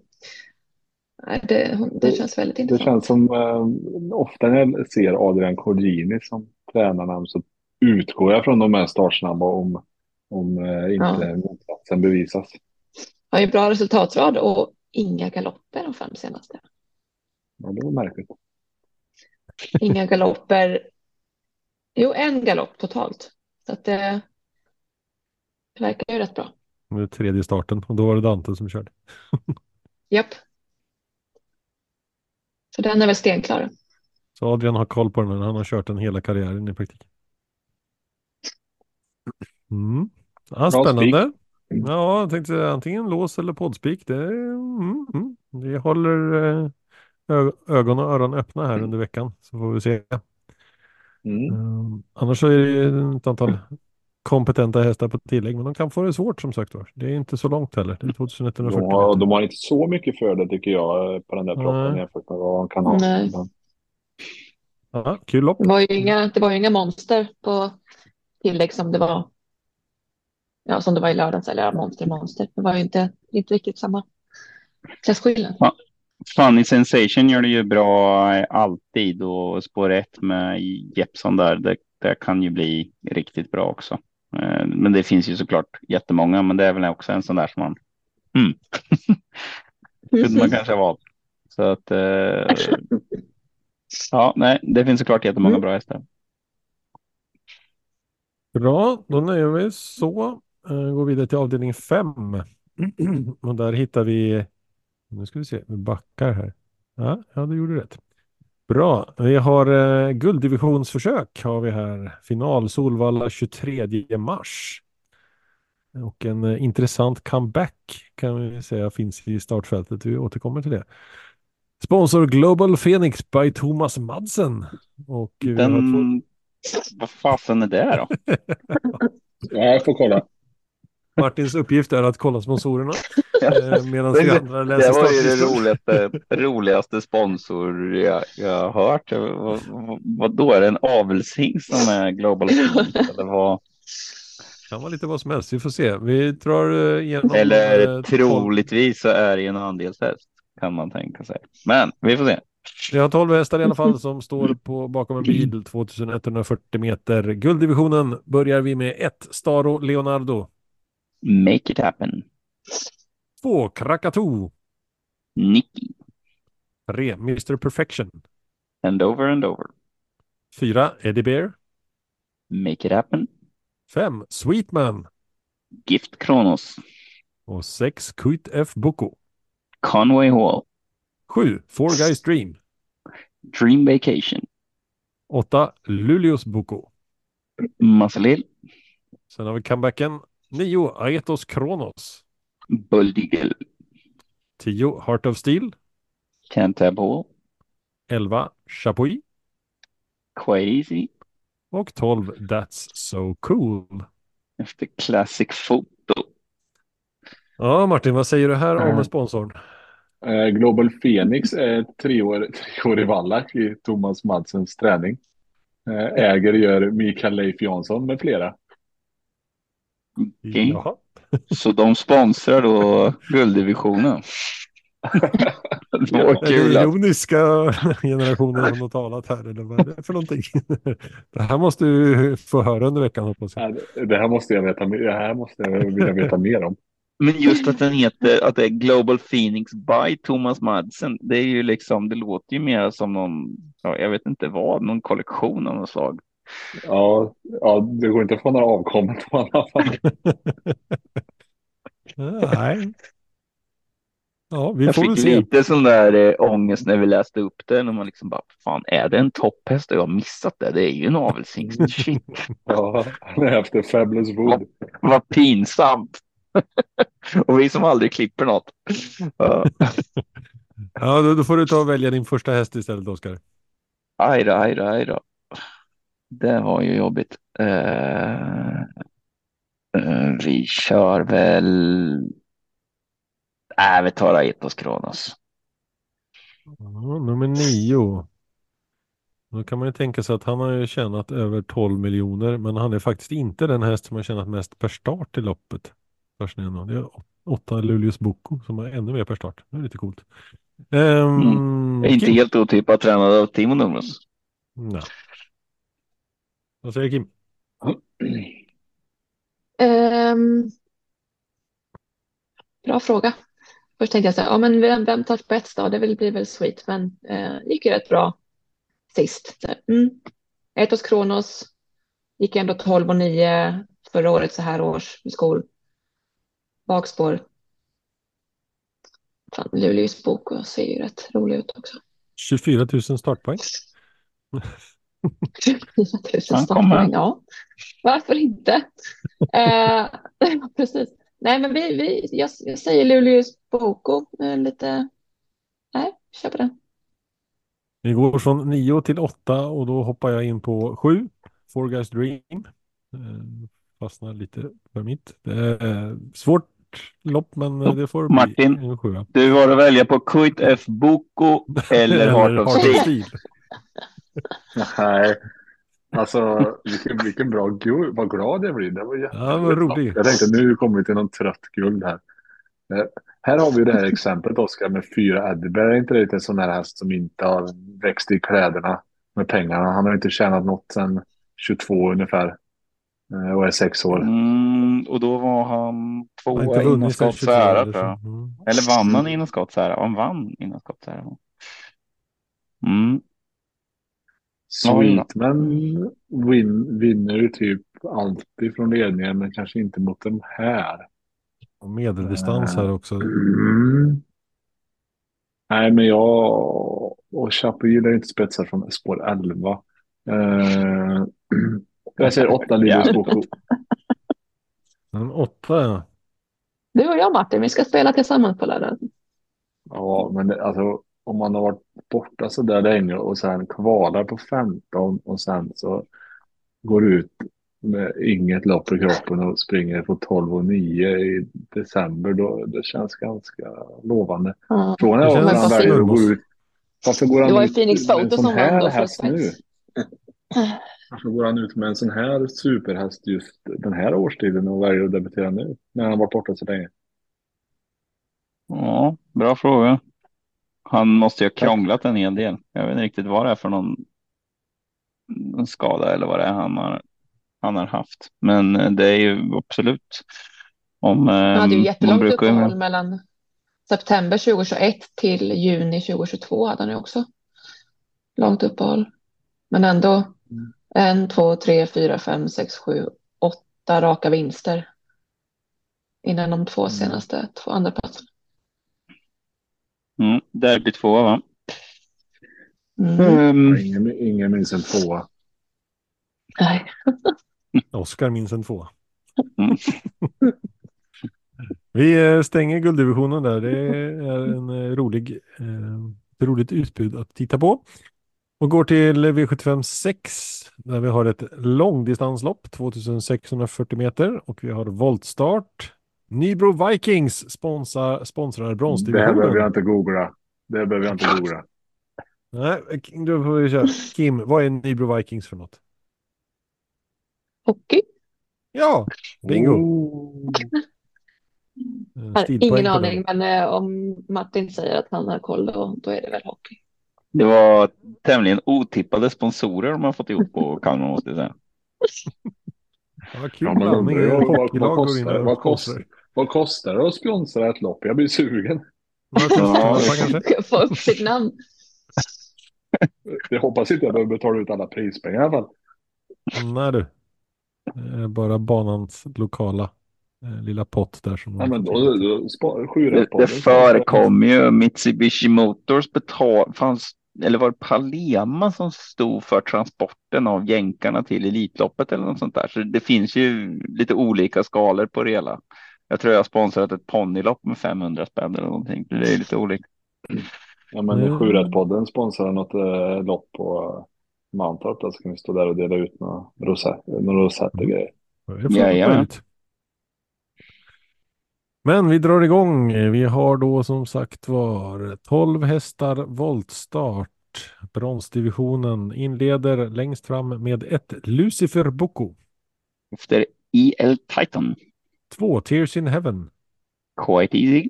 Speaker 3: det, det känns väldigt
Speaker 2: Det
Speaker 3: intressant.
Speaker 2: känns som eh, ofta när jag ser Adrian Corgini som tränarnamn så utgår jag från de här startsnabba om, om eh, inte motsatsen bevisas.
Speaker 3: Har ju bra resultatrad och inga galopper de fem senaste.
Speaker 2: Ja, det var märkligt.
Speaker 3: Inga galopper. Jo, en galopp totalt. Så att det, det verkar ju rätt bra.
Speaker 1: Det är tredje starten och då var det Dante som körde.
Speaker 3: Japp. Så den är väl stenklar.
Speaker 1: Så Adrian har koll på den. här. Han har kört den hela karriären i praktiken. Mm. Ja, spännande. Ja, jag tänkte säga antingen lås eller poddspik. Det, mm, mm. Vi håller eh, ö- ögon och öron öppna här under veckan så får vi se.
Speaker 2: Mm.
Speaker 1: Um, annars så är det ett antal kompetenta hästar på tillägg, men de kan få det svårt som sagt var. Det är inte så långt heller. Det är 2140
Speaker 2: De, har, de har inte så mycket för det tycker jag på den där proppen jämfört med vad de kan ha.
Speaker 3: Nej.
Speaker 1: Ja, kul lopp.
Speaker 3: Det var ju inga, det var ju inga monster på tillägg som det var. Ja, som det var i lördags. Eller ja, monster, monster. Det var ju inte, inte riktigt samma klasskillnad.
Speaker 4: Funny Sensation gör det ju bra alltid och spår ett med Jeppson där, det, det kan ju bli riktigt bra också. Eh, Men det finns ju såklart jättemånga, men det är väl också en sån där som man mm. kunde man kanske valt. Så att eh, ja, nej, det finns såklart jättemånga
Speaker 3: Mm.
Speaker 4: bra hästar.
Speaker 1: Bra, då nöjer vi oss så. Uh, går vidare till avdelning 5. Och där hittar vi, nu ska vi se, vi backar här. Ja, ja du gjorde rätt. Bra, vi har uh, gulddivisionsförsök har vi här. Final Solvalla 23 mars. Och en eh, intressant comeback kan vi säga finns i startfältet. Vi återkommer till det. Sponsor Global Phoenix by Thomas Madsen. Och vi har två...
Speaker 4: Den, vad fasen är det då?
Speaker 2: ja, jag får kolla.
Speaker 1: Martins uppgift är att kolla sponsorerna. Eh, medan vi
Speaker 4: Det-
Speaker 1: andra läser
Speaker 4: Det var ju den
Speaker 1: startlistan.
Speaker 4: roligaste, roligaste sponsor jag, jag har hört. Vad, vad, då är det en avelshingst som är Global Phoenix, eller vad?
Speaker 1: Kan vara lite vad som helst. Vi får se. Vi drar eh, igenom.
Speaker 4: Eller
Speaker 1: eh,
Speaker 4: troligtvis så är det en andelshäst kan man tänka sig. Men vi får se.
Speaker 1: Vi har 12 hästar i alla fall som står på, bakom en bil 2140 meter. Gulddivisionen börjar vi med 1 Staro Leonardo.
Speaker 4: Make it happen.
Speaker 1: 2 Krakatoo.
Speaker 4: Nicky.
Speaker 1: 3 Mr Perfection.
Speaker 4: And over and over.
Speaker 1: 4 Eddie Bear.
Speaker 4: Make it happen.
Speaker 1: 5 Sweetman.
Speaker 4: Gift Kronos.
Speaker 1: Och 6 Kuit F Boko.
Speaker 4: Conway Hall.
Speaker 1: 7 Four Guys Dream.
Speaker 4: Dream Vacation.
Speaker 1: 8 Luleås Boko.
Speaker 4: Muscle
Speaker 1: Sen har vi comebacken 9 Aetos Kronos.
Speaker 4: Bull Eagle.
Speaker 1: 10 Heart of Steel.
Speaker 4: Cantab Hall.
Speaker 1: 11 Chapuis.
Speaker 4: Easy.
Speaker 1: Och 12 That's So Cool.
Speaker 4: Efter Classic Photo.
Speaker 1: Ja, Martin, vad säger du här om
Speaker 2: Mm.
Speaker 1: sponsorn?
Speaker 2: Eh, Global Phoenix är treår, treårig vallack i Thomas Madsens träning. Eh, äger gör Mikael Leif Jansson med flera.
Speaker 4: Okej.
Speaker 1: Jaha.
Speaker 4: Så de sponsrar då gulddivisionen. Det var kul. att-
Speaker 1: ironiska generationen som har talat här eller vad är det för någonting? Det här måste du få höra under veckan hoppas jag.
Speaker 2: Det- här måste jag veta, det här måste jag vilja veta mer om.
Speaker 4: Men just att den heter, att det är Global Phoenix by Thomas Madsen, det är ju liksom, det låter ju mer som någon, ja, jag vet inte vad, någon kollektion av något slag.
Speaker 2: Ja, ja, det går inte att få några avkommor på alla fall.
Speaker 1: Nej. Ja, vi
Speaker 4: Jag
Speaker 1: får
Speaker 4: fick
Speaker 1: se.
Speaker 4: lite sån där eh, ångest när vi läste upp det, när man liksom bara, fan är det en topphäst och jag har missat det? Det är ju en avelshingst. Shit,
Speaker 2: Ja, efter Fabulous Wood.
Speaker 4: vad pinsamt. och vi som aldrig klipper något. Ja.
Speaker 1: Ja, då, då får du ta och välja din första häst istället Oskar.
Speaker 4: Aj då, aj då, aj då. Det var ju jobbigt. Eh, eh, vi kör väl. Nej, vi tar Aetos Kronos.
Speaker 1: Ja, nummer nio. Då kan man ju tänka sig att han har ju tjänat över 12 miljoner men han är faktiskt inte den häst som har tjänat mest per start i loppet. Fascinerande. Det är åtta Luleås Boko som har ännu mer per start. Det är lite coolt. Um,
Speaker 4: Är inte helt otippat tränad av Timo Numros.
Speaker 1: Nej. Vad säger Kim?
Speaker 3: Ehm, bra fråga. Först tänkte jag så här, ja men vem, vem tar spets då? Det vill- blir väl Sweet, men eh, gick ju rätt bra sist. Så, mm. Etos Kronos gick ändå 12 och 9 förra året så här års i skol. Bakspår. Fan, Luleås bok ser ju rätt rolig ut också.
Speaker 1: 24 000 startpoäng.
Speaker 3: 4 000
Speaker 4: Han kommer.
Speaker 3: ja. Varför inte? eh, precis. Nej, men vi, vi, jag, jag säger Luleås Boko. Eh, lite, nej, kör på den.
Speaker 1: Vi går från 9 till 8 och då hoppar jag in på 7. Four Guys Dream. Eh, Fastnar lite för mitt. Det är svårt lopp men det får bli
Speaker 4: Martin.
Speaker 1: en sjua.
Speaker 4: Du har att välja på Kuit F. Boko eller Heart of Steel.
Speaker 2: Nej, alltså vilken, vilken bra guld. Vad glad jag blir. Det var jätte...
Speaker 1: Ja, vad.
Speaker 2: Jag tänkte nu kommer vi till någon trött guld här. Eh, här har vi det här exemplet Oskar med fyra Eddieberg. Är inte det en sån där häst som inte har växt i kläderna med pengarna? Han har inte tjänat något sedan 22 ungefär. Eh, Och är sex år.
Speaker 4: Mm, och då var han tvåa innan
Speaker 1: vunnit sedan
Speaker 4: Scott
Speaker 1: 22
Speaker 4: Sära
Speaker 1: eller
Speaker 4: tror
Speaker 1: så.
Speaker 4: jag. Eller vann han innan Scott Sära? Han vann innan Scott Sära. Mm.
Speaker 2: Sweetman win, vinner ju typ alltid från ledningen men kanske inte mot den här.
Speaker 1: Och medeldistans här också.
Speaker 2: Mm. Nej, men jag och Chapuis gillar inte spetsar från spår 11. Eh, jag säger 8 Linus Boko.
Speaker 1: En åtta ja.
Speaker 3: Du och jag Martin, vi ska spela tillsammans på lördag.
Speaker 2: Ja, men det, alltså, om man har varit borta så där länge och sen kvalar på 15 och sen så går ut med inget lopp i kroppen och springer på 12 och 9 i december, då det känns ganska lovande.
Speaker 3: Ja.
Speaker 2: Frågan
Speaker 1: Det
Speaker 2: är varför han väljer att gå ut. Varför går
Speaker 3: Det
Speaker 2: han
Speaker 3: var ju
Speaker 2: ut
Speaker 3: Phoenix
Speaker 2: med en sån här häst nu? Varför går han ut med en sån här superhäst just den här årstiden och väljer att debutera nu? När han har varit borta så länge.
Speaker 4: Ja, bra fråga. Han måste ju ha krånglat en hel del. Jag vet inte riktigt vad det är för någon, någon skada eller vad det är han har, han har haft. Men eh, det är ju absolut. Om,
Speaker 3: Han hade ju
Speaker 4: eh,
Speaker 3: jättelångt
Speaker 4: brukar
Speaker 3: uppehåll mellan september 2021 till juni 2022 hade han ju också. Långt uppehåll. Men ändå en, två, tre, fyra, fem, sex, sju, åtta raka vinster. Innan de två senaste två andra platserna.
Speaker 4: Mm, derby två va?
Speaker 3: Mm.
Speaker 4: Ehm,
Speaker 2: Ingen, ingen minns en tvåa.
Speaker 3: Nej.
Speaker 1: Oskar minns en två.
Speaker 4: Mm.
Speaker 1: Vi eh, stänger gulddivisionen där. Det är en eh, rolig, eh, ett roligt utbud att titta på. Och går till V75 6 där vi har ett långdistanslopp 2640 meter och vi har voltstart. Nybro Vikings sponsrar, sponsrar
Speaker 2: Det här behöver jag
Speaker 1: bronsdivisionen.
Speaker 2: inte googla. Det behöver jag inte googla.
Speaker 1: Nej, då får vi köra. Kim, vad är Nybro Vikings för något?
Speaker 3: Hockey.
Speaker 1: Ja, bingo.
Speaker 2: Oh.
Speaker 1: Eh,
Speaker 3: Ingen aning, men eh, om Martin säger att han har koll då, då är det väl hockey.
Speaker 4: Det var tämligen otippade sponsorer de har fått ihop på Kalmar måste jag säga.
Speaker 1: Ja, vad kul
Speaker 2: Ja, men
Speaker 1: blandning.
Speaker 2: undrar jag, vad,
Speaker 1: Hockeylag
Speaker 2: vad,
Speaker 1: går in
Speaker 2: kostar, vad, kostar,
Speaker 1: sponsrar.
Speaker 2: vad kostar det att sponsra ett lopp? Jag blir sugen.
Speaker 1: Kanske?
Speaker 3: Få upp sitt namn.
Speaker 2: Jag hoppas inte jag behöver betala ut alla prispengar i alla fall.
Speaker 1: Nej du. Det är bara banans lokala eh, lilla pott där som
Speaker 2: Ja,
Speaker 1: de
Speaker 2: men då, då, spa-
Speaker 4: Det, det förekom ju Mitsubishi Motors betal, fanns, eller var det Palema som stod för transporten av jänkarna till Elitloppet eller något sånt där. Så det finns ju lite olika skalor på det hela. Jag tror jag har sponsrat ett ponnylopp med 500 spänn eller någonting. Det är lite olika.
Speaker 2: Ja, men
Speaker 1: Mm.
Speaker 2: Sjurättpodden sponsrar något eh, lopp på Mantorp. Där så kan vi stå där och dela ut några rosett, några rosett och grejer.
Speaker 1: Det får
Speaker 4: Jajamän.
Speaker 1: man ut. Men vi drar igång. Vi har då som sagt var 12 hästar voltstart. Bronsdivisionen inleder längst fram med ett Lucifer Boko.
Speaker 4: Efter EL Titan,
Speaker 1: Två Tears in Heaven.
Speaker 4: Quite Easy,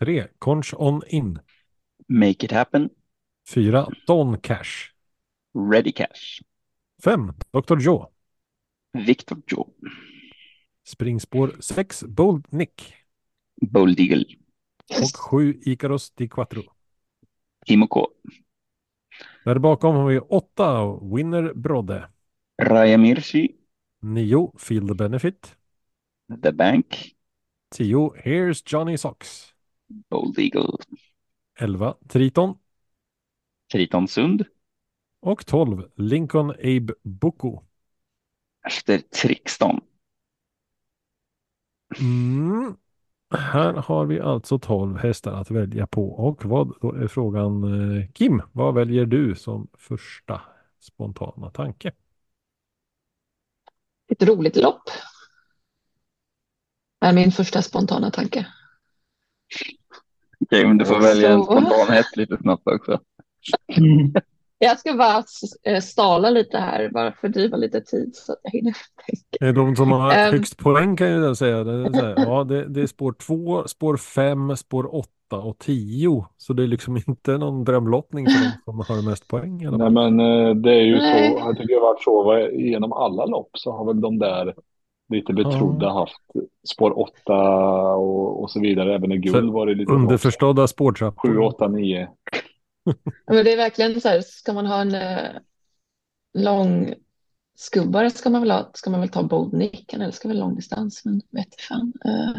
Speaker 1: Tre Conch On In.
Speaker 4: Make It Happen,
Speaker 1: Fyra Don Cash.
Speaker 4: Ready Cash,
Speaker 1: Fem Dr. Joe.
Speaker 4: Victor Joe,
Speaker 1: Springspår 6 Bold Nick.
Speaker 4: Bold Eagle,
Speaker 1: Och sju Icaros Di Quattro.
Speaker 4: Timo K,
Speaker 1: Där bakom har vi åtta Winner Brodde.
Speaker 4: Raya Mirchi,
Speaker 1: Nio Field Benefit.
Speaker 4: The Bank,
Speaker 1: 10. Here's Johnny Socks.
Speaker 4: Bold Eagle,
Speaker 1: 11. Triton.
Speaker 4: Triton Sund,
Speaker 1: Och 12. Lincoln Abe Boko.
Speaker 4: efter Trixton.
Speaker 1: Mm. Här har vi alltså 12 hästar att välja på. Och vad då är frågan eh, Kim, vad väljer du som första spontana tanke?
Speaker 3: Ett roligt lopp. Är min första spontana tanke.
Speaker 4: Okej, men du får välja en spontan häst lite snabbt också.
Speaker 3: Jag ska bara eh, stala lite här, bara fördriva lite tid så att jag hinner tänka.
Speaker 1: Eh, De som har
Speaker 3: Ehm.
Speaker 1: högst poäng kan ju då säga. Det är, så här, ja, det, det är spår 2, spår 5, spår 8 och 10. Så det är liksom inte någon drömlottning för de som har mest poäng. alla
Speaker 2: Nej, men eh, det är ju
Speaker 3: Nej.
Speaker 2: så. Jag tycker det har varit så. Genom alla lopp så har väl de där lite betrodda
Speaker 1: Ja.
Speaker 2: haft spår 8 och, och så vidare. Även i guld
Speaker 1: Så
Speaker 2: var det lite
Speaker 1: Underförstådda spårtrappor.
Speaker 2: 7, 8, 9.
Speaker 3: Men det är verkligen så här, ska man ha en eh, lång skubbare ska man väl ha, ska man väl ta Bold Nick, han älskar väl långdistans, men vet fan. Uh,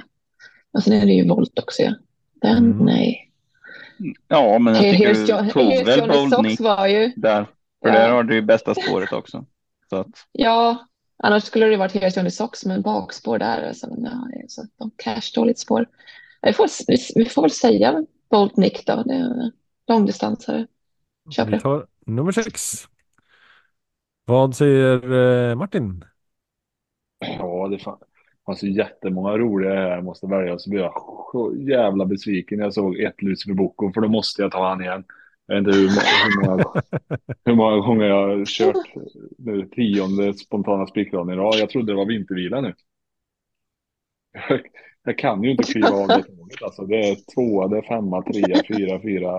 Speaker 3: och sen är det ju volt också, ja. Den,
Speaker 1: Mm.
Speaker 3: nej.
Speaker 4: Ja, men jag tycker
Speaker 3: here's,
Speaker 4: du tog väl
Speaker 3: Johnny
Speaker 4: Bold
Speaker 3: Socks
Speaker 4: Nick
Speaker 3: var ju,
Speaker 4: där. För
Speaker 3: Ja.
Speaker 4: där har du ju bästa spåret också. Så att,
Speaker 3: ja, annars skulle det varit Here's Johnny Socks med bakspår där. Så, men, ja, det är så, de cash dåligt spår. Vi får, vi, får väl säga Bold Nick då, det långdistansare. Kör på
Speaker 1: Vi
Speaker 3: det.
Speaker 1: tar nummer 6. Vad säger eh, Martin?
Speaker 2: Ja, det fan. fanns ju jättemånga roliga jag måste välja. Så blev jag så jävla besviken när jag såg ett Lucifer Boko. För då måste jag ta han igen. Jag vet inte hur, hur, många, hur många gånger jag har kört nu tionde spontana spikrad i rad. Jag trodde det var vintervila nu. Jag, jag kan ju inte kliva av det tåget. Alltså, det är tvåa, det är femma, trea, fyra, fyra.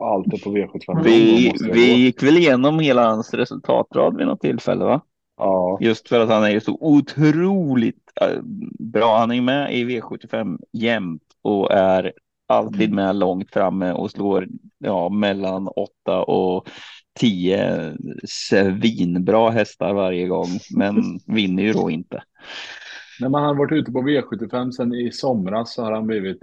Speaker 2: Allt är på V75. Då
Speaker 4: vi, vi gick väl igenom hela hans resultatrad vid något tillfälle, va?
Speaker 2: Ja,
Speaker 4: Just för att han är så otroligt eh, bra. Han är med i V75 jämt och är alltid med långt framme och slår ja, mellan åtta och tio svinbra hästar varje gång, men vinner ju då inte.
Speaker 2: När man har varit ute på V75 sen i somras så har han blivit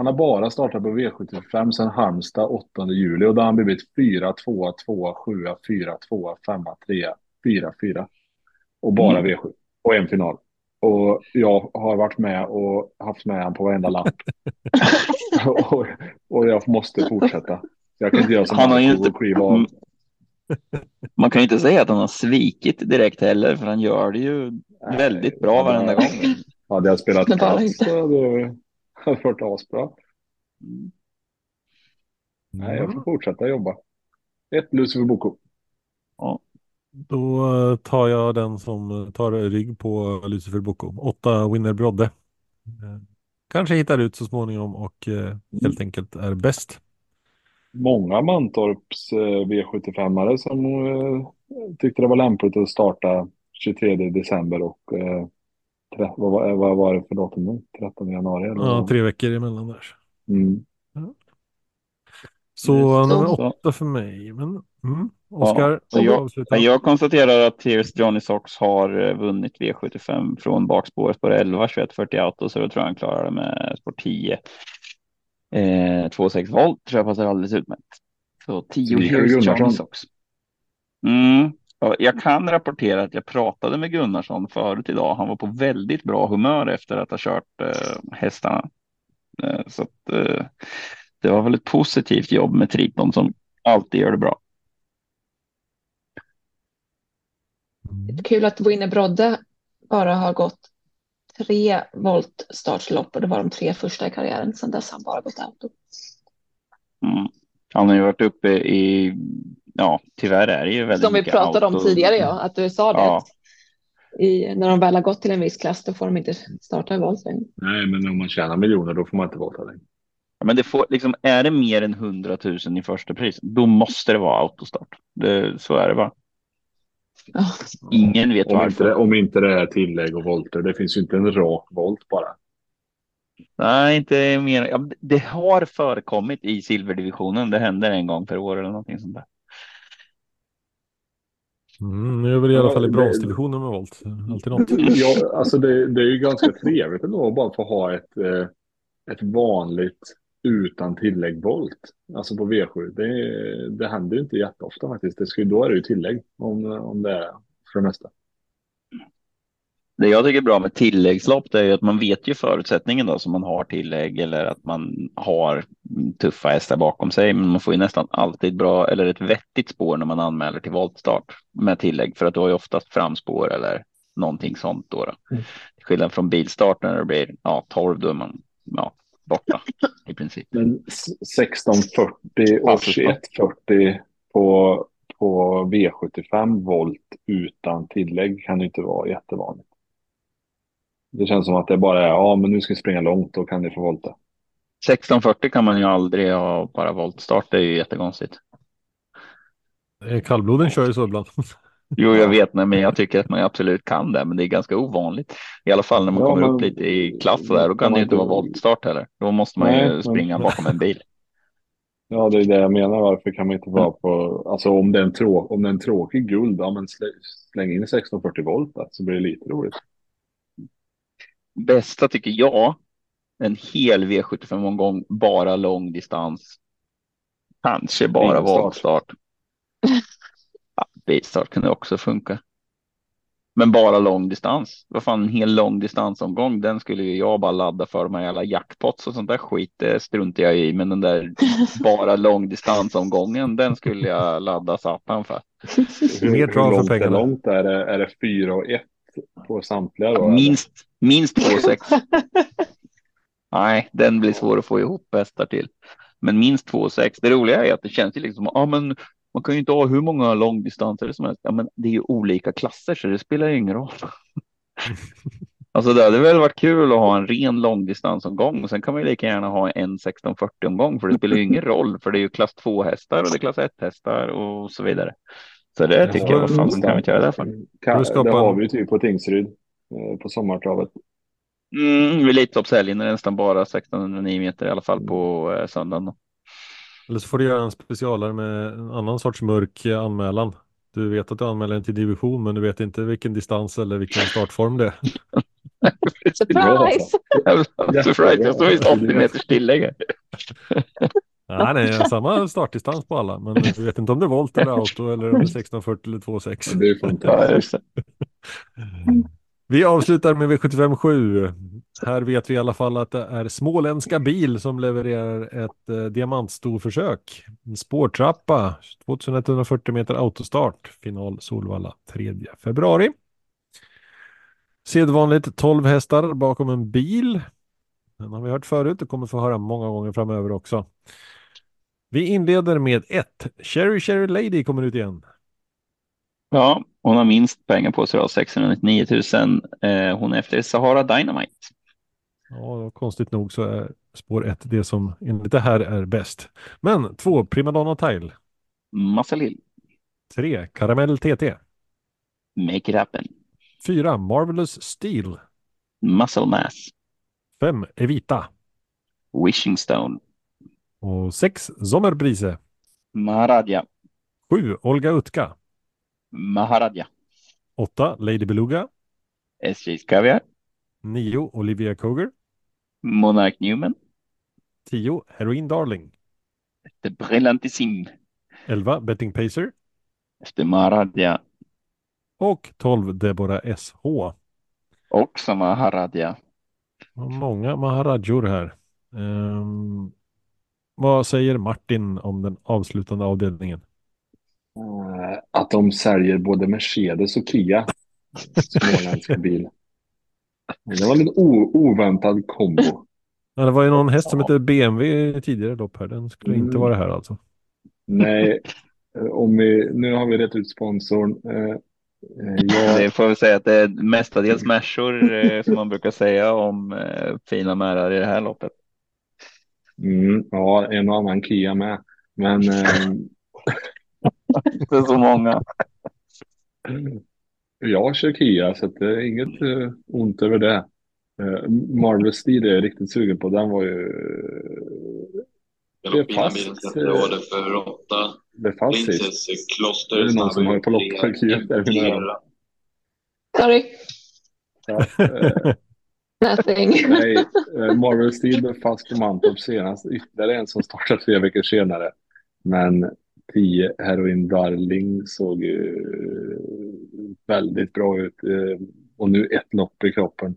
Speaker 2: han har bara startat på V75 sen Halmstad 8 juli och då har han blivit 4, 2, 2, 7, 4, 2, 5, 3, 4, 4. Och bara
Speaker 4: Mm.
Speaker 2: V7 och en final. Och jag har varit med och haft med han på varenda lapp. och, och jag måste fortsätta. Jag kan inte göra som
Speaker 4: Han har inte-
Speaker 2: av.
Speaker 4: Man kan ju inte säga att han har svikit direkt heller, för han gör det ju väldigt bra varenda gång.
Speaker 2: Hade jag spelat
Speaker 3: inte.
Speaker 2: så hade hade varit asbra. Nej, jag får fortsätta jobba. Ett Lucifer Boko.
Speaker 1: Då eh, tar jag den som tar rygg på Lucifer Boko. Åtta Winner Brodde. Eh, kanske hittar ut så småningom och eh, helt enkelt är bäst.
Speaker 2: Många Mantorps eh, V75-are som tyckte det var lämpligt att starta 23 december och tre, vad, var- vad var det för datum nu? 13 januari? Eller
Speaker 1: Ja, tre veckor emellan där.
Speaker 2: Mm.
Speaker 1: Så
Speaker 4: Just
Speaker 1: nummer
Speaker 4: så.
Speaker 1: åtta för mig. Men, mm. Oskar,
Speaker 4: Ja, jag-? Jag konstaterar att Tears Johnny Sox har eh, vunnit V75 från bakspår, spår 11, 21, 40 auto, så då tror jag han klarar det med spår 10. Eh, 2,6 volt tror jag passar alldeles utmärkt. Så 10
Speaker 2: Mikael
Speaker 4: Tears. Johnny Sox. Mm. Ja, jag kan rapportera att jag pratade med Gunnarsson förut idag. Han var på väldigt bra humör efter att ha kört eh, hästarna. Eh, så att, eh, det var väl ett positivt jobb med Triton som alltid gör det bra.
Speaker 1: Mm.
Speaker 3: Kul att Winner Brodde bara har gått tre volt startlopp och det var de tre första i karriären. Sedan dess har han bara gått auto.
Speaker 4: Mm. Han har ju varit uppe i, ja tyvärr är det ju väldigt
Speaker 3: Som vi pratade om tidigare, ja, att du sa det.
Speaker 4: Ja.
Speaker 3: I, när de väl har gått till en viss klass, då får de inte starta i volt längre.
Speaker 2: Nej, men om man tjänar miljoner då får man inte volta längre.
Speaker 4: Men det får, liksom, är det mer än 100 000 i första pris, då måste det vara autostart. Det, så är det bara.
Speaker 3: Ja.
Speaker 4: Ingen vet
Speaker 2: Om inte,
Speaker 4: varför.
Speaker 2: det, om inte det är tillägg och volter. Det finns ju inte en rak volt bara.
Speaker 4: Nej, inte mer. Ja, det har förekommit i silverdivisionen. Det händer en gång per år eller någonting sånt där.
Speaker 1: Mm, nu är väl i alla
Speaker 2: Ja,
Speaker 1: fall i bronsdivisionen med volt. Alltid något.
Speaker 2: Ja, alltså det, det är ju ganska trevligt ändå att bara få ha ett, eh, ett vanligt utan tillägg volt. Alltså på V7. Det, det händer ju inte jätteofta faktiskt. Det ska, då är det ju tillägg om, om det är för det mesta.
Speaker 4: Det jag tycker är bra med tilläggslopp det är ju att man vet ju förutsättningen då som man har tillägg eller att man har tuffa hästar bakom sig. Men man får ju nästan alltid bra eller ett vettigt spår när man anmäler till voltstart med tillägg för att du har ju oftast framspår eller någonting sånt då. då.
Speaker 2: Mm.
Speaker 4: Skillnad från bilstart när det blir ja, 12 då är man ja, borta i princip.
Speaker 2: Men s- 1640 och
Speaker 4: Alltså,
Speaker 2: 2140 på, på V75 volt utan tillägg kan ju inte vara jättevanligt. Det känns som att det bara är, ja men nu ska vi springa långt, då kan ni få volta.
Speaker 4: 1640 kan man ju aldrig ha bara voltstart. Det är ju jättekonstigt.
Speaker 1: Eh, Kallbloden kör ju så ibland.
Speaker 4: Jo, jag vet, nej, men jag tycker att man absolut kan det, men det är ganska ovanligt. I alla fall när man
Speaker 2: Ja,
Speaker 4: kommer
Speaker 2: men-
Speaker 4: upp lite i klass och där, då kan det ju inte vara voltstart heller. Då måste man
Speaker 2: Nej,
Speaker 4: ju
Speaker 2: men-
Speaker 4: springa bakom en bil.
Speaker 2: Ja, det är det jag menar. Varför kan man inte vara på, alltså om det är en, trå, om det är en tråkig guld, ja men slä- släng in 1640 volt så blir det lite roligt.
Speaker 4: Bästa tycker jag, en hel V75-omgång, bara lång distans. Kanske bara. Ja, bilstart kan det också funka. Men bara lång distans. Vad fan, en hel lång distansomgång, den skulle ju jag bara ladda för de här jävla jackpots och sånt där skit. Det struntar jag i. Men den där bara lång distansomgången, den skulle jag ladda satan för.
Speaker 2: Hur,
Speaker 1: Mer
Speaker 2: hur
Speaker 1: trav för
Speaker 2: långt är
Speaker 1: pengarna.
Speaker 2: långt? Är det, är det 4 och 1 på samtliga då? eller?
Speaker 4: Minst, minst 2,6. Nej, den blir svår att få ihop hästar till. Men minst 2,6. Det roliga är att det känns ju liksom, ja men man kan ju inte ha hur många långdistanser som helst. Ja, men det är ju olika klasser så det spelar ju ingen roll. Alltså det hade väl varit kul att ha en ren långdistansomgång och sen kan man ju lika gärna ha en 1640 omgång för det spelar ju ingen roll för det är ju klass 2 hästar och det är klass 1 hästar och så vidare. Så det
Speaker 1: Ja,
Speaker 4: tycker jag, vad fan kan vi inte göra det för?
Speaker 2: Kan, det har vi ju typ på Tingsryd eh, på sommartravet.
Speaker 4: Mm, vid Elitloppshelgen är det nästan bara 1609 meter i alla fall på eh, söndagen.
Speaker 1: Eller så får du göra en specialare med en annan sorts mörk eh, anmälan. Du vet att du anmäler en till division men du vet inte vilken distans eller vilken startform det är.
Speaker 3: Surprise!
Speaker 4: Surprise, jag står i 80 meters tillägg.
Speaker 1: Nej, samma startdistans på alla. Men du vet inte om det är volt eller auto eller om det är 1640 eller 26.
Speaker 2: Det är
Speaker 4: det.
Speaker 1: Vi avslutar med V75 7. Här vet vi i alla fall att det är småländska bil som levererar ett eh, diamantstorförsök. En spårtrappa, 2140 meter autostart, final Solvalla 3 februari. Sedvanligt 12 hästar bakom en bil. Den har vi hört förut och kommer få höra många gånger framöver också. Vi inleder med ett. Cherry Cherry Lady kommer ut igen.
Speaker 4: Ja, hon har minst pengar på sig då, 699 000. Eh, hon är efter Sahara Dynamite.
Speaker 1: Ja, konstigt nog så är spår 1 det som enligt det här är bäst. Men 2. Primadonna Tile.
Speaker 4: Hill.
Speaker 1: 3. Karamell TT.
Speaker 4: Make it happen.
Speaker 1: 4. Marvelous Steel.
Speaker 4: Muscle Mass.
Speaker 1: 5. Evita.
Speaker 4: Wishing Stone.
Speaker 1: Och 6. Sommerbrise.
Speaker 4: Maharaja.
Speaker 1: 7. Olga Utka.
Speaker 4: Maharaja.
Speaker 1: 8. Lady Beluga.
Speaker 4: SJ's Caviar.
Speaker 1: 9. Olivia Coger.
Speaker 4: Monarch Newman.
Speaker 1: 10. Heroin Darling.
Speaker 4: Efter Brillantissim.
Speaker 1: 11. Betting Pacer.
Speaker 4: Efter Maharaja.
Speaker 1: Och 12. Deborah SH.
Speaker 4: Också Maharaja.
Speaker 1: Många Maharajor här. Ehm, vad säger Martin om den avslutande avdelningen?
Speaker 2: Eh, att de säljer både Mercedes och Kia. Småländska bil. Det var en oväntad kombo.
Speaker 1: Ja, det var ju någon häst som hette BMW tidigare lopp här. Den skulle inte
Speaker 2: Mm.
Speaker 1: vara här alltså.
Speaker 2: Nej, eh, om vi, nu har vi rätt ut sponsorn. Eh, eh, jag,
Speaker 4: Det får vi säga att det är mestadels märsor eh, som man brukar säga om eh, fina märar i det här loppet.
Speaker 2: Mm, ja, en och annan Kia med. Men eh,
Speaker 4: Inte så många.
Speaker 2: jag kör Kia så det är inget eh, ont över det. Eh, Marvelous Steel är jag riktigt sugen på. Den var ju Det är eh,
Speaker 5: var det för åtta.
Speaker 2: det.
Speaker 5: Princess Kloster.
Speaker 2: Är det någon som har på?
Speaker 5: Impera.
Speaker 3: Sorry,
Speaker 2: Ja, eh,
Speaker 3: nothing.
Speaker 2: Nej, eh, Marvel Steel blev fast på Mantorp senast. Ytterligare en som startar tre veckor senare. Men 10 Heroin Darling såg ju väldigt bra ut. eh, Och nu ett lopp i kroppen.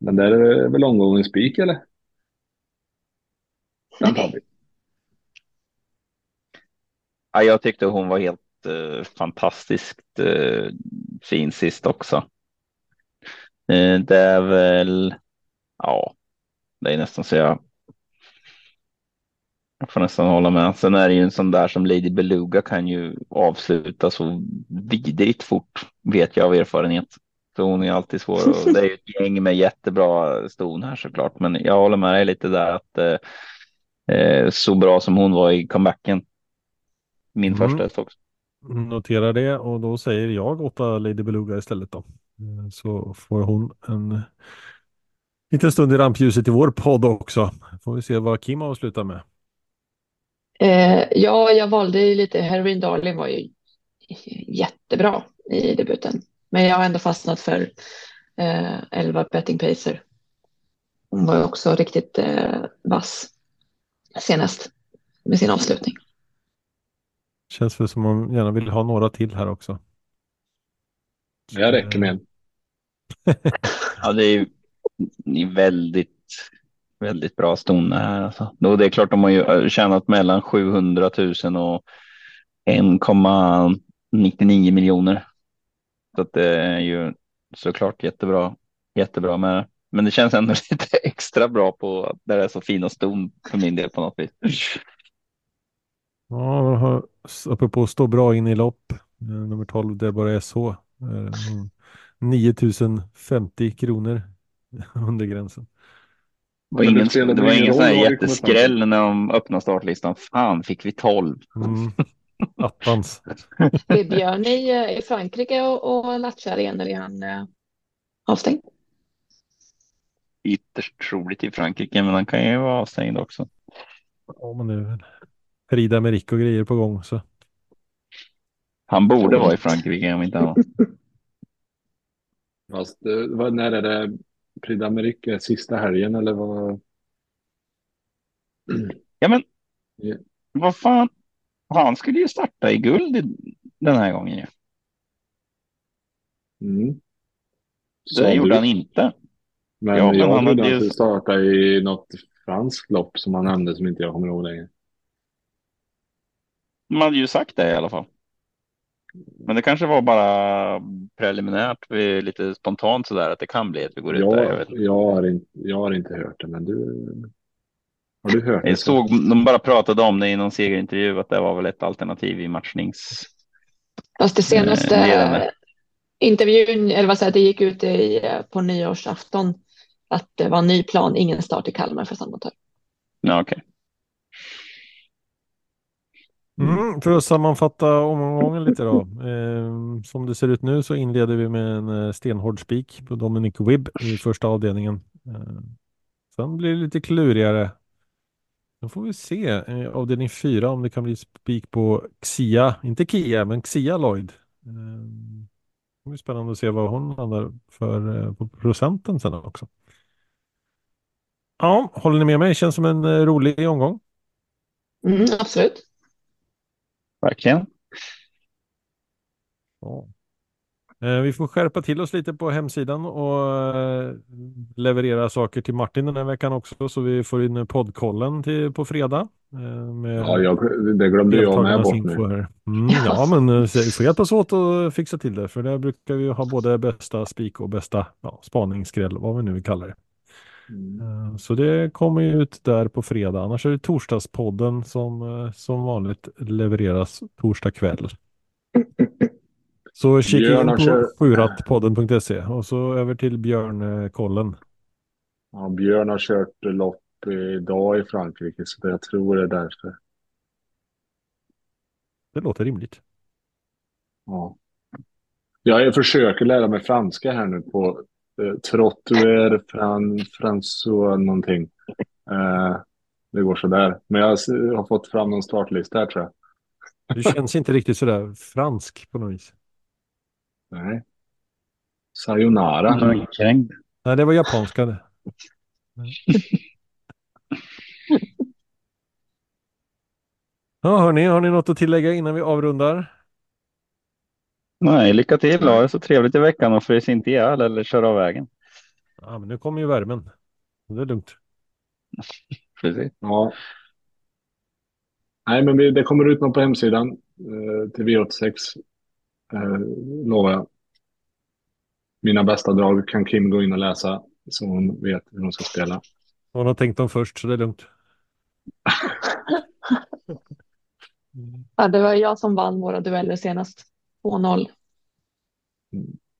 Speaker 2: Men där är det väl omgången spik eller? Den tar vi.
Speaker 4: Ja, jag tyckte hon var helt eh, fantastiskt eh, fin sist också. Eh, det är väl, ja, det är nästan så jag. Jag får nästan hålla med. Sen är det ju en sån där som Lady Beluga kan ju avsluta så vidrigt fort, vet jag av erfarenhet. Så hon är alltid svår och det är ju ett gäng med jättebra ston här såklart. Men jag håller med dig lite där att eh, eh, så bra som hon var i comebacken. Min
Speaker 1: Mm.
Speaker 4: första häst också.
Speaker 1: Notera det och då säger jag åtta Lady Beluga istället då. Eh, Så får hon en liten stund i rampljuset i vår podd också. Får vi se vad Kim avslutar med.
Speaker 3: Eh, ja, jag valde ju lite. Heroin Darling var ju jättebra i debuten. Men jag har ändå fastnat för eh, 11 Betting Pacer. Hon var ju också riktigt eh, vass senast med sin avslutning.
Speaker 1: Känns väl som man gärna vill ha några till här också.
Speaker 2: Jag räcker med en.
Speaker 4: Ja, det är ju det är väldigt, väldigt bra ston det här. Alltså. Då det är klart de har ju eh, tjänat mellan 700 000 och 1,99 miljoner. Så att det är ju såklart jättebra, jättebra med det. Men det känns ändå lite extra bra på att det är så fina ston för min del på något vis.
Speaker 1: Ja, apropå att stå bra in i lopp. Eh, nummer 12 Deborah SH. så. Mm. 9050 kronor under gränsen.
Speaker 4: Det var ingen, det var
Speaker 2: ingen
Speaker 4: sån här jätteskräll när de öppnade startlistan. Fan, fick vi 12?
Speaker 1: Mm. Attans.
Speaker 3: Är Björn i, eh, i Frankrike och, och latchar igen eller är han eh, avstängd?
Speaker 4: Ytterst troligt i Frankrike, men han kan ju vara avstängd också.
Speaker 1: Ja, men det är Frida med Rick och grejer på gång. Så.
Speaker 4: Han borde vara i Frankrike om inte annat.
Speaker 2: Fast, eh, vad, när är det Prix d'Amérique? Sista helgen eller vad?
Speaker 4: Ja, men
Speaker 2: Ja.
Speaker 4: vad fan. Han skulle ju starta i guld den här gången. ju.
Speaker 2: Mm.
Speaker 4: Det
Speaker 2: Sa
Speaker 4: gjorde
Speaker 2: du.
Speaker 4: han inte.
Speaker 2: Men
Speaker 4: Ja,
Speaker 2: jag
Speaker 4: han
Speaker 2: trodde
Speaker 4: hade
Speaker 2: han
Speaker 4: ju-
Speaker 2: skulle starta i något franskt lopp som han nämnde som inte jag kommer ihåg längre.
Speaker 4: Man hade ju sagt det i alla fall. Men det kanske var bara preliminärt, vi- lite spontant sådär att det kan bli att vi går ut där. Jag,
Speaker 2: Jag, jag, har inte, jag har inte hört det, men du... Har du hört det?
Speaker 4: jag såg, de bara pratade om det i någon segerintervju att det var väl ett alternativ i matchnings...
Speaker 3: Fast det senaste
Speaker 4: Eh,
Speaker 3: intervjun, eller vad säger jag, det gick ut i, på nyårsafton att det var en ny plan, ingen start i Kalmar för Sandmotör.
Speaker 4: Ja, okej.
Speaker 1: Mm, för att sammanfatta omgången lite då. Eh, som det ser ut nu så inleder vi med en eh, stenhård spik på Dominic Wibb i första avdelningen. Eh, sen blir det lite klurigare. Då får vi se eh, avdelning fyra om det kan bli spik på Xia, inte Kia, men Xia Lloyd. Eh, det blir spännande att se vad hon landar för eh, på procenten sen också. Ja, håller ni med mig? Känns som en eh, rolig omgång.
Speaker 3: Mm, absolut.
Speaker 4: Verkligen.
Speaker 1: Ja. Eh, Vi får skärpa till oss lite på hemsidan och eh, leverera saker till Martin den här veckan också så vi får in poddkollen till, på fredag. eh, Med
Speaker 2: Ja, jag, det glömde jag med bort nu.
Speaker 1: här. Mm, ja, men får hjälpas åt att fixa till det för där brukar vi ha både bästa spik och bästa ja, spaningsskräll, vad vi nu vill kalla det.
Speaker 2: Mm.
Speaker 1: Eh, Så det kommer ju ut där på fredag. Annars är det torsdagspodden som eh, som vanligt levereras torsdag kväll. Så kika in på sjuratpodden.se och så över till Björn-kollen.
Speaker 2: Ja, Björn har kört lopp idag i Frankrike så jag tror det är därför.
Speaker 1: Det låter rimligt.
Speaker 2: Ja. Jag försöker lära mig franska här nu på Trottoir Fran, François någonting. Eh, det går sådär. Men jag har fått fram någon startlista här tror jag.
Speaker 1: Det känns inte riktigt sådär fransk på något vis.
Speaker 2: Nej. Sayonara.
Speaker 4: Mm.
Speaker 1: Nej, det var japanska det. Ja, hörni, har ni något att tillägga innan vi avrundar?
Speaker 4: Nej, lycka till. Ha det så trevligt i veckan och frys inte ihjäl eller kör av vägen.
Speaker 1: Ja, men nu kommer ju värmen. Det är lugnt.
Speaker 4: Precis.
Speaker 2: Ja. Nej, men det kommer ut något på hemsidan eh, till V86. Eh, lovar jag. Mina bästa drag kan Kim gå in och läsa så hon vet hur hon ska spela.
Speaker 1: Hon har tänkt dem först, så det är lugnt.
Speaker 3: Ja, det var jag som vann våra dueller senast. 2-0.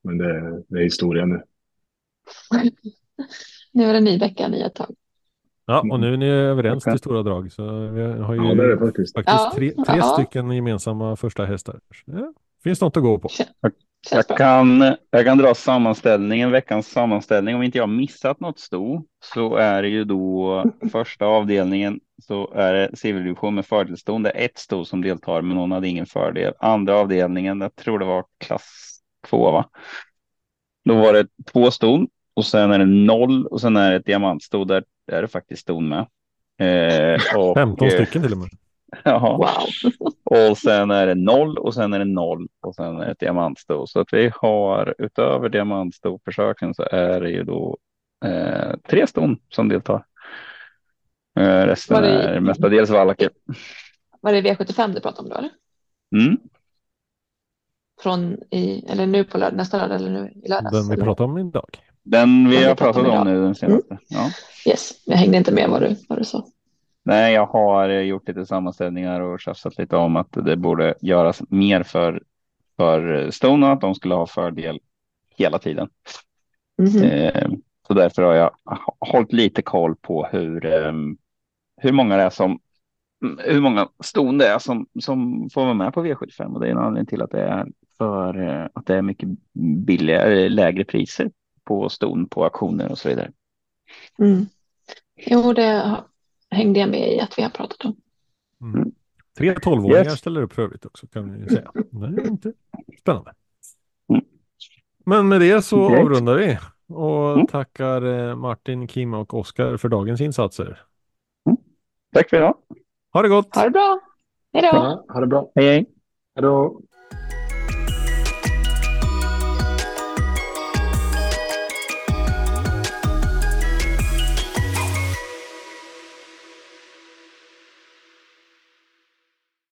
Speaker 2: Men det, det är historia nu.
Speaker 3: Nu är det ny vecka, nya tag.
Speaker 1: Ja, och nu är ni överens till stora drag. Så vi har ju
Speaker 2: Ja, det är det faktiskt.
Speaker 1: faktiskt
Speaker 3: Ja,
Speaker 1: tre, tre
Speaker 3: ja.
Speaker 1: stycken gemensamma första hästar. Så det finns något att gå på.
Speaker 3: Känns
Speaker 4: Jag kan, jag kan dra sammanställningen, veckans sammanställning. Om inte jag missat något sto så är det ju då första avdelningen så är det civildivision med fördelston. Det är ett sto som deltar men någon hade ingen fördel. Andra avdelningen, jag tror det var klass två va? Då var det två ston och sen är det noll och sen är det ett diamantsto. Där är det faktiskt ston med. Eh, och,
Speaker 1: 15
Speaker 4: eh,
Speaker 1: stycken till och med.
Speaker 4: Jaha.
Speaker 3: Wow.
Speaker 4: Och sen är det noll och sen är det noll och sen är det ett diamantsto. Så att vi har utöver diamantstoförsöken så är det ju då eh, tre ston som deltar. Eh, resten
Speaker 3: Var det-
Speaker 4: är mestadels valacker.
Speaker 3: Var det V75 du pratade om då? Eller?
Speaker 4: Mm.
Speaker 3: Från i, eller nu på lördag, nästa lördag eller nu i lördags?
Speaker 1: Den vi
Speaker 3: eller?
Speaker 1: pratar om idag.
Speaker 4: Den vi
Speaker 3: Den vi
Speaker 4: har
Speaker 3: pratar
Speaker 4: pratat
Speaker 3: om
Speaker 4: om nu den senaste. Ja.
Speaker 3: Yes, jag hängde inte med vad du, vad du sa.
Speaker 4: Nej, jag har eh, gjort lite sammanställningar och tjafsat lite om att det borde göras mer för, för Stone och att de skulle ha fördel hela tiden. Eh, så därför har jag hållit lite koll på hur, ehm, hur många det är som hur många ston det är som, som får vara med på V75 och det är en anledning till att det är för eh, att det är mycket billigare, lägre priser på ston på auktioner och så vidare.
Speaker 3: Mm. Jo, det hängde jag med i att vi har pratat om.
Speaker 1: Mm. Tre tolvåringar
Speaker 4: Yes.
Speaker 1: ställer upp för övrigt också kan vi säga. Det är inte spännande.
Speaker 4: Mm.
Speaker 1: Men med det så
Speaker 4: Great.
Speaker 1: avrundar vi och
Speaker 4: Mm.
Speaker 1: tackar eh, Martin, Kim och Oskar för dagens insatser.
Speaker 4: Tack för idag.
Speaker 1: Ha det gott!
Speaker 3: Ha det bra! Hej då!
Speaker 2: Ja, ha det bra.
Speaker 4: Hej hej.
Speaker 2: Hej då.